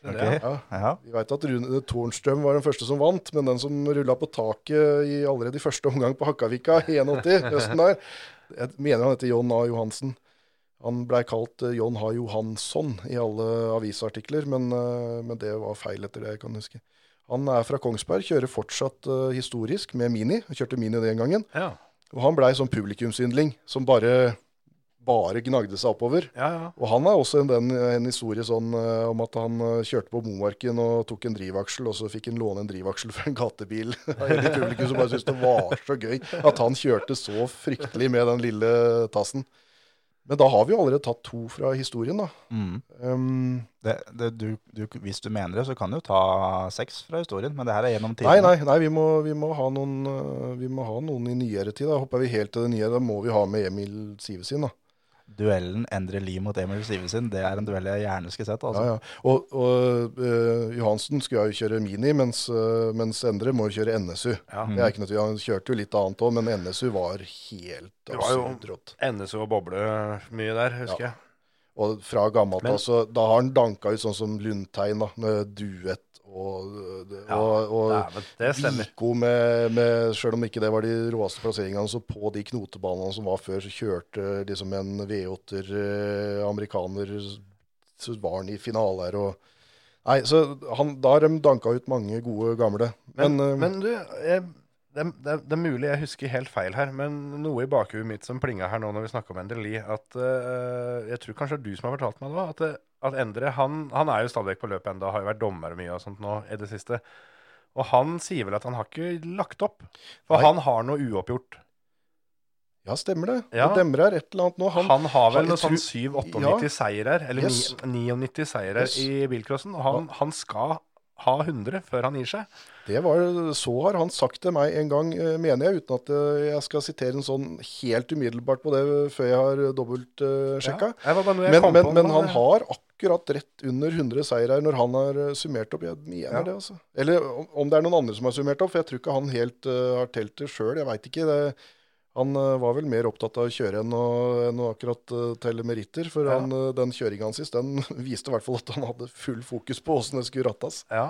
Okay. Ja. Ja. Vi veit at Rune Tornstrøm var den første som vant, men den som rulla på taket i, allerede i første omgang på Hakkavika i 81, høsten der, jeg mener han heter John A. Johansen. Han blei kalt eh, John H. Johansson i alle avisartikler, men, eh, men det var feil etter det jeg kan huske. Han er fra Kongsberg, kjører fortsatt uh, historisk med Mini. Han kjørte Mini den gangen. Ja, Og han blei sånn publikumsyndling som bare, bare gnagde seg oppover. ja. ja. Og han har også en, den, en historie sånn uh, om at han uh, kjørte på Momarken og tok en drivaksel, og så fikk han låne en drivaksel fra en gatebil. En publikum som bare syntes det var så gøy at han kjørte så fryktelig med den lille tassen. Men da har vi jo allerede tatt to fra historien, da. Mm. Um, Det, det, du, du, hvis du mener det, så kan du jo ta seks fra historien, men det her er gjennom nei, tiden. nei, nei vi, må, vi, må ha noen, eh, vi må ha noen i nyere tid. Da hopper vi helt til det nye. Da må vi ha med Emil Sivesin, da. Duellen Endre Lie mot Emil Sivesin, det er en duell jeg gjerne skulle sett. Altså. Ja, ja. Og, og uh, Johansen skulle jo kjøre Mini, mens, uh, mens Endre må kjøre NSU. Ja. Er ikke noe. Han kjørte jo litt annet òg, men NSU var helt absurd NSU og boble mye der, husker jeg. Og fra gammelt Men- av, så da har han danka ut sånn som Lundtein, da, med duett og, Ja, og, og Dæven, det. Vico med, med Selv om ikke det var de råeste plasseringene, så på de knotebanene som var før, så kjørte liksom en V8-er eh, amerikaner Så var han i finale her og Nei, så han, da har de danka ut mange gode gamle. Men, Men, eh, men du, jeg, det, det, det er mulig jeg husker helt feil her, men noe i bakhuet mitt som plinga her nå når vi snakker om Endre Lie, at uh, jeg tror kanskje det er du som har fortalt meg det at, det- at Endre han, han er jo stadig vekk på løpet ennå, har jo vært dommer mye og sånt nå i det siste. Og han sier vel at han har ikke lagt opp, for Nei. han har noe uoppgjort. ja, stemmer det. Ja. Det demrer et eller annet nå. Han, Han, har vel noe sånn tror- 7-98 seirer, eller Yes. ni- 99 seirer Yes. i bilcrossen, og han, han skal ha 100 før han gir seg. det var, så har han sagt til meg en gang, eh, mener jeg, uten at eh, jeg skal sitere en sånn helt umiddelbart på det før jeg har dobbeltsjekka. Ja, noe jeg Men, men, men han har akkurat rett under 100 seirer når han har eh, summert opp. Jeg mener Ja. det, altså. Eller om, om det er noen andre som har summert opp, for jeg tror ikke han helt uh, har telt det sjøl. Jeg veit ikke. Det, han eh, var vel mer opptatt av å kjøre enn å, enn å akkurat eh, telle meritter. For Ja. han, eh, den kjøringa hans sist, den viste i hvert fall at han hadde full fokus på åssen det skulle rattes. Ja.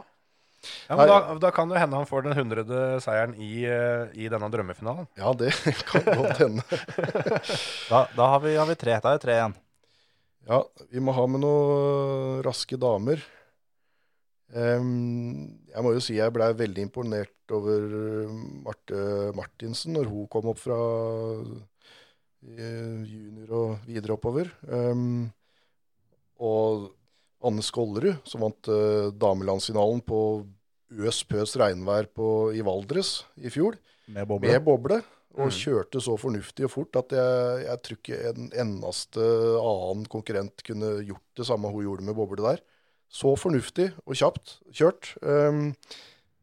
ja men da, da kan det hende han får den hundrede seieren i, i denne drømmefinalen. Ja, det kan godt hende. Da, da har, vi, har vi tre. Da er det tre igjen. Ja, vi må ha med noen raske damer. Em, jeg må jo si jeg blei veldig imponert over eh, Marte Martinsen når hun kom opp fra eh, junior og videre oppover. Em, og Anne Skollerud, som vant uh, damelandsfinalen på øs pøs regnvær på, i Valdres i fjor Med boble. med boble, og Mm. kjørte så fornuftig og fort at jeg, jeg tror ikke en eneste annen konkurrent kunne gjort det samme hun gjorde med boble der. Så fornuftig og kjapt kjørt. Um,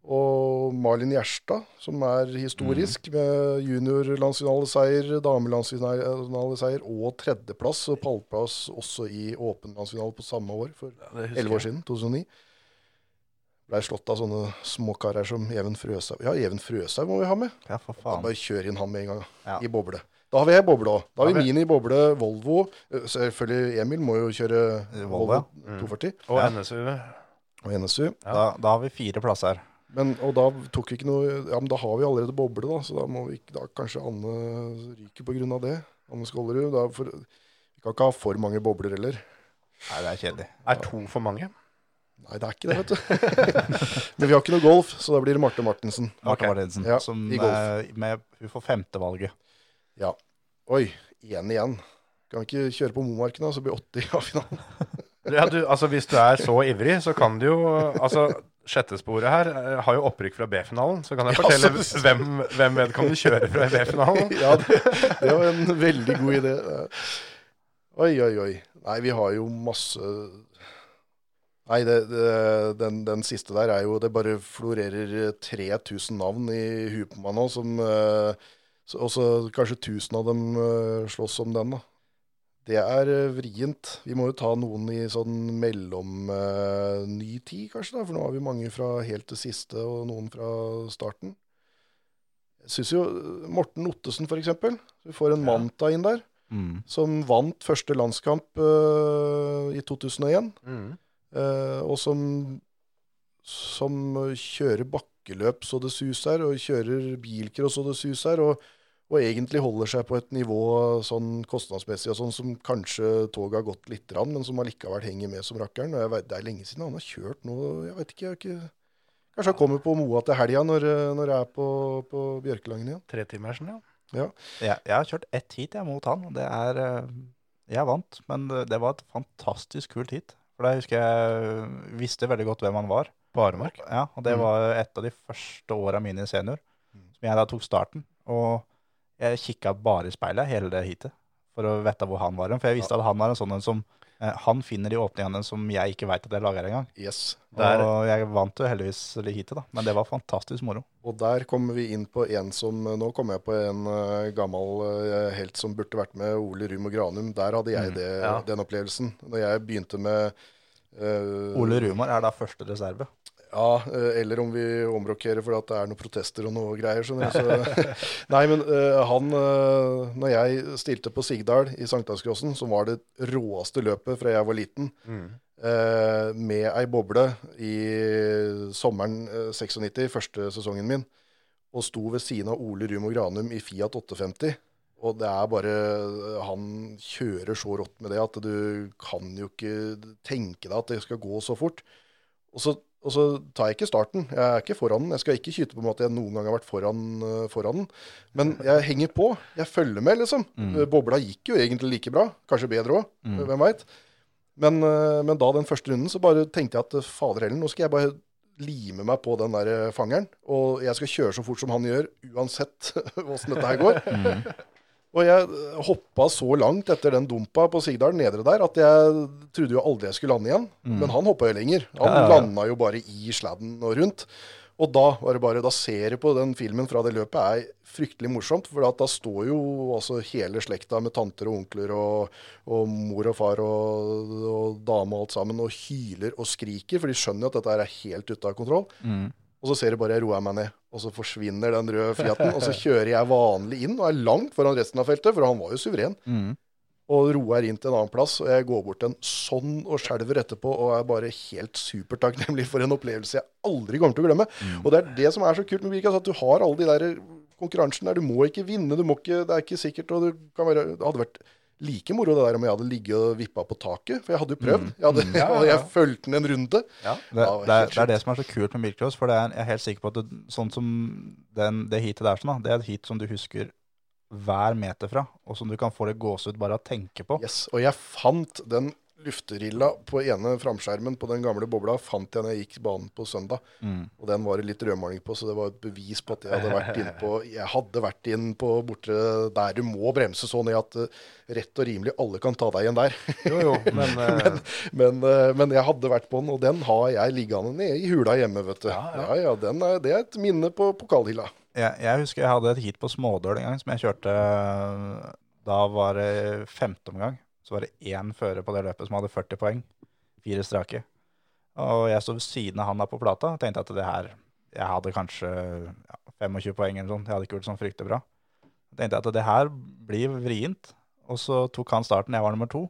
Og Malin Gjerstad, som er historisk, med juniorlandsfinaleseier, damelandsfinaleseier og tredjeplass og pallplass også i åpen landsfinale på samme år, for elleve år siden, 2009. Blei slått av sånne småkarer som Even Frøshaug. Ja, Even Frøshaug må vi ha med. Ja, for Da faen. bare kjør inn han med en gang, Ja. i boble. Da har vi ei boble òg. Da har Ja, vi Mini, boble, Volvo. Eh, Selvfølgelig Emil må jo kjøre Volvo, ja. Volvo 240 Og Ja. NSU. og NSU. Da, da har vi fire plasser. Men, og da tok vi ikke noe Ja, men da har vi allerede boble, da, så da må vi ikke Da kanskje Anne ryker på grunn av det. Anne Skålerud. Da for, vi kan ikke ha for mange bobler heller. Nei, det er kjedelig. Er to for mange? Nei, det er ikke det, vet du. men vi har ikke noe golf, så da blir det Marte Martinsen. Marte okay. Martinsen, Ja, som i golf. eh, med, hun får femtevalget. Ja. Oi, én igjen. Kan vi ikke kjøre på Momarken, da, så blir 80 av finalen. Ja, du, altså Hvis du er så ivrig, så kan du jo altså Sjettesporet her eh, har jo opprykk fra B-finalen, så kan jeg Ja, fortelle så- hvem, hvem vedkommende kjører fra B-finalen. Ja, det, det var en veldig god idé. Oi, oi, oi. Nei, vi har jo masse Nei, det, det, den, den siste der er jo Det bare florerer 3000 navn i huet på meg nå, som eh, så- Og så kanskje 1000 av dem eh, slåss om den, da. Det er eh, vrient. Vi må jo ta noen i sånn mellom uh, ny tid, kanskje, da, for nå har vi mange fra helt til siste, og noen fra starten. Jeg syns jo Morten Ottesen, for eksempel. Vi får en Manta inn der, Mm. som vant første landskamp uh, i 2001. Mm. Uh, og som, som kjører bakkeløp så det suser, og kjører bilcross så det suser. Og, og egentlig holder seg på et nivå sånn kostnadsmessig og sånn som kanskje toget har gått litt, rann, men som allikevel henger med som rakkeren. Og jeg vet, det er lenge siden han har kjørt noe Jeg vet ikke, jeg har ikke Kanskje han kommer på Moa til helga når, eh, når jeg er på, på Bjørkelangen igjen. Tretimersen, ja. Jeg, jeg har kjørt ett heat jeg, mot han, det er eh, Jeg vant, men det, var et fantastisk kult heat. For da husker jeg visste veldig godt hvem han var. På Aremark. Ja, og det Mm. var et av de første åra mine i senior, som jeg da tok starten. Og jeg kikka bare i speilet hele det heatet for å vite hvor han var. For jeg visste at han var en sånn en som eh, Han finner de åpningene som jeg ikke veit at jeg lager engang. Yes. Der- Og jeg vant jo heldigvis det heatet, da. Men det var fantastisk moro. Og der kommer vi inn på en som Nå kommer jeg på en uh, gammel uh, helt som burde vært med, Ole Rum og Granum. Der hadde jeg det, ja. den opplevelsen. Når jeg begynte med uh, Ole Rumor er da første reserve. Ja, eh, eller om vi omrokkerer fordi det er noen protester og noe greier. Så, nei, men eh, han eh, Når jeg stilte på Sigdal i Sankthanscrossen, som var det råeste løpet fra jeg var liten, mm. med ei boble i sommeren eh, 96, første sesongen min, og sto ved siden av Ole Rumo Granum i Fiat 850. Og det er bare Han kjører så rått med det at du kan jo ikke tenke deg at det skal gå så fort. Og så, og så tar jeg ikke starten. Jeg er ikke foran den. Jeg skal ikke kyte på en at jeg noen gang har vært foran, eh, foran den. Men jeg henger på. Jeg følger med, liksom. Mm. Bobla gikk jo egentlig like bra. Kanskje bedre òg. Hvem veit. Men, eh, men da den første runden så bare tenkte jeg at eh, fader heller, nå skal jeg bare lime meg på den der eh, fangeren. Og jeg skal kjøre så fort som han gjør, uansett åssen dette her går. Og jeg hoppa så langt etter den dumpa på Sigdal nedre der at jeg trodde jo aldri jeg skulle lande igjen. Men han hoppa jo lenger. Han Ja, ja, ja. landa jo bare i sladden og rundt. Og da var det bare, da ser du på den filmen fra det løpet er fryktelig morsomt. For da står jo altså hele slekta med tanter og onkler og, og mor og far og, og dame og alt sammen og hyler og skriker. For de skjønner jo at dette er helt ute av kontroll. Og så ser jeg bare jeg roer meg ned, og så forsvinner den røde Fiaten. Og så kjører jeg vanlig inn og er langt foran resten av feltet, for han var jo suveren. Og roer inn til en annen plass, og jeg går bort en sånn og skjelver etterpå og er bare helt supertakknemlig for en opplevelse jeg aldri kommer til å glemme. Og det er det som er så kult med Birkas, at du har alle de der konkurransene der. Du må ikke vinne, du må ikke, det er ikke sikkert. og Det, kan være, det hadde vært like moro det der om jeg hadde ligget og vippa på taket, for jeg hadde jo prøvd. Jeg hadde, og jeg fulgte den en runde. Det, Ja, det, er, det er det som er så kult med bilcross, for det er, jeg er helt sikker på at det, sånn som den, det heatet der, sånn, det er et heat som du husker hver meter fra, og som du kan få det gåsehud bare av å tenke på. Yes, og jeg fant den lufterilla på ene framskjermen på den gamle bobla fant jeg når jeg gikk banen på søndag. Og den var det litt rødmaling på, så det var et bevis på at jeg hadde vært inn på Jeg hadde vært inn på borte der du må bremse så ned at eh, rett og rimelig alle kan ta deg igjen der. Jo, jo, men, eh, Men, eh, men jeg hadde vært på den, og den har jeg liggende nede i hula hjemme, vet du. Ja, ja, den er, det er et minne på pokalhylla. Jeg, jeg husker jeg hadde et heat på Smådøl en gang som jeg kjørte Da var det femte omgang. Så var det én fører på det løpet som hadde 40 poeng. Fire strake. Og jeg sto ved siden av han der på plata og tenkte at det her Jeg hadde kanskje ja, 25 poeng eller sånn. Jeg hadde ikke gjort sånn fryktelig bra. Jeg tenkte at det her blir vrient. Og så tok han starten, jeg var nummer to.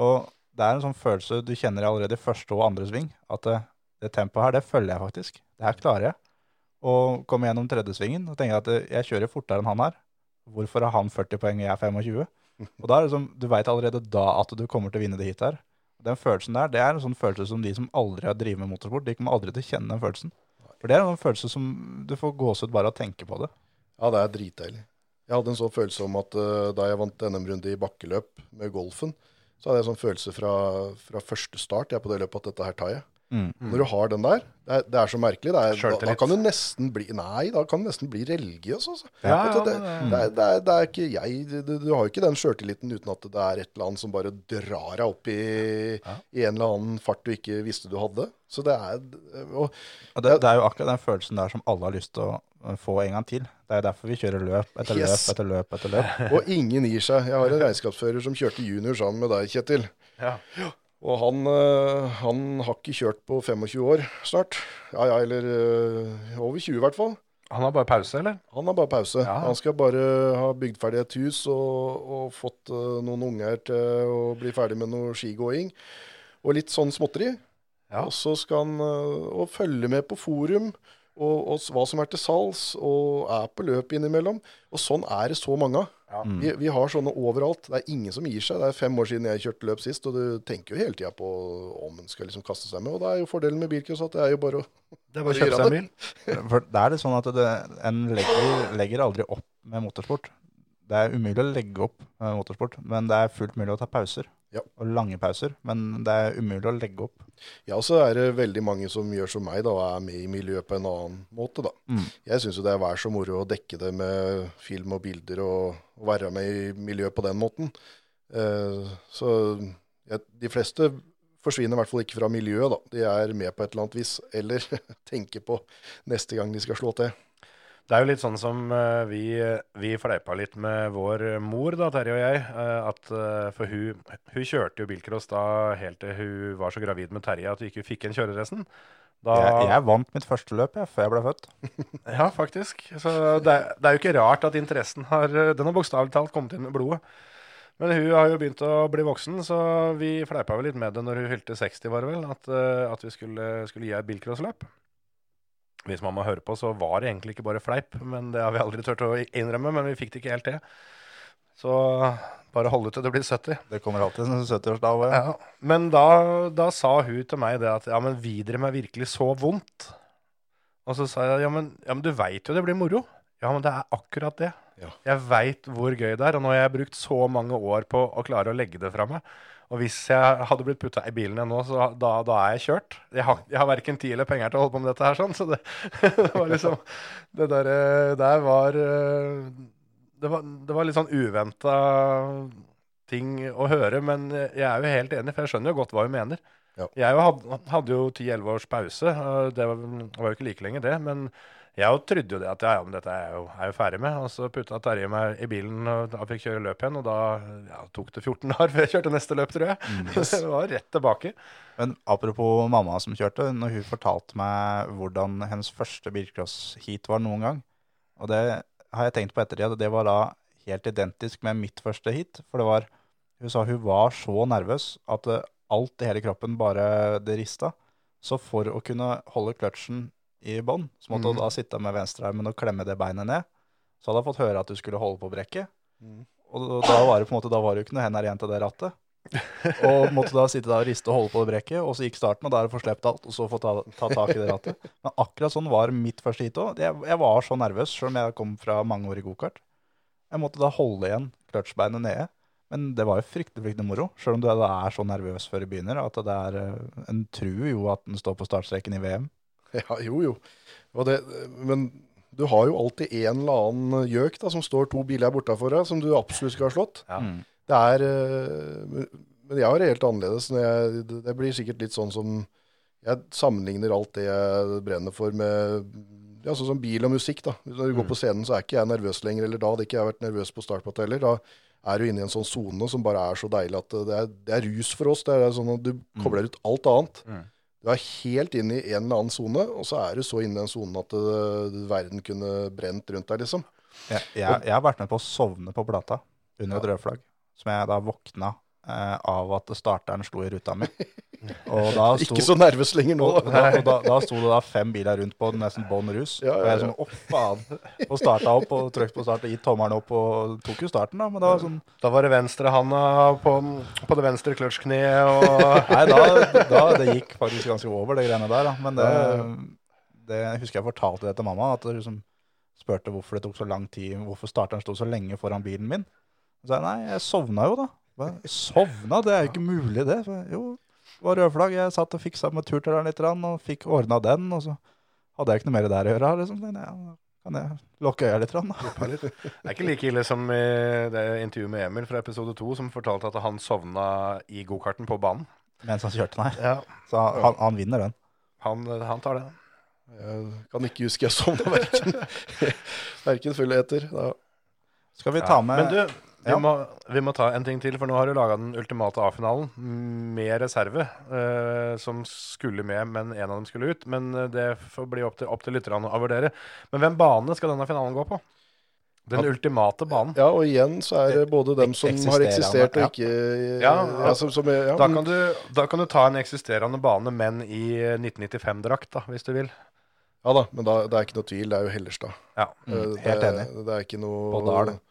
Og det er en sånn følelse du kjenner allerede i første og andre sving, at det, det tempoet her, det følger jeg faktisk. Det her klarer jeg. Og kommer gjennom tredje svingen og tenker at eh, jeg kjører fortere enn han her. Hvorfor har han 40 poeng og jeg 25? Og da er det som, Du veit allerede da at du kommer til å vinne det hit her. Den følelsen der, det er en sånn følelse som de som aldri har drevet med motorsport, de kommer aldri til å kjenne den følelsen. For det er en sånn følelse som du får gåsehud bare av å tenke på det. Ja, det er dritdeilig. Jeg hadde en sånn følelse om at uh, da jeg vant NM-runde i bakkeløp med golfen, så hadde jeg en sånn følelse fra, fra første start jeg på det løpet at dette her tar jeg. Når du har den der, det er, det er så merkelig. Det er, da, da kan du nesten bli Nei, da kan du nesten bli religiøs, altså. Ja, du, ja, det, det, er, det, ikke jeg Du, du har jo ikke den sjøltilliten uten at det er et eller annet som bare drar deg opp i, i en eller annen fart du ikke visste du hadde. Så det er og, Og det, det er jo akkurat den følelsen der som alle har lyst til å eh, få en gang til. Det er derfor vi kjører løp etter løp etter løp etter løp. og ingen gir seg. Jeg har en regnskapsfører som kjørte junior sammen med deg, Kjetil. ja. Og han, øh, han har ikke kjørt på 25 år snart. Ja ja, eller øh, over 20 i hvert fall. Han har bare pause, eller? Han har bare pause. Ja. Han skal bare ha bygd ferdig et hus og, og fått øh, noen unger til å bli ferdig med noe skigåing. Og litt sånn småtteri. Ja. Og så skal han og følge med på forum og, og hva som er til salgs, og er på løp innimellom. Og sånn er det så mange av. Ja. Vi, vi har sånne overalt. Det er ingen som gir seg. Det er fem år siden jeg kjørte løp sist, og du tenker jo hele tida på om en skal liksom kaste seg med. Og det er jo fordelen med bilcross at det er jo bare å Det er bare å kjøpe seg en bil. For da er det sånn at det, en legger, legger aldri opp med motorsport. Det er umulig å legge opp med motorsport, men det er fullt mulig å ta pauser. Ja. Og lange pauser, men det er umulig å legge opp. Ja, så er det veldig mange som gjør som meg, da, og er med i miljøet på en annen måte, da. Mm. Jeg syns jo det er vær så moro å dekke det med film og bilder og, og være med i miljøet på den måten. Uh, så jeg, de fleste forsvinner i hvert fall ikke fra miljøet, da. De er med på et eller annet vis, eller tenker på neste gang de skal slå til. Det er jo litt sånn som uh, vi, vi fleipa litt med vår mor, da, Terje og jeg. Uh, at, uh, for hun, hun kjørte jo bilcross da helt til hun var så gravid med Terje at hun ikke fikk en kjøredressen. Da, Jeg, jeg vant mitt første løp jeg, før jeg ble født. Ja, faktisk. Så det, det er jo ikke rart at interessen har Den har bokstavelig talt kommet inn med blodet. Men hun har jo begynt å bli voksen, så vi fleipa vel litt med det når hun fylte 60, var det vel, at, at vi skulle, skulle gi henne et bilcrossløp. Hvis mamma hører på, så var det egentlig ikke bare fleip, men det har vi aldri turt å innrømme, men vi fikk det ikke helt til. Så bare hold ut til det blir 70. Det kommer alltid en 70-årsdag. Ja. Ja, men da, da sa hun til meg det at ja, men videre med virkelig så vondt. Og så sa jeg ja, men, ja, men du veit jo det blir moro. Ja, men det er akkurat det. Ja. Jeg veit hvor gøy det er, og nå har jeg brukt så mange år på å klare å legge det fra meg. Og hvis jeg hadde blitt putta i bilen nå, så da, da er jeg kjørt. Jeg har, jeg har verken tid eller penger til å holde på med dette her, sånn, så det, det var liksom Det der, eh, der var eh, det var, det var litt sånn uventa ting å høre, men jeg er jo helt enig, for jeg skjønner jo godt hva hun mener. Ja. Jeg hadde, hadde jo 10-11 års pause, det var, det var jo ikke like lenge det. Men jeg trodde jo det at ja, ja, men dette er jeg jo, er jeg jo ferdig med. Og så putta Terje meg i bilen, og da fikk kjøre løp igjen. Og da ja, tok det 14 dager før jeg kjørte neste løp, tror jeg. det var rett tilbake. Men apropos mamma som kjørte, når hun fortalte meg hvordan hennes første bilcross-heat var noen gang, og det har jeg tenkt på ettertid, det var da helt identisk med mitt første heat. For det var, hun sa hun var så nervøs at eh, alt i hele kroppen bare det rista. Så for å kunne holde kløtsjen i bånn, så måtte hun da sitte med venstrearmen og klemme det beinet ned. Så hadde jeg fått høre at du skulle holde på brekket. Og da var det på en måte, da var det jo ikke noe hender igjen til det rattet. Og måtte da sitte der og riste og holde på det brekket, og så gikk starten, og da er det forslept alt, og så få ta, ta tak i det rattet. Men akkurat sånn var mitt første hit òg. Jeg, jeg var så nervøs, selv om jeg kom fra mange år i gokart. Jeg måtte da holde igjen kløtsjbeinet nede. Men det var jo fryktelig fryktelig moro, sjøl om du er så nervøs før du begynner. At det er, eh, En tru jo at den står på startstreken i VM. Ja, jo, jo. Og det, men du har jo alltid en eller annen gjøk da, som står to biler bortafor deg, som du absolutt skal ha slått. Ja. Mm. Det er eh, men- jeg har det helt annerledes. Når jeg, det- det blir sikkert litt sånn som Jeg sammenligner alt det jeg brenner for med ja, sånn som bil og musikk. da. Når du går på scenen, så er ikke jeg nervøs lenger. Eller da hadde ikke jeg vært nervøs på startplata heller. Da er du inne i en sånn sone som bare er så deilig at det er, det er rus for oss. Det er sånn at Du kobler ut alt annet. Mm. Du er helt inne i en eller annen sone, og så er du så inne i den sonen at det, verden kunne brent rundt deg, liksom. Jeg, jeg, jeg har vært med på å sovne på plata under et rødflagg, som jeg da våkna eh, av at starteren sto i ruta mi. Sto, Ikke så nervøs lenger nå. og, da, og da, da sto det da fem biler rundt på nesten bånn rus. Ja, ja, Og jeg sånn, å faen. Og starta opp og trykte på start og gitt tommelen opp og tok jo starten, da. Men da, var sånn Da var det venstrehanda på, på det venstre kløtsjkneet og Nei, da, da det gikk faktisk ganske over, det greiene der. Da. Men det, det jeg husker jeg fortalte det til mamma. At jeg liksom spurte hvorfor det tok så lang tid, hvorfor starteren sto så lenge foran bilen min. Så sa jeg nei, jeg sovna jo, da. Hva? Sovna? Det er jo ikke mulig, det. Så, jo, det var rødflagg. Jeg satt og fiksa med turtelleren litt og fikk ordna den. Og så hadde jeg ikke noe mer der å gjøre. Liksom. Ja, kan jeg lukke øya litt. Da. Det er ikke like ille som i det intervjuet med Emil fra episode to, som fortalte at han sovna i gokarten på banen. Mens han kjørte, nei. Ja, Så han, han vinner den. han, han tar det. Jeg kan ikke huske jeg sovna verken, verken fullheter etter. Da. Skal vi ta med Men du, vi, Ja. må, vi må ta en ting til, for nå har du laga den ultimate A-finalen med reserve, eh, som skulle med, men en av dem skulle ut. Men eh, det får bli opp til, opp til lytterne å vurdere. Men hvem bane skal denne finalen gå på? Den ultimate banen. Ja, og igjen så er det både dem som har eksistert og ikke Ja, ja, som, som er, ja, Da kan, du, da kan du ta en eksisterende bane, men i 1995-drakt, da, hvis du vil. ja da, men da, det er ikke noe tvil. Det er jo Hellerstad. Ja. Eh, Mm, helt enig. Det er ikke noe er det. Ikke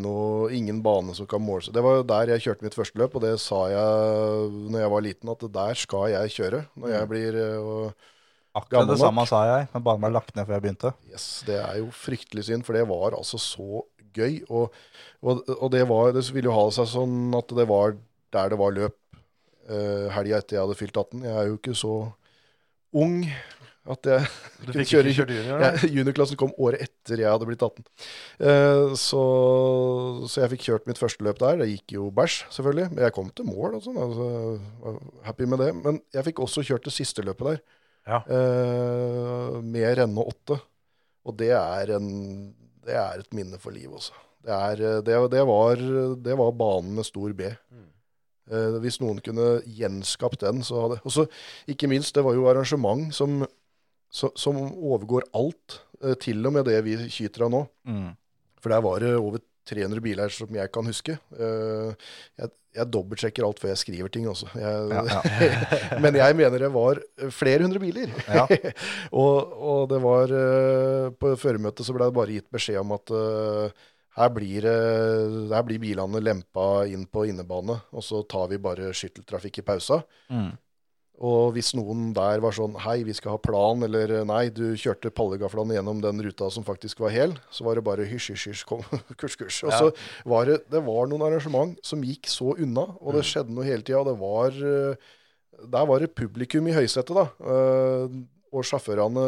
noe, ingen bane som kan måle seg. Det var jo der jeg kjørte mitt første løp, og det sa jeg når jeg var liten, at der skal jeg kjøre når jeg blir eh, og, Akkurat det samme sa jeg, men banen ble lagt ned før jeg begynte. Yes, det er jo fryktelig synd, for det var altså så gøy. Og, og, og det, var, det ville jo ha seg sånn at det var der det var løp uh, helga etter jeg hadde fylt 18. Jeg er jo ikke så ung at jeg Du kunne kjøre kjøre junior? ja, Juniorklassen kom året etter jeg hadde blitt 18. Uh, så, så jeg fikk kjørt mitt første løp der. Det gikk jo bæsj, selvfølgelig. Men jeg kom til mål og sånn. Altså, happy med det. Men jeg fikk også kjørt det siste løpet der. Ja. Uh, med Renne 8. Og det er, en, det er et minne for livet, altså. Det, er, eh, det, det, var, det var banen med stor B. Eh, hvis noen kunne gjenskapt den, så hadde Og så ikke minst, det var jo arrangement som, så, som overgår alt. eh, til og med det vi skyter av nå. For der var det over 300 biler som jeg kan huske. Eh, jeg, jeg dobbeltsjekker alt før jeg skriver ting også. Jeg, Ja, ja. Men jeg mener det var flere hundre biler. Ja. og, og det var eh, På føremøtet så ble det bare gitt beskjed om at uh, her blir, uh, her blir bilene lempa inn på innebane, og så tar vi bare skytteltrafikk i pausa. Mm. Og hvis noen der var sånn Hei, vi skal ha plan, eller nei, du kjørte pallegaflene gjennom den ruta som faktisk var hel, så var det bare hysj, hysj, hysj, kom, kurs, kurs. Og så var det, det var noen arrangement som gikk så unna, og det skjedde noe hele tida. Det var eh, Der var det publikum i høysetet, da. Eh, Og sjåførene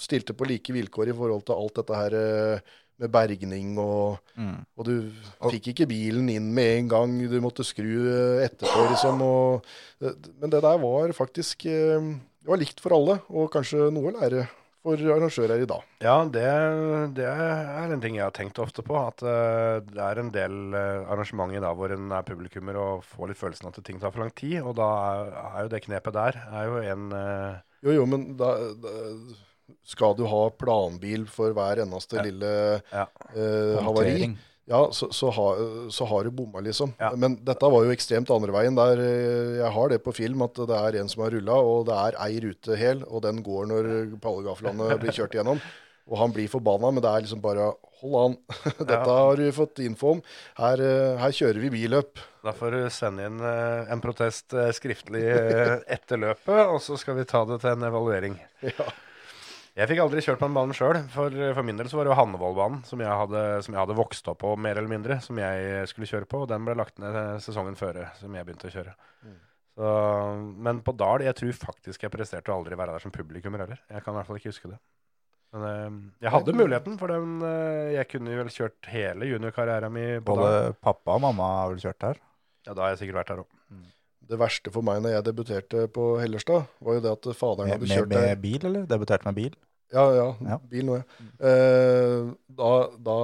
stilte på like vilkår i forhold til alt dette her eh, med bergning og Mm. og du fikk ikke bilen inn med en gang, du måtte skru eh, etterpå, liksom. Og, eh, men det der var faktisk eh, Det var likt for alle, og kanskje noe å lære for arrangører i dag. Ja, det, det er en ting jeg har tenkt ofte på. At det er en del arrangementer arrangement i dag hvor en er publikummer og får litt følelsen at ting tar for lang tid. Og da er, jo det knepet der er jo en Jo, jo, men da, da skal du ha planbil for hver eneste Ja. lille Ja. eh, havari. Ja, så, så, har, så har du bomma, liksom. Ja. Men dette var jo ekstremt andre veien. Der eh, jeg har det på film at det er en som har rulla, og det er ei rute hel, og den går når pallegaflene blir kjørt igjennom. Og han blir forbanna, men det er liksom bare Hold an, dette har du fått info om. Her, eh, her kjører vi billøp. Da får du sende inn en protest skriftlig etter løpet, og så skal vi ta det til en evaluering. Ja. Jeg fikk aldri kjørt på den banen sjøl. For, for min del så var det jo Hannevollbanen som, som jeg hadde vokst opp på, mer eller mindre, som jeg skulle kjøre på. Og den ble lagt ned sesongen før som jeg begynte å kjøre. Så, men på Dal, jeg tror faktisk jeg presterte å aldri være der som publikummer heller. Jeg kan i hvert fall ikke huske det. Men eh, jeg hadde muligheten, for den, eh, jeg kunne vel kjørt hele juniorkarrieren min på Dal. Både pappa og mamma har vel kjørt her. Ja, da har jeg sikkert vært der òg. Det verste for meg når jeg debuterte på Hellerstad, var jo det at faderen Med, hadde med, kjørt der. med bil, eller? Debuterte med bil? Ja, ja, Ja. bil nå, ja. Eh, da, da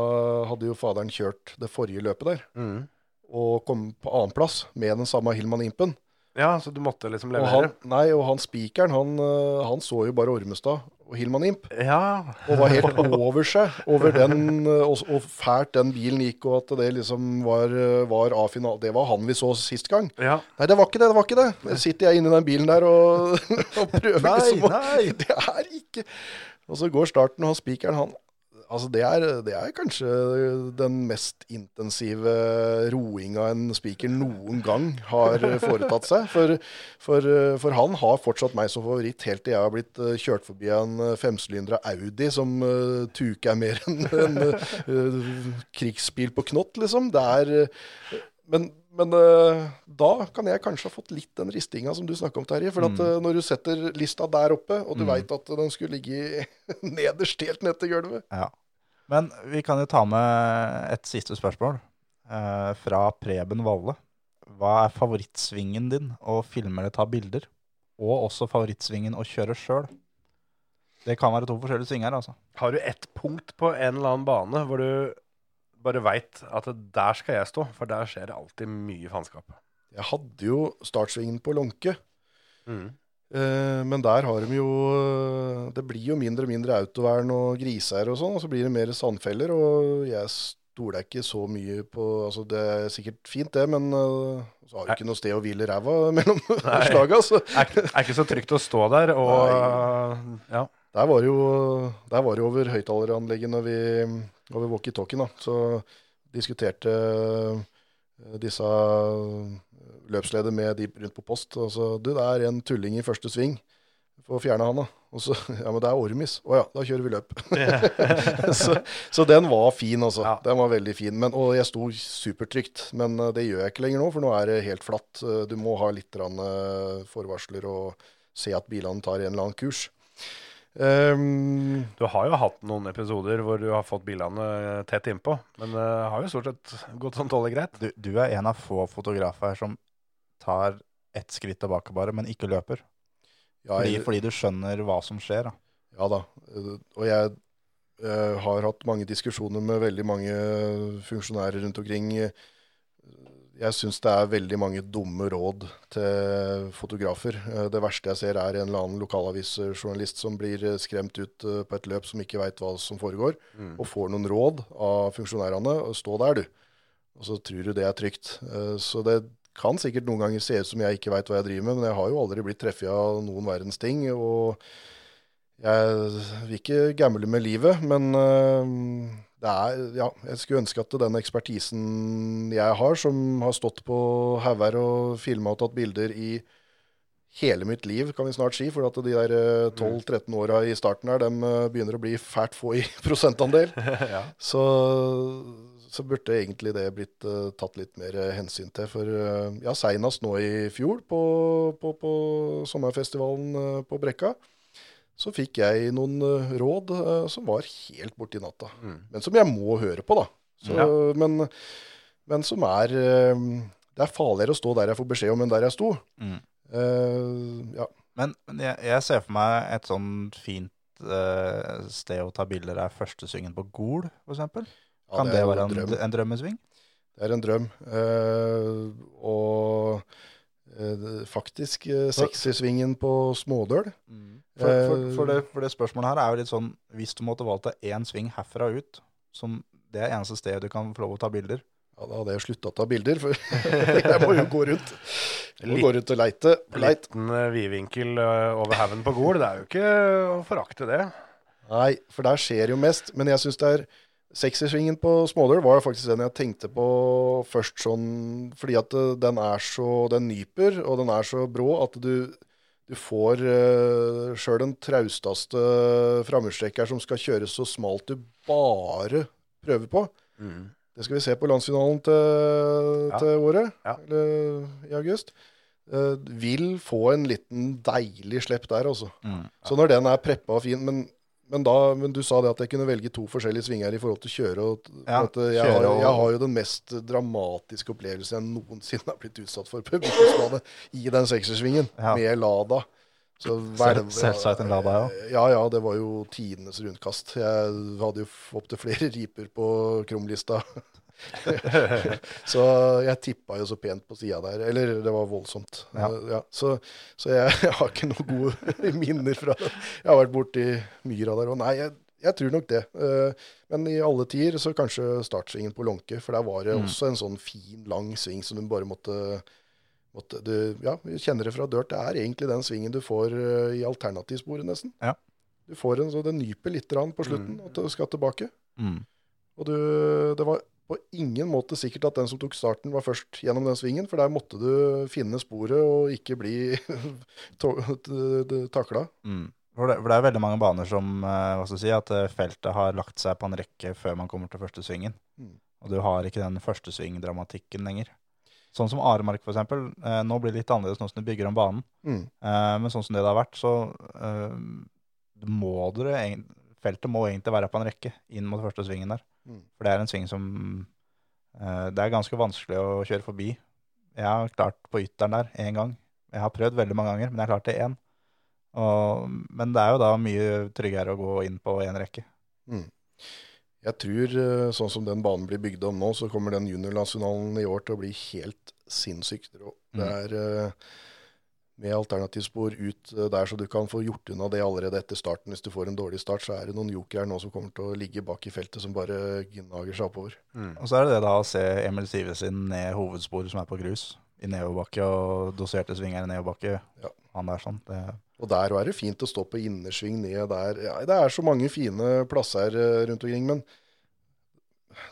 hadde jo faderen kjørt det forrige løpet der, Mm. og kom på annenplass med den samme Hilman Impen. Ja, så du måtte liksom Og levere? han, nei, og han spikeren, han, eh, han så jo bare Ormestad og Hilman Imp, Ja. og var helt over seg over den, eh, og, og fælt den bilen gikk, og at det liksom var, eh, var A-finale. Det var han vi så sist gang. ja. Nei, det var ikke det. det var ikke det. Sitter jeg inni den bilen der og, og prøver Nei, liksom å nei. Det er ikke Og så går starten, og spikeren, han Altså, det er, det er kanskje den mest intensive roinga en spiker noen gang har foretatt seg. For, for, for han har fortsatt meg som favoritt helt til jeg har blitt eh, kjørt forbi en femsylindra Audi som uh, tuke er mer enn en uh, krigsbil på knott, liksom. Det er eh, Men, men eh, da kan jeg kanskje ha fått litt den ristinga som du snakka om, Terje. For at eh, når du setter lista der oppe, og du Mm. veit at den skulle ligge nederst helt ned til gulvet Ja. Men vi kan jo ta med et siste spørsmål eh, fra Preben Valle. Hva er favorittsvingen din å filme eller ta bilder? Og også favorittsvingen å kjøre sjøl? Det kan være to forskjellige svinger, altså. Har du ett punkt på en eller annen bane hvor du bare veit at der skal jeg stå, for der skjer det alltid mye faenskap. Jeg hadde jo startsvingen på Lånke. Mm. Eh, men der har de jo eh, Det blir jo mindre og mindre autovern og griser og sånn, og så blir det mer sandfeller. Og jeg stoler ikke så mye på Altså, det er sikkert fint, det, men uh, så har du ikke noe sted å hvile ræva mellom Nei. slaga. Så Er, er ikke så trygt å stå der og Ja. Der var det jo, der var det jo over høyttaleranlegget når vi over walkietalkien. Så diskuterte eh, disse løpsleder med de rundt på post. Og så, du, det er en tulling i første sving. Få fjerne han, da. Og så, ja, men det er Ormis. Å ja, da kjører vi løp. så, så den var fin, altså. Ja. Den var veldig fin. Men, og jeg sto supertrygt. Men eh, det gjør jeg ikke lenger nå, for nå er det helt flatt. Eh, Du må ha litt eh, forvarsler og se at bilene tar en eller annen kurs. Ehm, Du har jo hatt noen episoder hvor du har fått bilene tett innpå, men det har jo stort sett gått sånn tålelig greit. Du, du er en av få fotografer som tar ett skritt tilbake bare, men ikke løper. ja, Fordi, jeg- fordi du skjønner hva som skjer. da. Ja da. Eh, Og jeg jeg har hatt mange diskusjoner med veldig mange funksjonærer rundt omkring. Jeg syns det er veldig mange dumme råd til fotografer. Eh, Det verste jeg ser, er en eller annen lokalavisjournalist som blir eh, skremt ut eh, på et løp som ikke veit hva som foregår, og får noen råd av funksjonærene. Stå der, du. Og så tror du det er trygt. Så det kan sikkert noen ganger se ut som jeg ikke veit hva jeg driver med, men jeg har jo aldri blitt treffet av noen verdens ting. og jeg vil ikke gamble med livet, men er, ja, jeg skulle ønske at den ekspertisen jeg har, som har stått på hauger og filma og tatt bilder i hele mitt liv, kan vi snart si, for at de der øh, 12-13 åra i starten her, dem øh, begynner å bli fælt få i prosentandel. ja. Så, så burde egentlig det blitt uh, tatt litt mer hensyn til. For uh, ja, seinest nå i fjor, på, på, på sommerfestivalen uh, på Brekka, så fikk jeg noen øh, råd øh, som var helt borti natta. Mm. Men som jeg må høre på, da. Så, Ja. men, men som er øh, Det er farligere å stå der jeg får beskjed om, enn der jeg sto. Mm. Uh, ja. Men, men jeg, jeg ser for meg et sånn fint uh, sted å ta bilder av første svingen på Gol, f.eks. Ja, Kan det det, være en drøm. en drømmesving? Det er en drøm. Uh, og eh, faktisk sexy-svingen på Smådøl. For, for, Eh, for, det, for det spørsmålet her er jo litt sånn Hvis du måtte valgt deg én sving herfra ut, som det er eneste stedet du kan få lov å ta bilder Ja, da hadde jeg slutta å ta bilder, for jeg må jo gå rundt. Må Litt- gå rundt og leite. Leit. Liten eh, vidvinkel eh, over haugen på Gol. Det er jo ikke å forakte det. Nei, for der skjer jo mest. Men jeg syns det er Seksysvingen på Smådøl var faktisk den jeg tenkte på først sånn Fordi at eh, den er så Den nyper, og den er så brå at du Du får uh, sjøl den trausteste framhjulstrekker som skal kjøres så smalt du bare prøver på. Det skal vi se på landsfinalen til, Ja. til året, Ja. eller i august. Uh, vil få en liten deilig slepp der, altså. Mm. Så når den er preppa og fin men, men, da, men du sa det at jeg kunne velge to forskjellige svinger i forhold til kjøre. Og, Ja, jeg, kjøre har, jeg har jo den mest dramatiske opplevelsen jeg noensinne har blitt utsatt for på i den seksersvingen, Ja. med Lada. Så selvsagt en Lada, ja. Ja, ja, det var jo tidenes rundkast. Jeg hadde jo opptil flere riper på krumlista. så jeg tippa jo så pent på sida der. Eller det var voldsomt. Ja. Ja, så så jeg, jeg har ikke noen gode minner fra. Jeg har vært borti myra der òg. Nei, jeg, jeg tror nok det. Eh, Men i alle tider så kanskje startsvingen på Lånke. For der var det Mm. også en sånn fin, lang sving som du bare måtte måtte du, ja, vi kjenner det fra dørt. Det er egentlig den svingen du får eh, i alternativsporet, nesten. Ja. Du får en så det nyper litt på slutten, at du skal tilbake. Mm. Og du, det var på ingen måte sikkert at den som tok starten, var først gjennom den svingen, for der måtte du finne sporet og ikke bli takla. Mm. For, det, for det er veldig mange baner som eh, hva skal du si, at eh, feltet har lagt seg på en rekke før man kommer til første svingen. Mm. Og du har ikke den første svingdramatikken lenger. Sånn som Aremark, eksempel. Eh, nå blir det litt annerledes nå som du bygger om banen. Mm. Eh, men sånn som det det har vært, så eh, må dere Feltet må egentlig være på en rekke inn mot første svingen der. Mm. For det er en sving som uh, Det er ganske vanskelig å kjøre forbi. Jeg har klart på ytteren der én gang. Jeg har prøvd veldig mange ganger, men jeg har klart det én. Og, men det er jo da mye tryggere å gå inn på én rekke. Mm. Jeg tror, eh, sånn som den banen blir bygd om nå, så kommer den juniornasjonalen i år til å bli helt sinnssykt rå. Det Mm. er eh, med alternativspor ut eh, der, så du kan få gjort unna det allerede etter starten. Hvis du får en dårlig start, så er det noen joker nå som kommer til å ligge bak i feltet, som bare gnager seg oppover. Og så er det det da å se Emil Sivesen ned hovedsporet som er på grus, i nedoverbakke, og doserte svinger i nedoverbakke. Ja. Han der sånn. Det, Og der er det fint å stå på innersving ned der. Ja, det er så mange fine plasser eh, rundt omkring, men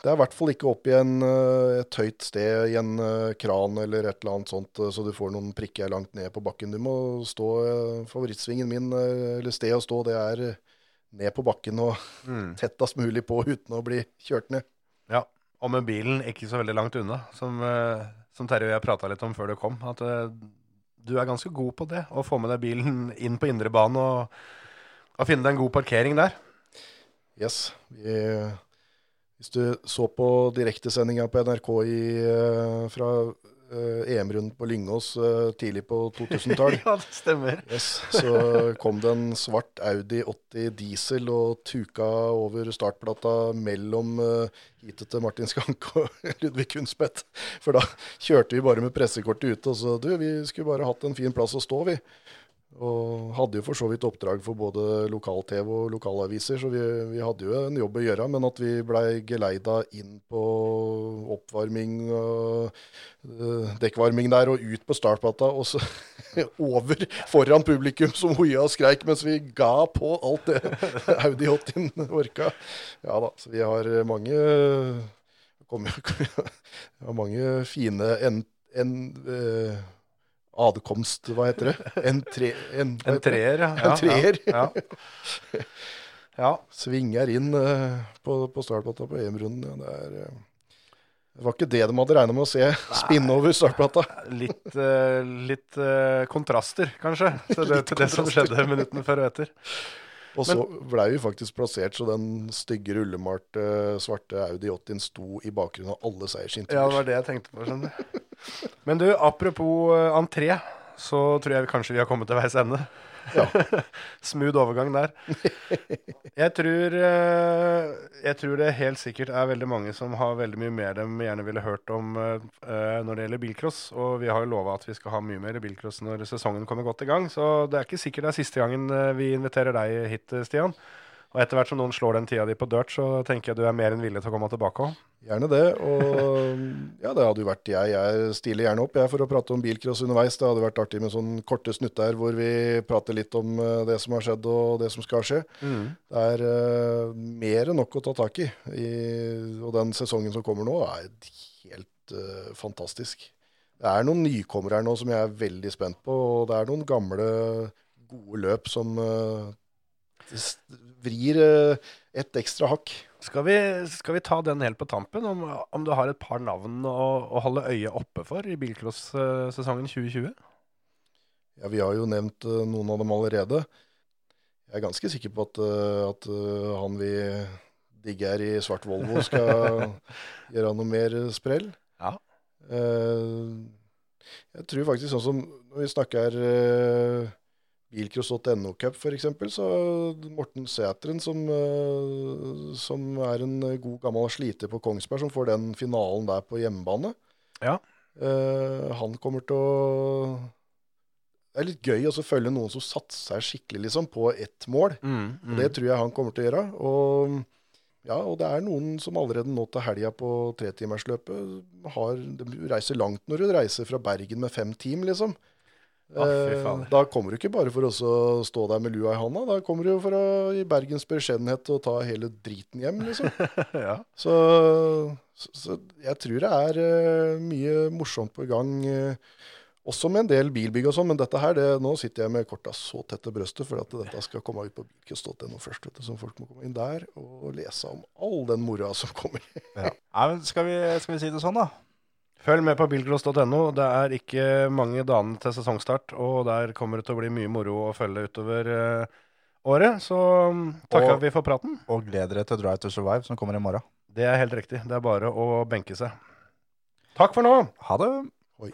det er i hvert fall ikke opp i en, eh, et høyt sted i en eh, kran eller et eller annet sånt, eh, så du får noen prikker langt ned på bakken. Du må stå Favorittsvingen min, eller sted å stå, det er ned på bakken og Mm. tettest mulig på uten å bli kjørt ned. Ja, og med bilen ikke så veldig langt unna, som, som Terje og jeg prata litt om før du kom. At du er ganske god på det, å få med deg bilen inn på indre bane og, og finne deg en god parkering der. Yes. Vi, hvis du så på direktesendinga på NRK i, eh, fra eh, EM-runden på Lyngås eh, tidlig på 2000-tall, ja, det stemmer. yes, så kom det en svart Audi 80 diesel og tuka over startplata mellom heatet til Martin Skanke og Ludvig Kunstvedt. For da kjørte vi bare med pressekortet ute og så du, vi skulle bare hatt en fin plass å stå, vi. Og hadde jo for så vidt oppdrag for både lokal-TV og lokalaviser, så vi, vi hadde jo en jobb å gjøre. Men at vi blei geleida inn på oppvarming og eh, dekkvarming der, og ut på startplata, og så over foran publikum som hoia og skreik mens vi ga på alt det Audi 80 orka. Ja da, så vi har mange vi har mange fine en, en eh, adkomst, hva heter det? En, tre, en, En treer, ja. En treer. Ja, ja. ja. Svinger inn uh, på, på startplata på EM-runden. Ja, det, er, uh, det var ikke det de hadde regna med å se spinne over startplata. Litt, uh, litt kontraster, kanskje, til det, til det som skjedde minuttene før og etter. Og så blei vi faktisk plassert så den stygge rullemalte svarte Audi 80 sto i bakgrunnen av alle Ja, det var det jeg tenkte på. skjønner du. Men du, apropos uh, entré, så tror jeg kanskje vi har kommet til veis ende. Smooth overgang der. Jeg tror, eh, jeg tror det helt sikkert er veldig mange som har veldig mye mer de gjerne ville hørt om eh, når det gjelder bilcross. Og vi har jo lova at vi skal ha mye mer bilcross når sesongen kommer godt i gang. Så det er ikke sikkert det er siste gangen eh, vi inviterer deg hit, Stian. Og etter hvert som noen slår den tida di på dirt, så tenker jeg du er mer enn villig til å komme tilbake òg. Gjerne det. Og ja, det hadde jo vært jeg. Jeg stiller gjerne opp jeg for å prate om bilcross underveis. Det hadde vært artig med sånn korte snutter hvor vi prater litt om eh, det som har skjedd og det som skal skje. Det er uh, mer enn nok å ta tak i. I, og den sesongen som kommer nå, er helt uh, fantastisk. det er noen nykommere her nå som jeg er veldig spent på. Og det er noen gamle, gode løp som eh, s- vrir et ett ekstra hakk. Skal vi, skal vi ta den helt på tampen, om, om du har et par navn å, å holde øyet oppe for i bilcross-sesongen 2020? Ja, vi har jo nevnt eh, noen av dem allerede. Jeg er ganske sikker på at, eh, at eh, han vi digger i svart Volvo skal gjøre noe mer eh, sprell. Ja. Eh, jeg tror faktisk sånn som når vi snakker bilcross.no Cup f.eks., så Morten Sæteren, som, eh, som er en god gammel sliter på Kongsberg, som får den finalen der på hjemmebane. Ja. Eh, han kommer til å Det er litt gøy å følge noen som satser skikkelig liksom, på ett mål. Mm, Og Det tror jeg han kommer til å gjøre. Og, ja, og det er noen som allerede nå til helga på tretimersløpet har De reiser langt når du reiser fra Bergen med fem team, liksom. Fader. da kommer du ikke bare for å stå der med lua i handa. Da kommer du for å gi Bergens beskjedenhet og ta hele driten hjem, liksom. ja. Så, så, så jeg tror det er eh, mye morsomt på gang. eh, også med en del bilbygg og sånn, men dette her, det, nå sitter jeg med korta så tett til brøstet for at dette skal komme ut på bilcast.no først. Vet du, så folk må komme inn der og lese om all den moroa som kommer. Ja, men skal, vi, skal vi si det sånn, da? Følg med på bilcross.no. Det er ikke mange dagene til sesongstart, og der kommer det til å bli mye moro å følge utover eh, året. Så mm, takker Og- vi for praten. Og gled dere til Drive to Survive, som kommer i morgen. Det er helt riktig. Det er bare å benke seg. Takk for nå! Ha det! Oi.